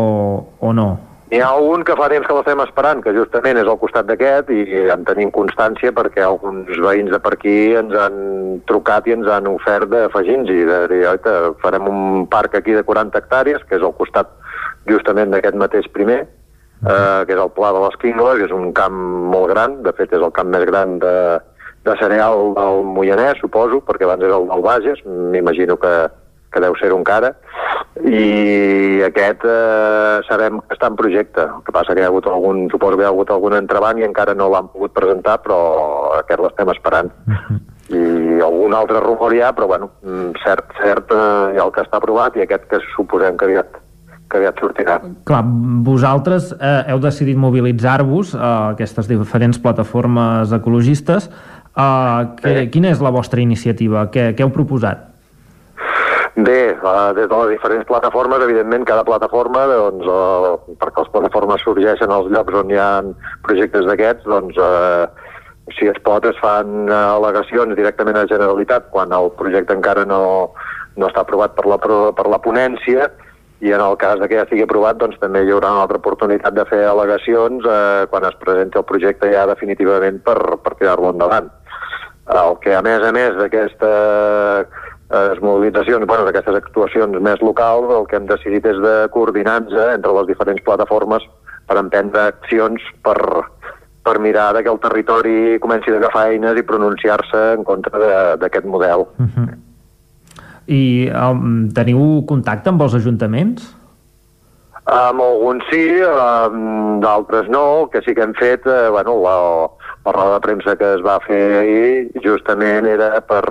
Speaker 49: o no?
Speaker 50: N'hi ha un que fa temps que l'estem esperant, que justament és al costat d'aquest i en tenim constància perquè alguns veïns de per aquí ens han trucat i ens han ofert d'afegir-nos-hi. De dir, farem un parc aquí de 40 hectàrees, que és al costat justament d'aquest mateix primer, eh, que és el Pla de les Quingles, que és un camp molt gran, de fet és el camp més gran de, de cereal del Moianès, suposo, perquè abans era el del Bages, m'imagino que, que deu ser un encara, i aquest eh, sabem que està en projecte. El que passa que hi ha hagut algun, suposo que hi ha hagut algun entrebant i encara no l'han pogut presentar, però aquest l'estem esperant. I algun altre rumor hi ha, però bueno, mm, cert, cert eh, hi ha el que està aprovat i aquest que suposem que aviat que aviat sortirà.
Speaker 49: Clar, vosaltres eh, heu decidit mobilitzar-vos a aquestes diferents plataformes ecologistes Uh, que, sí. Quina és la vostra iniciativa? Què, què heu proposat?
Speaker 50: Bé, uh, des de les diferents plataformes, evidentment, cada plataforma, doncs, uh, perquè les plataformes sorgeixen als llocs on hi ha projectes d'aquests, doncs, uh, si es pot, es fan al·legacions directament a la Generalitat quan el projecte encara no, no està aprovat per la, per la ponència, i en el cas de que ja estigui aprovat doncs també hi haurà una altra oportunitat de fer al·legacions eh, quan es presenti el projecte ja definitivament per, per tirar-lo endavant. El que, a més a més d'aquestes eh, mobilitzacions, bueno, d'aquestes actuacions més locals, el que hem decidit és de coordinar-nos entre les diferents plataformes per emprendre accions per, per mirar que el territori comenci a agafar eines i pronunciar-se en contra d'aquest model. Uh
Speaker 49: -huh. I um, teniu contacte amb els ajuntaments?
Speaker 50: Amb alguns sí, d'altres no. Que sí que hem fet, eh, bueno, la, la roda de premsa que es va fer ahir justament era per,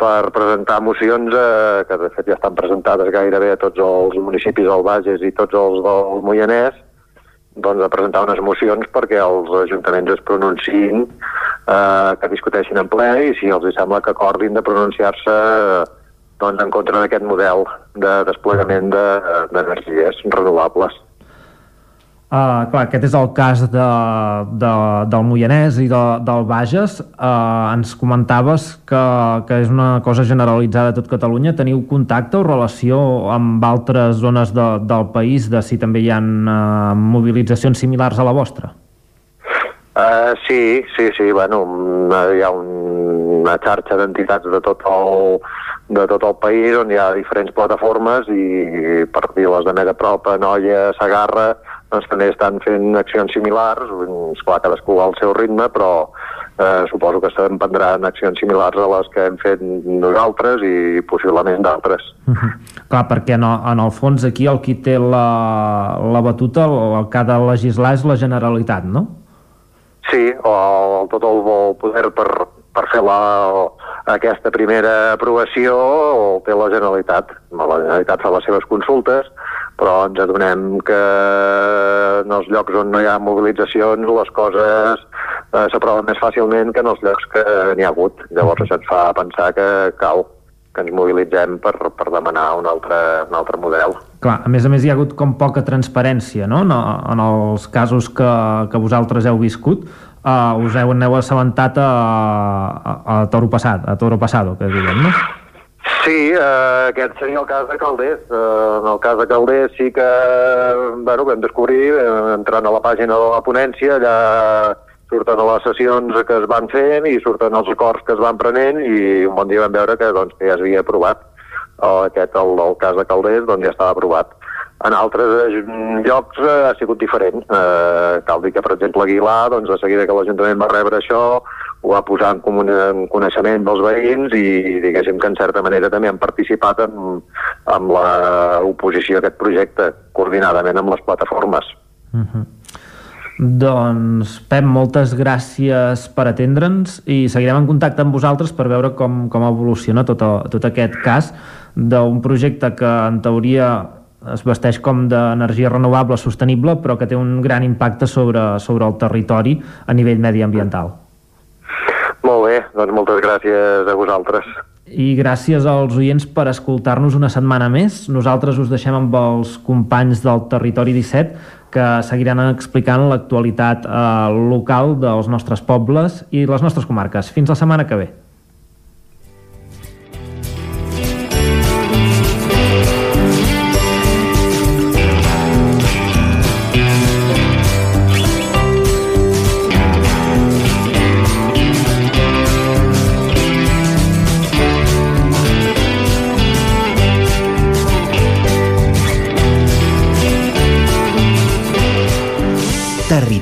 Speaker 50: per presentar mocions eh, que de fet ja estan presentades gairebé a tots els municipis del Bages i tots els del Moianès doncs a presentar unes mocions perquè els ajuntaments es pronunciïn eh, que discuteixin en ple i si els sembla que acordin de pronunciar-se eh, doncs, en contra d'aquest model de desplegament d'energies de, renovables.
Speaker 49: Uh, clar, aquest és el cas de, de, del Moianès i de, del Bages. Uh, ens comentaves que, que és una cosa generalitzada a tot Catalunya. Teniu contacte o relació amb altres zones de, del país de si també hi ha uh, mobilitzacions similars a la vostra?
Speaker 50: Uh, sí, sí, sí, bueno, mm, hi ha un, una xarxa d'entitats de tot el de tot el país on hi ha diferents plataformes i per dir-les de més a prop Noia, Sagarra, doncs també estan fent accions similars, esclar, cadascú al seu ritme, però eh, suposo que s'emprendran accions similars a les que hem fet nosaltres i possiblement d'altres.
Speaker 49: Uh -huh. Clar, perquè en el, en el fons aquí el qui té la, la batuta, el, el que ha de legislar és la Generalitat, no?
Speaker 50: Sí, o tot el, el poder per, per fer la, aquesta primera aprovació o té la Generalitat. La Generalitat fa les seves consultes, però ens adonem que en els llocs on no hi ha mobilitzacions les coses eh, s'aproven més fàcilment que en els llocs que n'hi ha hagut. Llavors això ens fa pensar que cal que ens mobilitzem per, per demanar un altre, un altre model.
Speaker 49: Clar, a més a més hi ha hagut com poca transparència, no?, en, en els casos que, que vosaltres heu viscut uh, us heu, aneu assabentat a, a, a Toro Passat, a Toro Passado, que diguem, no?
Speaker 50: Sí, eh, aquest seria el cas de Calders. Eh, en el cas de Calders sí que bueno, vam descobrir, eh, entrant a la pàgina de la ponència, allà surten les sessions que es van fent i surten els acords que es van prenent i un bon dia vam veure que, doncs, que ja s'havia aprovat. Eh, aquest, el, el cas de Calders, doncs ja estava aprovat. En altres eh, llocs eh, ha sigut diferent. Eh, cal dir que, per exemple, Aguilar, doncs, de seguida que l'Ajuntament va rebre això, ho va posar en, comun en coneixement dels veïns i diguéssim que en certa manera també han participat en, en l'oposició a aquest projecte, coordinadament amb les plataformes.
Speaker 49: Uh -huh. Doncs, Pep, moltes gràcies per atendre'ns i seguirem en contacte amb vosaltres per veure com, com evoluciona tot, el, tot aquest cas d'un projecte que en teoria es vesteix com d'energia renovable sostenible però que té un gran impacte sobre, sobre el territori a nivell mediambiental.
Speaker 50: Molt bé, doncs moltes gràcies a vosaltres.
Speaker 49: I gràcies als oients per escoltar-nos una setmana més. Nosaltres us deixem amb els companys del Territori 17 que seguiran explicant l'actualitat eh, local dels nostres pobles i les nostres comarques. Fins la setmana que ve.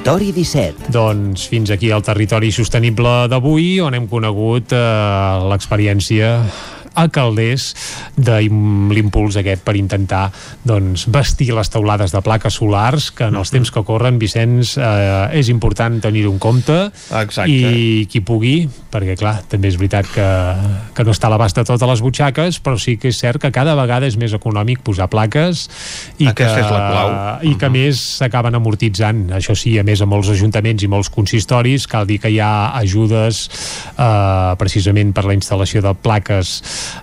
Speaker 41: Territori 17.
Speaker 3: Doncs fins aquí el territori sostenible d'avui, on hem conegut eh, l'experiència a Calders de l'impuls aquest per intentar doncs, vestir les taulades de plaques solars que en els temps que corren, Vicenç eh, és important tenir-ho en compte
Speaker 1: Exacte.
Speaker 3: i qui pugui perquè clar, també és veritat que, que no està a l'abast de totes les butxaques però sí que és cert que cada vegada és més econòmic posar plaques i
Speaker 1: Aquesta
Speaker 3: que,
Speaker 1: és la clau.
Speaker 3: i que a més s'acaben amortitzant això sí, a més a molts ajuntaments i molts consistoris cal dir que hi ha ajudes eh, precisament per la instal·lació de plaques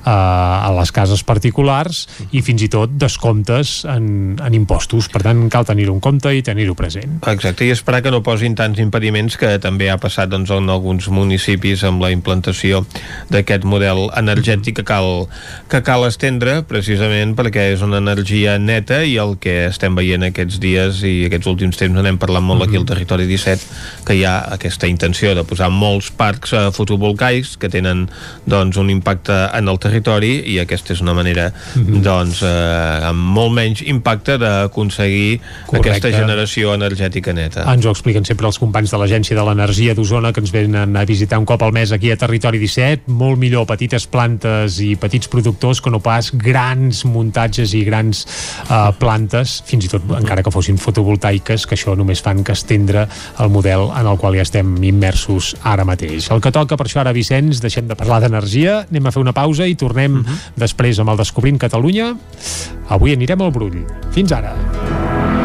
Speaker 3: eh, a les cases particulars i fins i tot descomptes en, en impostos, per tant cal tenir-ho en compte i tenir-ho present.
Speaker 1: Exacte, i esperar que no posin tants impediments que també ha passat doncs, en alguns municipis amb la implantació d'aquest model energètic que cal, que cal estendre precisament perquè és una energia neta i el que estem veient aquests dies i aquests últims temps n'hem parlat molt aquí al Territori 17 que hi ha aquesta intenció de posar molts parcs eh, fotovoltaics que tenen doncs, un impacte en el territori i aquesta és una manera doncs, eh, amb molt menys impacte d'aconseguir aquesta generació energètica neta.
Speaker 3: Ens ho expliquen sempre els companys de l'Agència de l'Energia d'Osona que ens venen a visitar un cop al mes aquí a Territori 17. Molt millor petites plantes i petits productors que no pas grans muntatges i grans uh, plantes, fins i tot encara que fossin fotovoltaiques, que això només fan que estendre el model en el qual ja estem immersos ara mateix. El que toca per això ara, Vicenç, deixem de parlar d'energia, anem a fer una pausa i tornem uh -huh. després amb el Descobrint Catalunya. Avui anirem al Brull. Fins ara.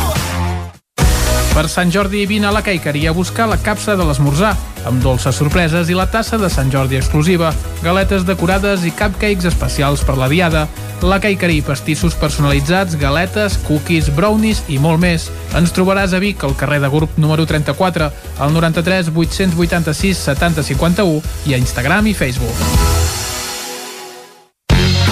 Speaker 18: Per Sant Jordi vine a la Caiqueria a buscar la capsa de l'esmorzar, amb dolces sorpreses i la tassa de Sant Jordi exclusiva, galetes decorades i cupcakes especials per la diada, la Caiqueria pastissos personalitzats, galetes, cookies, brownies i molt més. Ens trobaràs a Vic, al carrer de Grup número 34, al 93 886 70 51 i a Instagram i Facebook.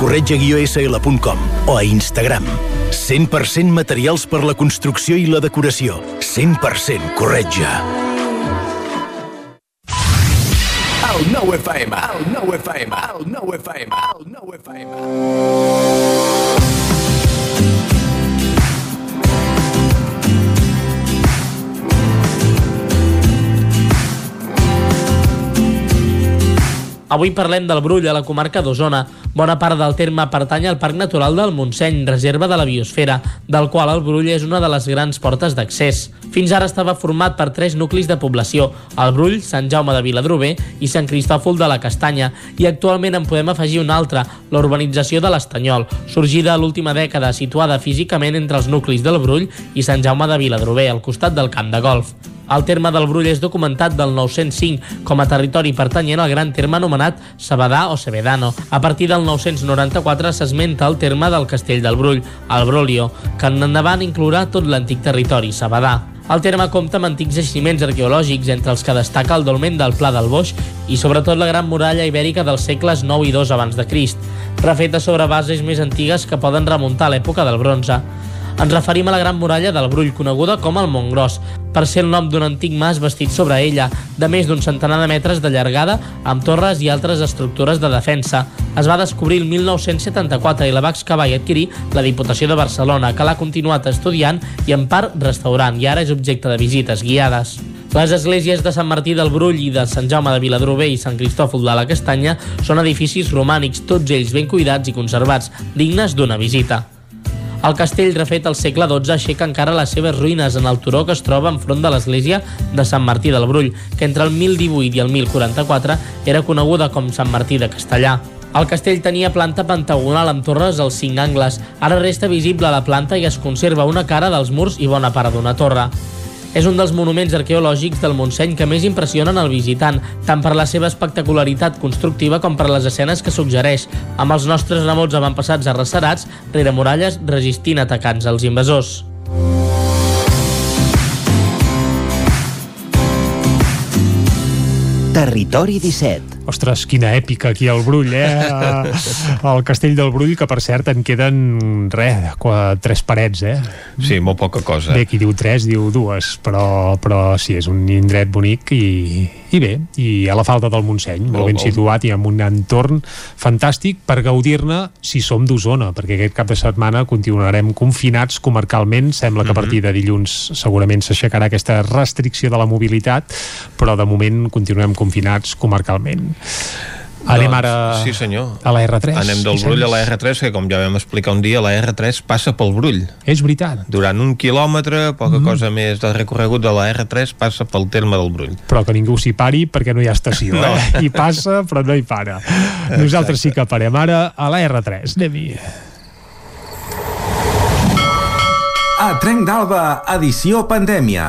Speaker 51: corretja-sl.com o a Instagram. 100% materials per la construcció i la decoració. 100% corretja.
Speaker 52: El nou FM, el nou FM, el nou FM, el nou FM.
Speaker 11: Avui parlem del Brull, a la comarca d'Osona. Bona part del terme pertany al Parc Natural del Montseny, reserva de la biosfera, del qual el Brull és una de les grans portes d'accés. Fins ara estava format per tres nuclis de població, el Brull, Sant Jaume de Viladrober i Sant Cristòfol de la Castanya, i actualment en podem afegir un altre, la urbanització de l'Estanyol, sorgida a l'última dècada, situada físicament entre els nuclis del Brull i Sant Jaume de Viladrober, al costat del camp de golf. El terme del Brull és documentat del 905 com a territori pertanyent al gran terme anomenat Sabadà o Sebedano. A partir del 994 s'esmenta el terme del castell del Brull, el Brolio, que en endavant inclourà tot l'antic territori Sabadà. El terme compta amb antics jaciments arqueològics, entre els que destaca el dolmen del Pla del Boix i sobretot la gran muralla ibèrica dels segles 9 i 2 abans de Crist, refeta sobre bases més antigues que poden remuntar a l'època del bronze. Ens referim a la Gran Muralla del Brull, coneguda com el Montgros, per ser el nom d'un antic mas bastit sobre ella, de més d'un centenar de metres de llargada, amb torres i altres estructures de defensa. Es va descobrir el 1974 i la va excavar i adquirir la Diputació de Barcelona, que l'ha continuat estudiant i en part restaurant, i ara és objecte de visites guiades. Les esglésies de Sant Martí del Brull i de Sant Jaume de Viladrober i Sant Cristòfol de la Castanya són edificis romànics, tots ells ben cuidats i conservats, dignes d'una visita. El castell, refet al segle XII, aixeca encara les seves ruïnes en el turó que es troba enfront de l'església de Sant Martí del Brull, que entre el 1018 i el 1044 era coneguda com Sant Martí de Castellà. El castell tenia planta pentagonal amb torres als cinc angles. Ara resta visible la planta i es conserva una cara dels murs i bona part d'una torre. És un dels monuments arqueològics del Montseny que més impressionen el visitant, tant per la seva espectacularitat constructiva com per les escenes que suggereix, amb els nostres remots avantpassats arrecerats rere muralles resistint atacants als invasors.
Speaker 41: Territori 17
Speaker 3: Ostres, quina èpica aquí al Brull, eh? Al castell del Brull, que per cert en queden, res, tres parets, eh?
Speaker 1: Sí, molt poca cosa.
Speaker 3: Bé, qui diu tres, diu dues, però, però sí, és un indret bonic i, i bé, i a la falda del Montseny, molt, molt ben situat i amb un entorn fantàstic per gaudir-ne si som d'Osona, perquè aquest cap de setmana continuarem confinats comarcalment, sembla que a partir de dilluns segurament s'aixecarà aquesta restricció de la mobilitat, però de moment continuem confinats comarcalment. Anem
Speaker 1: Doncs,
Speaker 3: ara
Speaker 1: sí, senyor.
Speaker 3: a la R3.
Speaker 1: Anem del Brull a la R3, que com ja vam explicar un dia, la R3 passa pel Brull.
Speaker 3: És veritat.
Speaker 1: Durant un quilòmetre, poca mm cosa més del recorregut de la R3 passa pel terme del Brull.
Speaker 3: Però que ningú s'hi pari perquè no hi ha estació,
Speaker 1: No.
Speaker 3: eh? Hi passa, però no hi para. Nosaltres sí que parem ara a la R3. Anem-hi.
Speaker 53: A Trenc d'Alba, edició pandèmia.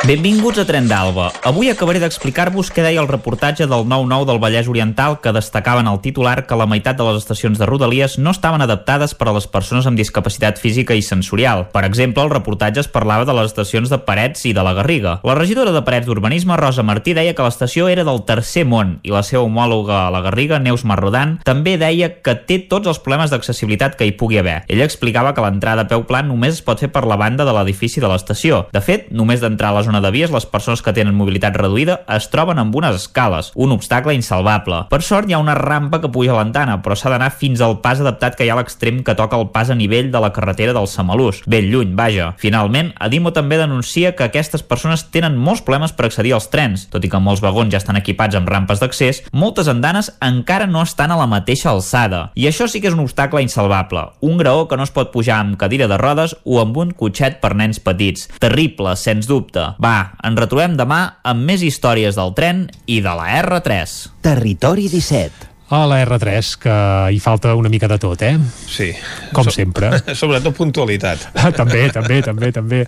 Speaker 6: Benvinguts a Tren d'Alba. Avui acabaré d'explicar-vos què deia el reportatge del 9-9 del Vallès Oriental que destacava en el titular que la meitat de les estacions de Rodalies no estaven adaptades per a les persones amb discapacitat física i sensorial. Per exemple, el reportatge es parlava de les estacions de Parets i de la Garriga. La regidora de Parets d'Urbanisme, Rosa Martí, deia que l'estació era del tercer món i la seva homòloga a la Garriga, Neus Marrodan, també deia que té tots els problemes d'accessibilitat que hi pugui haver. Ella explicava que l'entrada a peu pla només es pot fer per la banda de l'edifici de l'estació. De fet, només d'entrar a la zona de vies, les persones que tenen mobilitat reduïda es troben amb unes escales, un obstacle insalvable. Per sort hi ha una rampa que puja a l'antana, però s'ha d'anar fins al pas adaptat que hi ha a l'extrem que toca el pas a nivell de la carretera del Samalús, ben lluny, vaja. Finalment, Adimo també denuncia que aquestes persones tenen molts problemes per accedir als trens, tot i que molts vagons ja estan equipats amb rampes d'accés, moltes andanes encara no estan a la mateixa alçada. I això sí que és un obstacle insalvable, un graó que no es pot pujar amb cadira de rodes o amb un cotxet per nens petits. Terrible, sens dubte. Va, ens retrobem demà amb més històries del tren i de la R3.
Speaker 41: Territori 17.
Speaker 3: A la R3, que hi falta una mica de tot, eh?
Speaker 1: Sí.
Speaker 3: Com
Speaker 1: So-
Speaker 3: sempre.
Speaker 1: Sobretot puntualitat.
Speaker 3: Ah, també, també, també, també.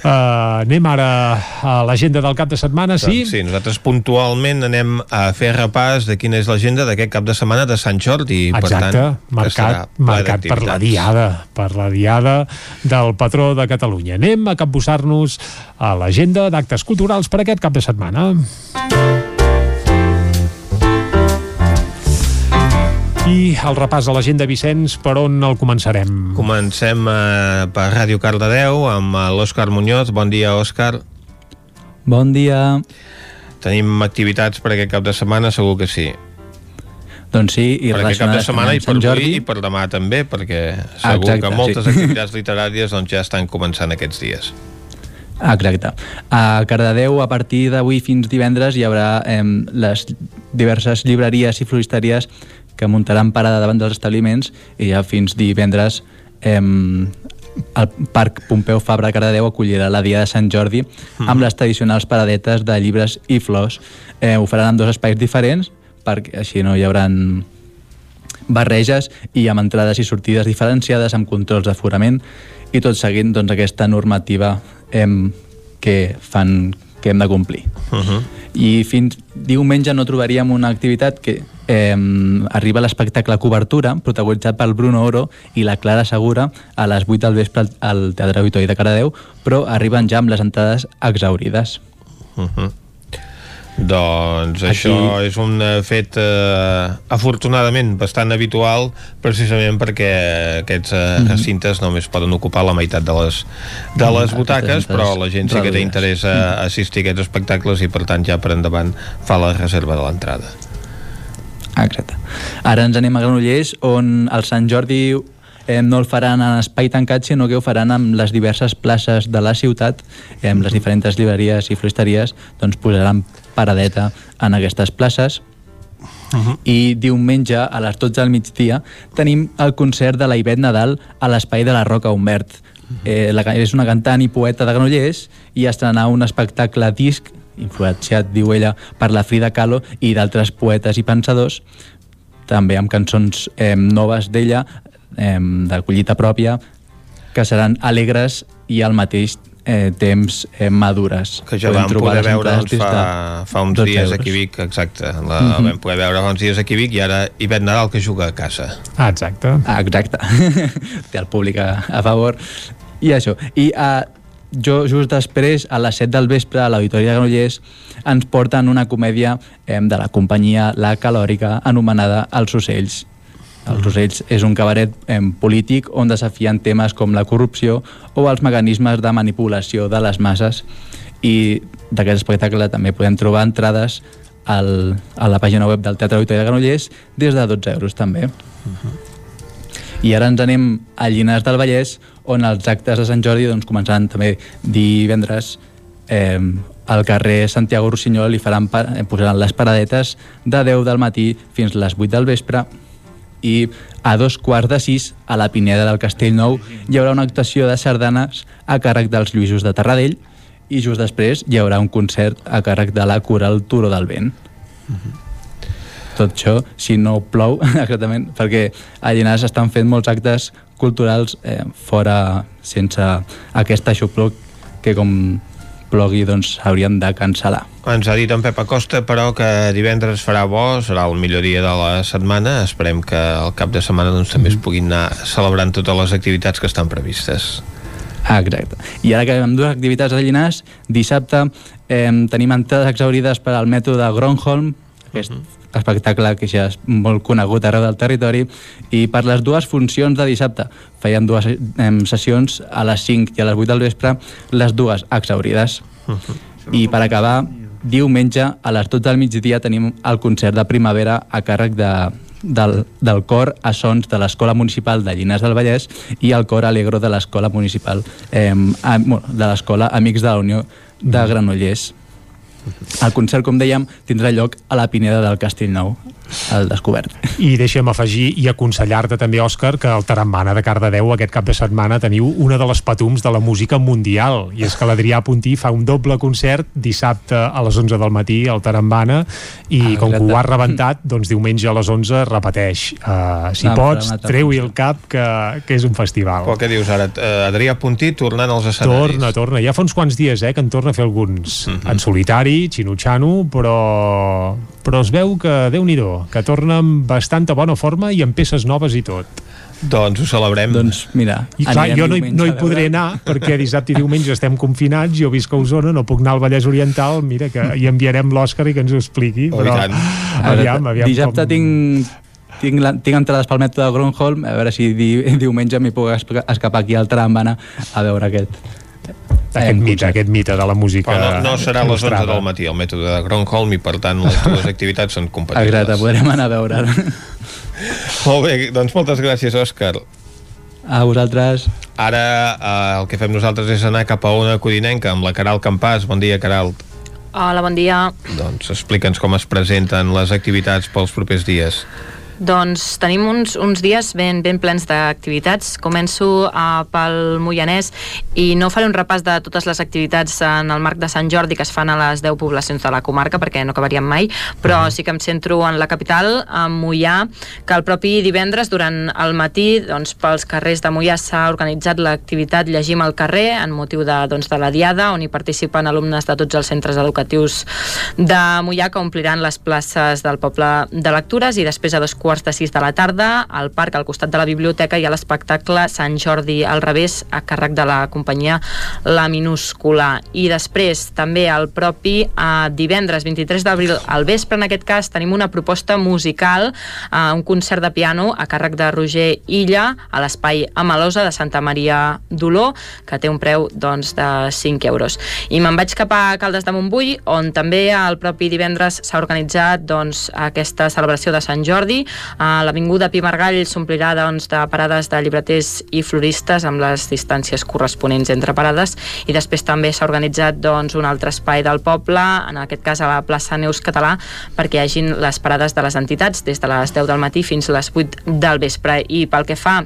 Speaker 3: Uh, anem ara a l'agenda del cap de setmana, sí?
Speaker 1: Sí, nosaltres puntualment anem a fer repàs de quina és l'agenda d'aquest cap de setmana de Sant Jordi. i, per
Speaker 3: Exacte,
Speaker 1: tant,
Speaker 3: marcat, marcat per la diada, per la diada del patró de Catalunya. Anem a capbussar-nos a l'agenda d'actes culturals per aquest cap de setmana. I el repàs a l'agenda, Vicenç, per on el començarem?
Speaker 1: Comencem eh, per Ràdio Cardedeu amb eh, l'Òscar Muñoz. Bon dia, Òscar.
Speaker 54: Bon dia.
Speaker 1: Tenim activitats per aquest cap de setmana? Segur que sí.
Speaker 54: Doncs sí, i
Speaker 1: per aquest cap de setmana i per
Speaker 54: Jordi.
Speaker 1: avui i per demà també, perquè segur
Speaker 54: Exacte,
Speaker 1: que moltes
Speaker 54: sí.
Speaker 1: activitats literàries doncs, ja estan començant aquests dies.
Speaker 54: Exacte. A Cardedeu, a partir d'avui fins divendres, hi haurà eh, les diverses llibreries i floristeries que muntaran parada davant dels establiments i ja fins divendres eh, el Parc Pompeu Fabra de Cardedeu acollirà la Dia de Sant Jordi amb les tradicionals paradetes de llibres i flors. Eh, ho faran en dos espais diferents perquè així no hi hauran barreges i amb entrades i sortides diferenciades amb controls d'aforament i tot seguint doncs, aquesta normativa em, que fan que hem de complir.
Speaker 1: Uh -huh.
Speaker 54: I fins diumenge no trobaríem una activitat que eh, arriba l'espectacle Cobertura, protagonitzat pel Bruno Oro i la Clara Segura a les 8 del vespre al- al Teatre Auditori de Caradeu, però arriben ja amb les entrades exaurides.
Speaker 1: Uh -huh. Doncs
Speaker 54: Aquí-
Speaker 1: això és un eh, fet eh, afortunadament bastant habitual precisament perquè aquests eh,
Speaker 54: Mhm.
Speaker 1: recintes només poden ocupar la meitat de les, de les
Speaker 54: Mm,
Speaker 1: butaques
Speaker 54: aquestes
Speaker 1: però la gent sí que té interès a assistir a aquests espectacles i per tant ja per endavant fa la reserva de l'entrada.
Speaker 54: Exacte. Ara ens anem a Granollers, on el Sant Jordi eh, no el faran en espai tancat, sinó que ho faran amb les diverses places de la ciutat, eh, amb les diferents llibreries i floristeries, doncs posaran paradeta en aquestes places. Uh -huh. I diumenge, a les 12 del migdia, tenim el concert de la Ivet Nadal a l'Espai de la Roca Humbert. Eh, la, és una cantant i poeta de Granollers i estrenarà un espectacle disc influenciat, diu ella, per la Frida Kahlo i d'altres poetes i pensadors, també amb cançons eh, noves d'ella, eh, de collita pròpia, que seran alegres i al mateix eh, temps eh, madures.
Speaker 1: Que ja
Speaker 54: Podem
Speaker 1: vam poder veure doncs, fa, fa uns
Speaker 54: 12
Speaker 1: dies
Speaker 54: euros.
Speaker 1: aquí a Vic, exacte. La,
Speaker 54: Mhm.
Speaker 1: Vam poder veure fa uns dies aquí a Vic i ara Ivet Nadal que juga a casa.
Speaker 3: Ah, exacte.
Speaker 54: Ah, exacte. Té el públic a, a favor. I això. I uh, jo just després, a les 7 del vespre, a l'Auditori de Granollers, ens porten una comèdia eh, de la companyia La Calòrica anomenada Els Ocells. Els Ocells és un cabaret eh, polític on desafien temes com la corrupció o els mecanismes de manipulació de les masses. I d'aquest espectacle també podem trobar entrades al, a la pàgina web del Teatre Auditori de Granollers des de 12 euros també. I ara ens anem a Llinars del Vallès, on els actes de Sant Jordi doncs, començaran també divendres. Eh, al carrer Santiago Rossinyol i faran, posaran les paradetes de 10 del matí fins les 8 del vespre i a dos quarts de sis a la Pineda del Castellnou hi haurà una actuació de sardanes a càrrec dels Lluïsos de Terradell i just després hi haurà un concert a càrrec de la Coral Turó del Vent. Tot això, si no plou exactament, perquè a Llinars estan fent molts actes culturals eh, fora, sense aquest aixopluc que com plogui doncs haurien de cancel·lar.
Speaker 1: Ens ha dit en Pep Acosta, però, que divendres farà bo, serà el millor dia de la setmana. Esperem que al cap de setmana doncs, també es puguin anar celebrant totes les activitats que estan previstes.
Speaker 54: Ah, exacte. I ara que amb dues activitats a Llinars, dissabte eh, tenim entrades exaurides per al metro de Gronholm, aquest espectacle que ja és molt conegut arreu del territori, i per les dues funcions de dissabte. Feien dues eh, sessions a les 5 i a les 8 del vespre, les dues exaurides. I per acabar, diumenge a les 12 del migdia tenim el concert de primavera a càrrec de, del, del cor a sons de l'Escola Municipal de Llinars del Vallès i el cor alegro de l'Escola Municipal eh, de l'Escola Amics de la Unió de Granollers. El concert, com dèiem, tindrà lloc a la Pineda del Castellnou, al descobert.
Speaker 3: I deixem afegir i aconsellar-te també, Òscar, que al Tarambana de Cardedeu aquest cap de setmana teniu una de les patums de la música mundial, i és que l'Adrià Puntí fa un doble concert dissabte a les 11 del matí al Tarambana i
Speaker 54: Ah,
Speaker 3: com que ho ha rebentat, doncs diumenge a les 11 repeteix. Uh, si
Speaker 1: Ah,
Speaker 3: pots, treu-hi el cap que, que és un festival.
Speaker 1: Però què dius ara? Eh, Adrià Puntí tornant als escenaris.
Speaker 3: Torna, torna. Ja fa uns quants dies eh, que en torna a fer alguns.
Speaker 1: Mhm.
Speaker 3: En solitari, xinutxano, però, però es veu que, déu nhi que torna amb bastanta bona forma i amb peces noves i tot.
Speaker 1: Doncs ho celebrem.
Speaker 54: Doncs mira,
Speaker 3: I clar, jo no hi, no hi podré anar perquè dissabte i diumenge estem confinats, jo visc a Osona, no puc anar al Vallès Oriental, mira que hi enviarem l'Òscar i que ens ho expliqui.
Speaker 1: Oh,
Speaker 3: però, aviam, aviam
Speaker 54: Dissabte
Speaker 3: com...
Speaker 54: tinc tinc, la, tinc entrades pel metro de Gronholm, a veure si di, diumenge m'hi puc esca- escapar aquí al Trambana a veure aquest.
Speaker 3: Aquest mite, aquest mite de la música
Speaker 1: Però no, no serà a les 11
Speaker 3: il·lustrada.
Speaker 1: del matí el mètode de Gronholm i per tant les dues activitats són compatibles.
Speaker 54: Exacte, podrem anar a veure.
Speaker 1: Molt bé, doncs moltes gràcies, Òscar.
Speaker 54: A vosaltres.
Speaker 1: Ara eh, el que fem nosaltres és anar cap a una codinenca amb la Caral Campàs. Bon dia, Caral.
Speaker 5: Hola, bon dia.
Speaker 1: Doncs explica'ns com es presenten les activitats pels propers dies.
Speaker 5: Doncs tenim uns, uns dies ben, ben plens d'activitats. Començo uh, pel Moianès i no faré un repàs de totes les activitats en el marc de Sant Jordi que es fan a les 10 poblacions de la comarca perquè no acabaríem mai, però sí que em centro en la capital, a Moià, que el propi divendres durant el matí doncs, pels carrers de Moià s'ha organitzat l'activitat Llegim al carrer en motiu de, doncs, de la Diada on hi participen alumnes de tots els centres educatius de Moià que ompliran les places del poble de lectures i després a dos quarts de sis de la tarda al parc al costat de la biblioteca hi ha l'espectacle Sant Jordi al revés a càrrec de la companyia La Minúscula. I després també el propi eh, divendres 23 d'abril al vespre en aquest cas tenim una proposta musical eh, un concert de piano a càrrec de Roger Illa a l'espai Amalosa de Santa Maria d'Oló que té un preu doncs, de 5 euros. I me'n vaig cap a Caldes de Montbui on també el propi divendres s'ha organitzat doncs, aquesta celebració de Sant Jordi l'Avinguda Pi Margall s'omplirà doncs, de parades de llibreters i floristes amb les distàncies corresponents entre parades i després també s'ha organitzat doncs, un altre espai del poble, en aquest cas a la plaça Neus Català, perquè hi hagin les parades de les entitats des de les 10 del matí fins a les 8 del vespre. I pel que fa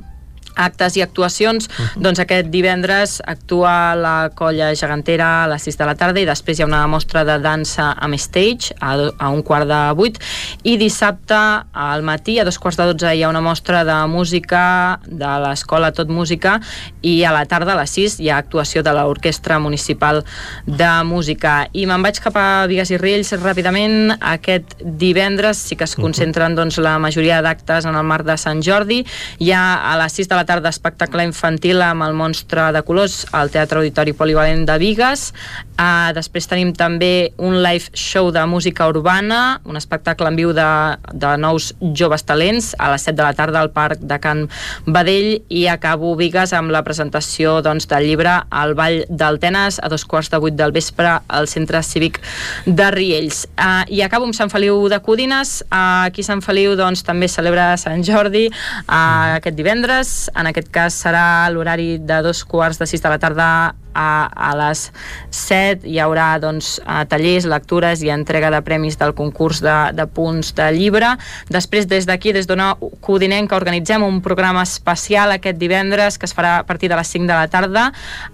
Speaker 5: actes i actuacions, uh -huh. doncs aquest divendres actua la colla gegantera a les 6 de la tarda i després hi ha una mostra de dansa amb stage a, a un quart de vuit. I dissabte al matí a dos quarts de dotze hi ha una mostra de música de l'escola Tot Música i a la tarda a les 6 hi ha actuació de l'Orquestra Municipal de Música. I me'n vaig cap a Vigues i Riells ràpidament. Aquest divendres sí que es concentren doncs, la majoria d'actes en el marc de Sant Jordi. Hi ha a les 6 de la tarda espectacle infantil amb el monstre de colors al Teatre Auditori Polivalent de Vigues. Uh, després tenim també un live show de música urbana, un espectacle en viu de, de nous joves talents a les 7 de la tarda al Parc de Can Badell i acabo Vigues amb la presentació doncs, del llibre El Ball del Tenes a dos quarts de vuit del vespre al Centre Cívic de Riells. Uh, I acabo amb Sant Feliu de Codines. Uh, aquí Sant Feliu doncs, també celebra Sant Jordi uh, aquest divendres en aquest cas serà l'horari de dos quarts de sis de la tarda a, a les 7 hi haurà doncs, tallers, lectures i entrega de premis del concurs de, de punts de llibre. Després, des d'aquí, des d'una Codinenca, organitzem un programa especial aquest divendres que es farà a partir de les 5 de la tarda,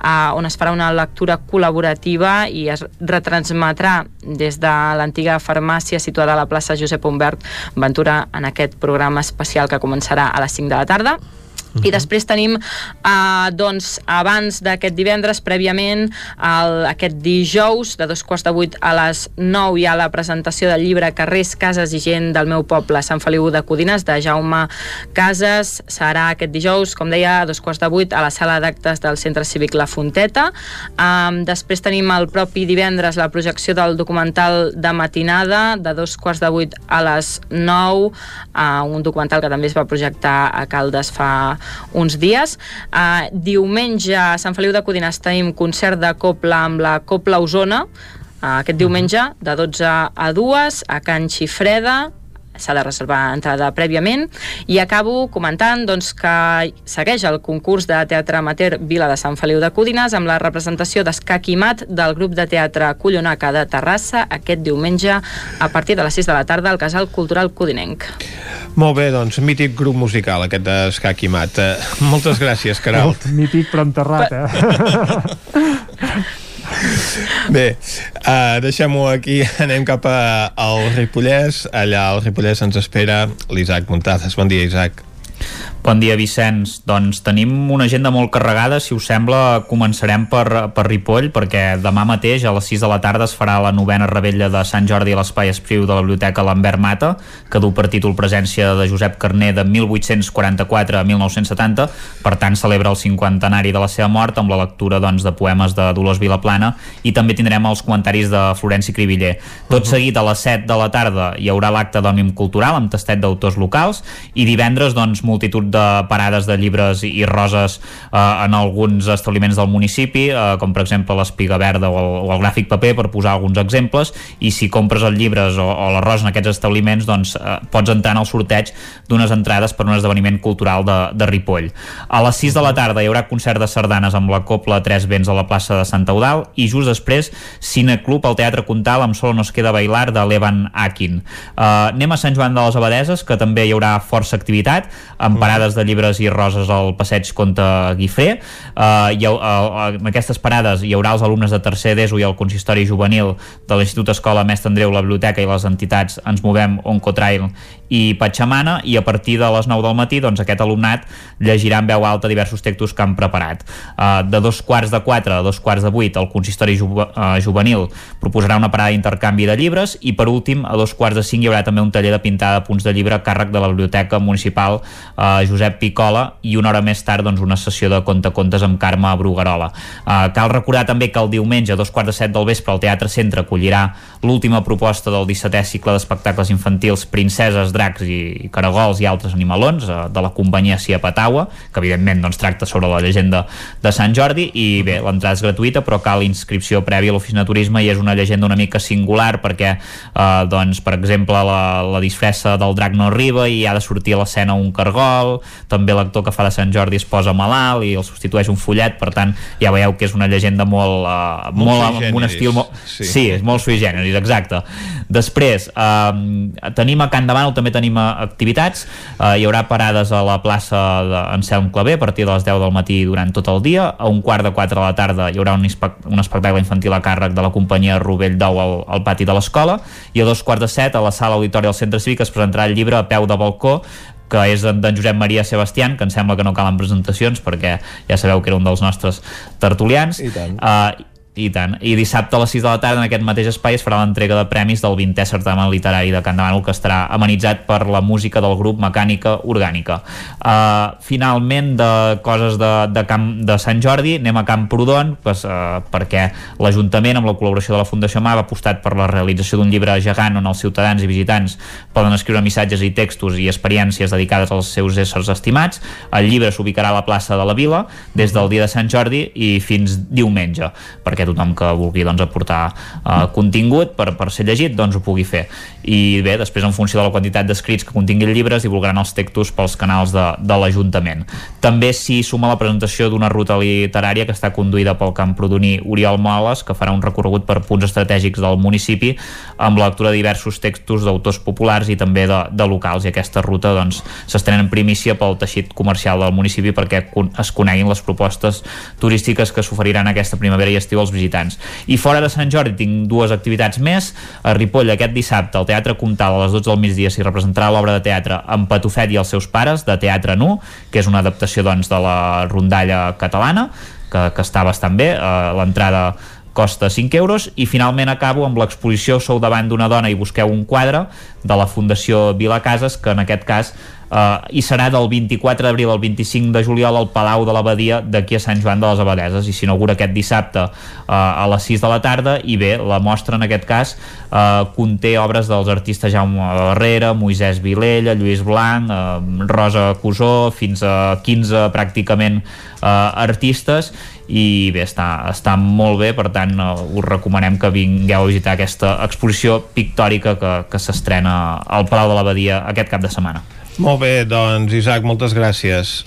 Speaker 5: eh, on es farà una lectura col·laborativa i es retransmetrà des de l'antiga farmàcia situada a la plaça Josep Humbert Ventura en aquest programa especial que començarà a les 5 de la tarda. Uh -huh. I després tenim, eh, doncs, abans d'aquest divendres, prèviament, el, aquest dijous, de dos quarts de vuit a les 9, hi ha la presentació del llibre Carrers, Cases i Gent del meu poble, Sant Feliu de Codines, de Jaume Cases. Serà aquest dijous, com deia, a dos quarts de vuit, a la sala d'actes del Centre Cívic La Fonteta. Um, després tenim el propi divendres la projecció del documental de matinada, de dos quarts de vuit a les 9, uh, un documental que també es va projectar a Caldes fa uns dies. Uh, diumenge a Sant Feliu de Codines tenim concert de Copla amb la Copla Osona, uh, aquest diumenge de 12 a 2 a Can Xifreda s'ha de reservar entrada prèviament i acabo comentant doncs, que segueix el concurs de teatre amateur Vila de Sant Feliu de Codines amb la representació d'Escac i Mat del grup de teatre Collonaca de Terrassa aquest diumenge a partir de les 6 de la tarda al Casal Cultural Codinenc.
Speaker 1: Molt bé, doncs, mític grup musical aquest d'Escac i Mat. Uh, moltes gràcies, Caral.
Speaker 3: mític però enterrat, eh?
Speaker 1: Bé, uh, deixem-ho aquí, anem cap a, al Ripollès. Allà al Ripollès ens espera l'Isaac Montades. Bon dia, Isaac.
Speaker 6: Bon dia, Vicenç. Doncs tenim una agenda molt carregada. Si us sembla, començarem per, per Ripoll, perquè demà mateix, a les 6 de la tarda, es farà la novena rebella de Sant Jordi a l'Espai Espriu de la Biblioteca Lambert Mata, que du per títol Presència de Josep Carné de 1844 a 1970. Per tant, celebra el cinquantenari de la seva mort amb la lectura doncs, de poemes de Dolors Vilaplana i també tindrem els comentaris de Florenci Cribiller. Tot seguit, a les 7 de la tarda, hi haurà l'acte d'Òmnium Cultural amb tastet d'autors locals i divendres, doncs, multitud de parades de llibres i roses eh, en alguns establiments del municipi, eh, com per exemple l'Espiga Verda o el, o el Gràfic Paper, per posar alguns exemples, i si compres els llibres o, o l'arròs en aquests establiments, doncs eh, pots entrar en el sorteig d'unes entrades per un esdeveniment cultural de, de Ripoll. A les 6 de la tarda hi haurà concert de sardanes amb la Copla Tres Vents a la plaça de Sant Eudal i just després Cineclub al Teatre Comtal amb Solo nos queda bailar de l'Evan Akin. Uh, anem a Sant Joan de les Abadeses, que també hi haurà força activitat, amb parades parades de llibres i roses al passeig Comte Guifré. Uh, ha, uh, en aquestes parades hi haurà els alumnes de tercer d'ESO i el consistori juvenil de l'Institut Escola Mestre Andreu, la biblioteca i les entitats Ens Movem, Oncotrail i Patxamana i a partir de les 9 del matí doncs, aquest alumnat llegirà en veu alta diversos textos que han preparat. Uh, de dos quarts de 4 a dos quarts de 8 el consistori uh, juvenil proposarà una parada d'intercanvi de llibres i per últim a dos quarts de 5 hi haurà també un taller de pintada de punts de llibre a càrrec de la Biblioteca Municipal uh, Josep Picola i una hora més tard doncs, una sessió de conte-contes amb Carme Bruguerola. Uh, cal recordar també que el diumenge a dos quarts de set del vespre el Teatre Centre acollirà l'última proposta del 17è cicle d'espectacles infantils Princeses, Dracs i Caragols i altres animalons uh, de la companyia Cia Pataua, que evidentment doncs, tracta sobre la llegenda de Sant Jordi i bé, l'entrada és gratuïta però cal inscripció prèvia a l'oficina de turisme i és una llegenda una mica singular perquè uh, doncs, per exemple la, la disfressa del drac no arriba i ha de sortir a l'escena un cargol gol, també l'actor que fa de Sant Jordi es posa malalt i el substitueix un follet, per tant ja veieu que és una llegenda molt, uh,
Speaker 1: Molt
Speaker 6: molt, amb un estil molt...
Speaker 1: sí.
Speaker 6: sí, és molt sui generis, exacte. Després, eh, tenim a Can de Bànol, també tenim eh, activitats, eh, hi haurà parades a la plaça d'Anselm Clavé a partir de les 10 del matí durant tot el dia, a un quart de 4 de la tarda hi haurà un, un espectacle infantil a càrrec de la companyia Rovell d'Ou al, al pati de l'escola, i a dos quarts de set a la sala auditori del Centre Cívic es presentarà el llibre a peu de balcó que és d'en Josep Maria Sebastián, que em sembla que no calen presentacions perquè ja sabeu que era un dels nostres tertulians.
Speaker 1: I tant.
Speaker 6: Uh, i tant. I dissabte a les 6 de la tarda en aquest mateix espai es farà l'entrega de premis del 20è certamen literari de Can Demano que estarà amenitzat per la música del grup Mecànica Orgànica. Uh, finalment, de coses de, de, Camp, de Sant Jordi, anem a Camprodon pues, uh, perquè l'Ajuntament, amb la col·laboració de la Fundació MAV, ha apostat per la realització d'un llibre gegant on els ciutadans i visitants poden escriure missatges i textos i experiències dedicades als seus éssers estimats. El llibre s'ubicarà a la plaça de la Vila des del dia de Sant Jordi i fins diumenge, perquè tothom que vulgui doncs, aportar uh, contingut per, per ser llegit doncs ho pugui fer. I bé, després en funció de la quantitat d'escrits que continguin llibres divulgaran els textos pels canals de, de l'Ajuntament. També s'hi suma la presentació d'una ruta literària que està conduïda pel camprodoní Oriol Moles, que farà un recorregut per punts estratègics del municipi amb la lectura de diversos textos d'autors populars i també de, de locals i aquesta ruta doncs s'estrena en primícia pel teixit comercial del municipi perquè es coneguin les propostes turístiques que s'oferiran aquesta primavera i estiu als visitants. I fora de Sant Jordi tinc dues activitats més. A Ripoll aquest dissabte al Teatre Comtal a les 12 del migdia s'hi representarà l'obra de teatre En Patufet i els seus pares, de Teatre Nu, que és una adaptació doncs, de la rondalla catalana, que, que està bastant bé. Uh, L'entrada costa 5 euros i finalment acabo amb l'exposició Sou davant d'una dona i busqueu un quadre de la Fundació Vila Cases que en aquest cas eh, hi serà del 24 d'abril al 25 de juliol al Palau de l'Abadia d'aquí a Sant Joan de les Abadeses i s'inaugura aquest dissabte eh, a les 6 de la tarda i bé, la mostra en aquest cas eh, conté obres dels artistes Jaume Barrera, Moisès Vilella, Lluís Blanc, eh, Rosa Cusó fins a 15 pràcticament eh, artistes i bé, està, està molt bé per tant eh, us recomanem que vingueu a visitar aquesta exposició pictòrica que, que s'estrena al Palau de l'Abadia aquest cap de setmana
Speaker 1: Molt bé, doncs Isaac, moltes gràcies.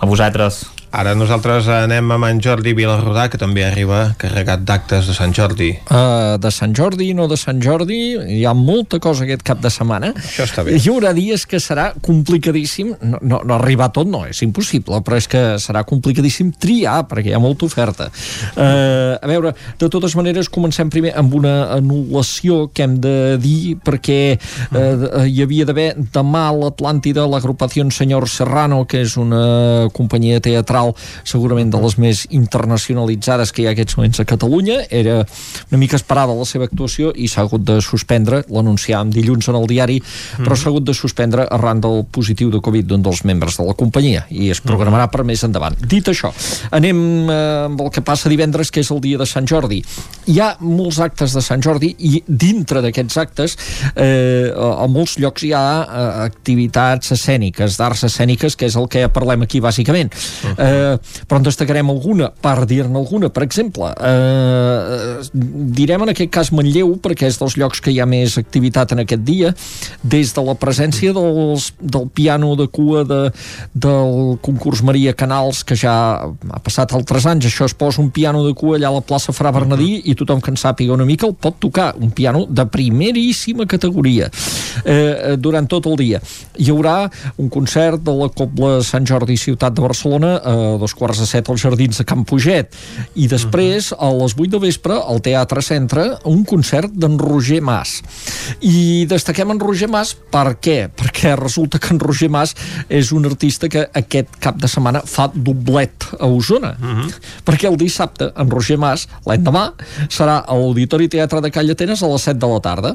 Speaker 6: A vosaltres.
Speaker 1: Ara nosaltres anem amb en Jordi Vilarrodà, que també arriba carregat d'actes de Sant Jordi.
Speaker 55: Uh, de Sant Jordi, no de Sant Jordi, hi ha molta cosa aquest cap de setmana.
Speaker 1: Això està bé.
Speaker 55: Hi haurà dies que serà complicadíssim, no, no, no arribar tot no, és impossible, però és que serà complicadíssim triar, perquè hi ha molta oferta. Uh, a veure, de totes maneres, comencem primer amb una anul·lació que hem de dir, perquè uh, hi havia d'haver demà a l'Atlàntida l'agrupació Senyor Serrano, que és una companyia teatral segurament de les més internacionalitzades que hi ha aquests moments a Catalunya. Era una mica esperada la seva actuació i s'ha hagut de suspendre, l'anunciàvem dilluns en el diari, però s'ha hagut de suspendre arran del positiu de Covid d'un dels membres de la companyia i es programarà per més endavant. Dit això, anem eh, amb el que passa divendres, que és el dia de Sant Jordi. Hi ha molts actes de Sant Jordi i dintre d'aquests actes eh, a molts llocs hi ha eh, activitats escèniques, d'arts escèniques, que és el que parlem aquí bàsicament. Eh, però en destacarem alguna, per dir-ne alguna. Per exemple, eh, direm en aquest cas Manlleu, perquè és dels llocs que hi ha més activitat en aquest dia, des de la presència dels, del piano de cua de, del concurs Maria Canals, que ja ha passat altres anys, això es posa un piano de cua allà a la plaça Fra Bernadí i tothom que en sàpiga una mica el pot tocar, un piano de primeríssima categoria eh, durant tot el dia. Hi haurà un concert de la Cobla Sant Jordi Ciutat de Barcelona a dos quarts de set als Jardins de Can Puget i després a les 8 de vespre al Teatre Centre un concert d'en Roger Mas. I destaquem en Roger Mas per què? Perquè resulta que en Roger Mas és un artista que aquest cap de setmana fa doblet a Osona. Perquè el dissabte en Roger Mas l'endemà serà a l'Auditori Teatre de Call Atenes a les 7 de la tarda.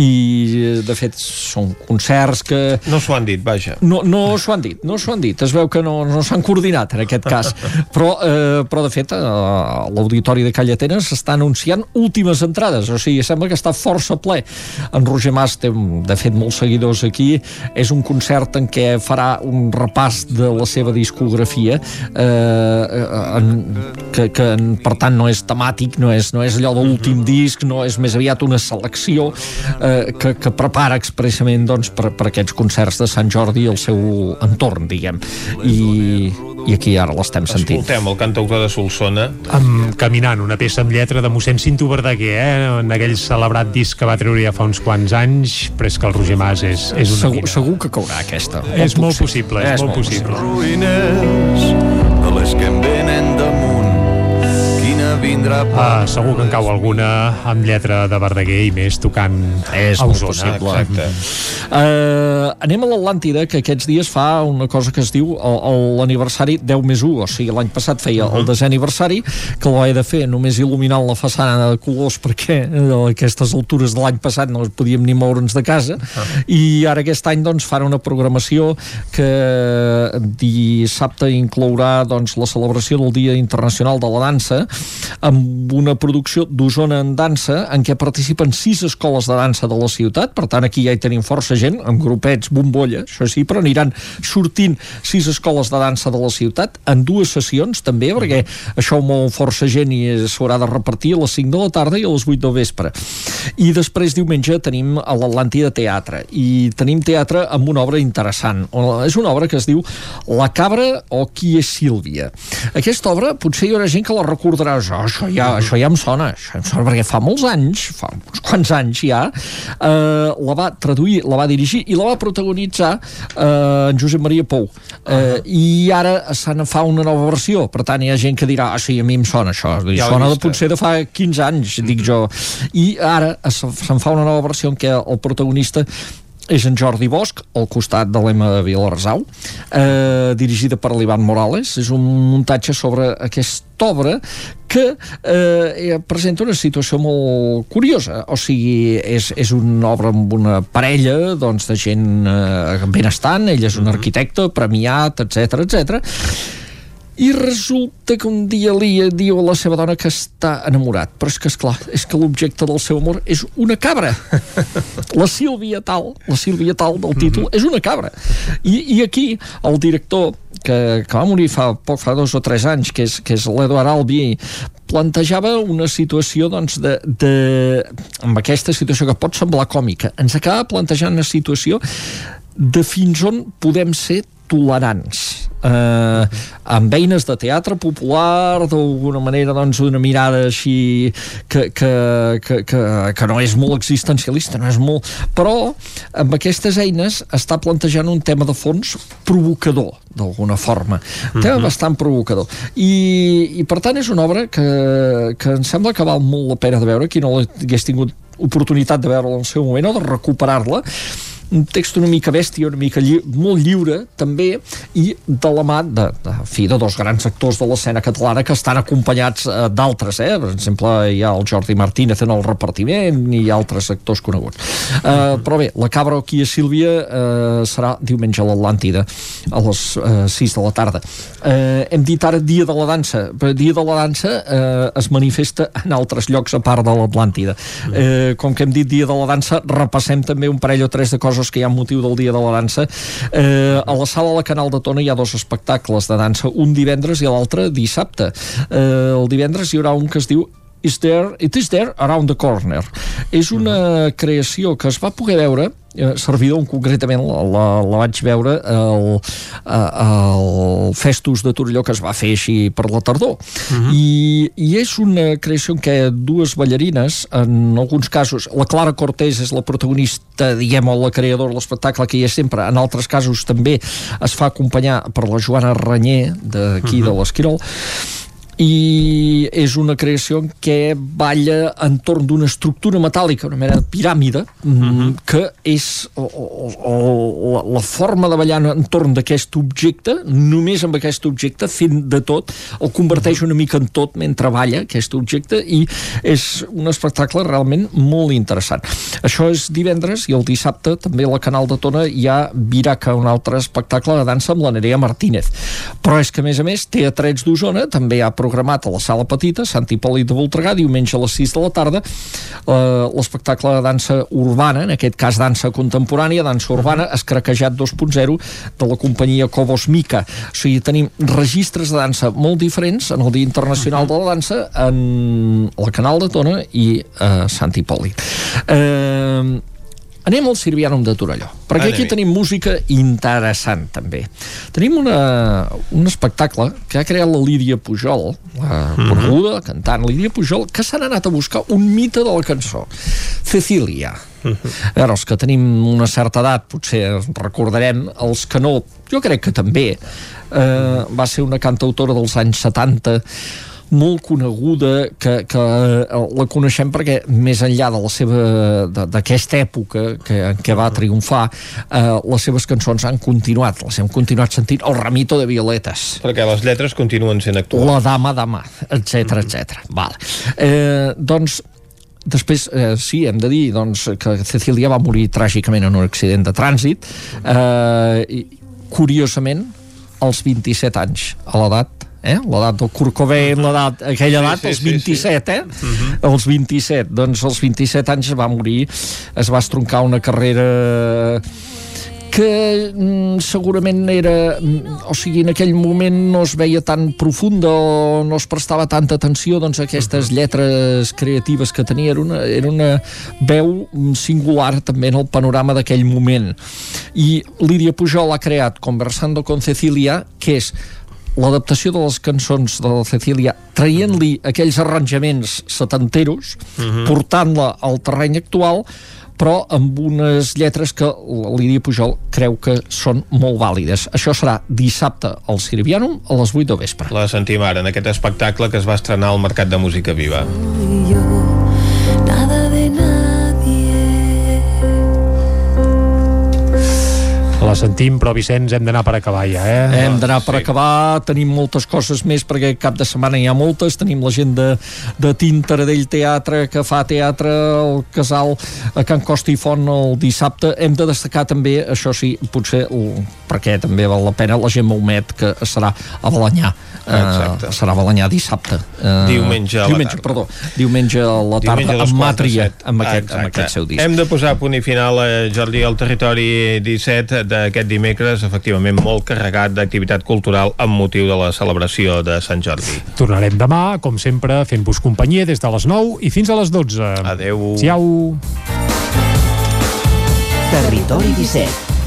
Speaker 55: I de fet són concerts que
Speaker 1: No s'ho han dit, vaja.
Speaker 55: no, no s'ho han dit, no s'ho han dit. Es veu que no, no s'han coordinat en en aquest cas. Però, eh, però de fet, eh, l'Auditori de Calla Atenes està anunciant últimes entrades, o sigui, sembla que està força ple. En Roger Mas té, de fet, molts seguidors aquí. És un concert en què farà un repàs de la seva discografia, eh, en, que, que per tant no és temàtic, no és, no és allò de l'últim disc, no és més aviat una selecció eh, que, que prepara expressament doncs, per, per aquests concerts de Sant Jordi i el seu entorn, diguem. I, i aquí ara l'estem sentint.
Speaker 1: Escoltem el cantautor de Solsona.
Speaker 3: Amb, caminant, una peça amb lletra de mossèn Cinto Verdaguer, eh? en aquell celebrat disc que va treure ja fa uns quants anys, però és que el Roger Mas és, és una
Speaker 55: segur,
Speaker 3: mina.
Speaker 55: segur que caurà aquesta.
Speaker 3: És molt possible, és, molt possible.
Speaker 56: ruïnes de les que em damunt vindrà
Speaker 3: Ah, segur que en cau alguna amb lletra de Verdaguer i més tocant
Speaker 55: és
Speaker 3: a Osona.
Speaker 55: possible. Uh, anem a l'Atlàntida, que aquests dies fa una cosa que es diu l'aniversari 10 més 1, o sigui, l'any passat feia el desè aniversari, que l'ho he de fer només il·luminant la façana de colors perquè a aquestes altures de l'any passat no podíem ni moure'ns de casa, i ara aquest any doncs fan una programació que dissabte inclourà doncs, la celebració del Dia Internacional de la Dansa amb una producció d'Osona en dansa en què participen sis escoles de dansa de la ciutat, per tant aquí ja hi tenim força gent, amb grupets, bombolla, això sí, però aniran sortint sis escoles de dansa de la ciutat en dues sessions també, perquè això ho mou força gent i s'haurà de repartir a les 5 de la tarda i a les 8 del vespre. I després diumenge tenim a l'Atlàntida Teatre i tenim teatre amb una obra interessant. És una obra que es diu La cabra o qui és Sílvia. Aquesta obra potser hi haurà gent que la recordarà oh, això, ja, això ja em sona, això em sona perquè fa molts anys, fa uns quants anys ja, eh, la va traduir, la va dirigir i la va protagonitzar eh, en Josep Maria Pou. Eh, I ara se'n fa una nova versió, per tant hi ha gent que dirà, ah sí, a mi em sona això,
Speaker 1: Ja
Speaker 55: ja sona de
Speaker 1: eh?
Speaker 55: potser de fa 15 anys, dic jo. I ara se'n fa una nova versió en què el protagonista és en Jordi Bosch, al costat de l'Emma Vilarsau, eh, dirigida per l'Ivan Morales. És un muntatge sobre aquesta obra que eh, presenta una situació molt curiosa. O sigui, és, és una obra amb una parella doncs, de gent eh, benestant, ell és un arquitecte premiat, etc etc. I resulta que un dia li diu a la seva dona que està enamorat. Però és que, és clar, és que l'objecte del seu amor és una cabra. La Sílvia tal, la Sílvia tal del títol, és una cabra. I, i aquí el director, que, que va morir fa poc, fa dos o tres anys, que és, que és l'Eduard Albi, plantejava una situació doncs, de, de, amb aquesta situació que pot semblar còmica, ens acaba plantejant una situació de fins on podem ser tolerants. Eh, amb eines de teatre popular d'alguna manera doncs una mirada així que, que, que, que, que no és molt existencialista no és molt, però amb aquestes eines està plantejant un tema de fons provocador d'alguna forma, un tema
Speaker 1: Mhm.
Speaker 55: bastant provocador. I, i per tant és una obra que, que em sembla que val molt la pena de veure. Qui no hagués tingut oportunitat de veure-la en el seu moment o de recuperar-la un text una mica bèstia, una mica lli molt lliure també, i de la mà de, de, fi, de dos grans actors de l'escena catalana que estan acompanyats eh, d'altres, eh? per exemple hi ha el Jordi Martínez en el repartiment i altres actors coneguts. Eh, però bé, la cabra aquí a Sílvia eh, serà diumenge a l'Atlàntida a les eh, 6 de la tarda. Eh, hem dit ara Dia de la Dansa però Dia de la Dansa eh, es manifesta en altres llocs a part de l'Atlàntida. Eh, com que hem dit Dia de la Dansa repassem també un parell o tres de coses que hi ha motiu del Dia de la Dansa. Eh, a la sala de la Canal de Tona hi ha dos espectacles de dansa, un divendres i l'altre dissabte. Eh, el divendres hi haurà un que es diu Is there, It is there around the corner. És una creació que es va poder veure eh, servidor concretament la, la, la vaig veure al, al Festus de Torelló que es va fer així per la tardor I, i és una creació en què dues ballarines en alguns casos, la Clara Cortés és la protagonista, diguem, o la creadora de l'espectacle que hi és sempre, en altres casos també es fa acompanyar per la Joana Ranyer d'aquí uh -huh. de l'Esquirol i és una creació què balla entorn d'una estructura metàl·lica, una mena de piràmide, uh -huh. que és o, o, o, la forma de ballar entorn d'aquest objecte, només amb aquest objecte, fent de tot, el converteix una mica en tot mentre balla aquest objecte i és un espectacle realment molt interessant. Això és divendres i el dissabte també a la Canal de Tona hi ha Viraca, un altre espectacle de dansa amb la Nerea Martínez. Però és que, a més a més, Teatrets d'Osona també ha programat a la Sala Petita, Sant Hipòlit de Voltregà, diumenge a les 6 de la tarda, eh, l'espectacle de dansa urbana, en aquest cas dansa contemporània, dansa urbana, escraquejat 2.0 de la companyia Cobos Mica. O sigui, tenim registres de dansa molt diferents en el Dia Internacional de la Dansa en el Canal de Tona i a Sant Hipòlit. Eh, Anem al Sirvianum de Torelló, perquè aquí tenim música interessant, també. Tenim una, un espectacle que ha creat la Lídia Pujol, la coneguda, la cantant Lídia Pujol, que s'han anat a buscar un mite de la cançó, Cecília. A veure, els que tenim una certa edat potser recordarem, els que no, jo crec que també, eh, va ser una cantautora dels anys 70 molt coneguda que, que la coneixem perquè més enllà de la seva d'aquesta època que, en què va triomfar eh, les seves cançons han continuat les hem continuat sentint. El ramito de violetes.
Speaker 1: Perquè les lletres continuen sent actuals.
Speaker 55: La dama dama, etc etc vale. eh, doncs Després, eh, sí, hem de dir doncs, que Cecilia va morir tràgicament en un accident de trànsit. Eh, i, curiosament als 27 anys a l'edat eh? l'edat del Kurt Cobain, l'edat, aquella edat, sí, sí, els 27, sí, sí. eh? Uh -huh. Els 27, doncs als 27 anys va morir, es va estroncar una carrera que mm, segurament era mm, o sigui, en aquell moment no es veia tan profunda o no es prestava tanta atenció doncs, a aquestes lletres creatives que tenia era una, era una veu singular també en el panorama d'aquell moment i Lídia Pujol ha creat Conversando con Cecilia que és l'adaptació de les cançons de la Cecília traient-li aquells arranjaments setanteros, uh -huh. portant-la al terreny actual, però amb unes lletres que la Lídia Pujol creu que són molt vàlides. Això serà dissabte al Sirvianum a les 8 de vespre.
Speaker 1: La sentim ara en aquest espectacle que es va estrenar al Mercat de Música Viva.
Speaker 57: Nada de
Speaker 3: La sentim, però Vicenç, hem d'anar per acabar ja, eh?
Speaker 55: Hem d'anar per sí. acabar, tenim moltes coses més perquè cap de setmana hi ha moltes, tenim la gent de, de Tintaradell Teatre que fa teatre al Casal a Can Costa i Font el dissabte. Hem de destacar també, això sí, potser perquè també val la pena, la gent Maumet que serà a Balanyà.
Speaker 1: Exacte.
Speaker 55: Uh, serà a Balanyà dissabte.
Speaker 1: Uh, diumenge a la
Speaker 55: diumenge,
Speaker 1: tarda.
Speaker 55: Perdó, diumenge a la tarda amb Màtria, amb aquest, amb aquest seu disc.
Speaker 1: Hem de posar punt i final, eh, Jordi, al territori 17 d'aquest dimecres, efectivament molt carregat d'activitat cultural amb motiu de la celebració de Sant Jordi.
Speaker 3: Tornarem demà, com sempre, fent-vos companyia des de les 9 i fins a les 12.
Speaker 1: Adeu.
Speaker 3: Ciao.
Speaker 41: Territori 17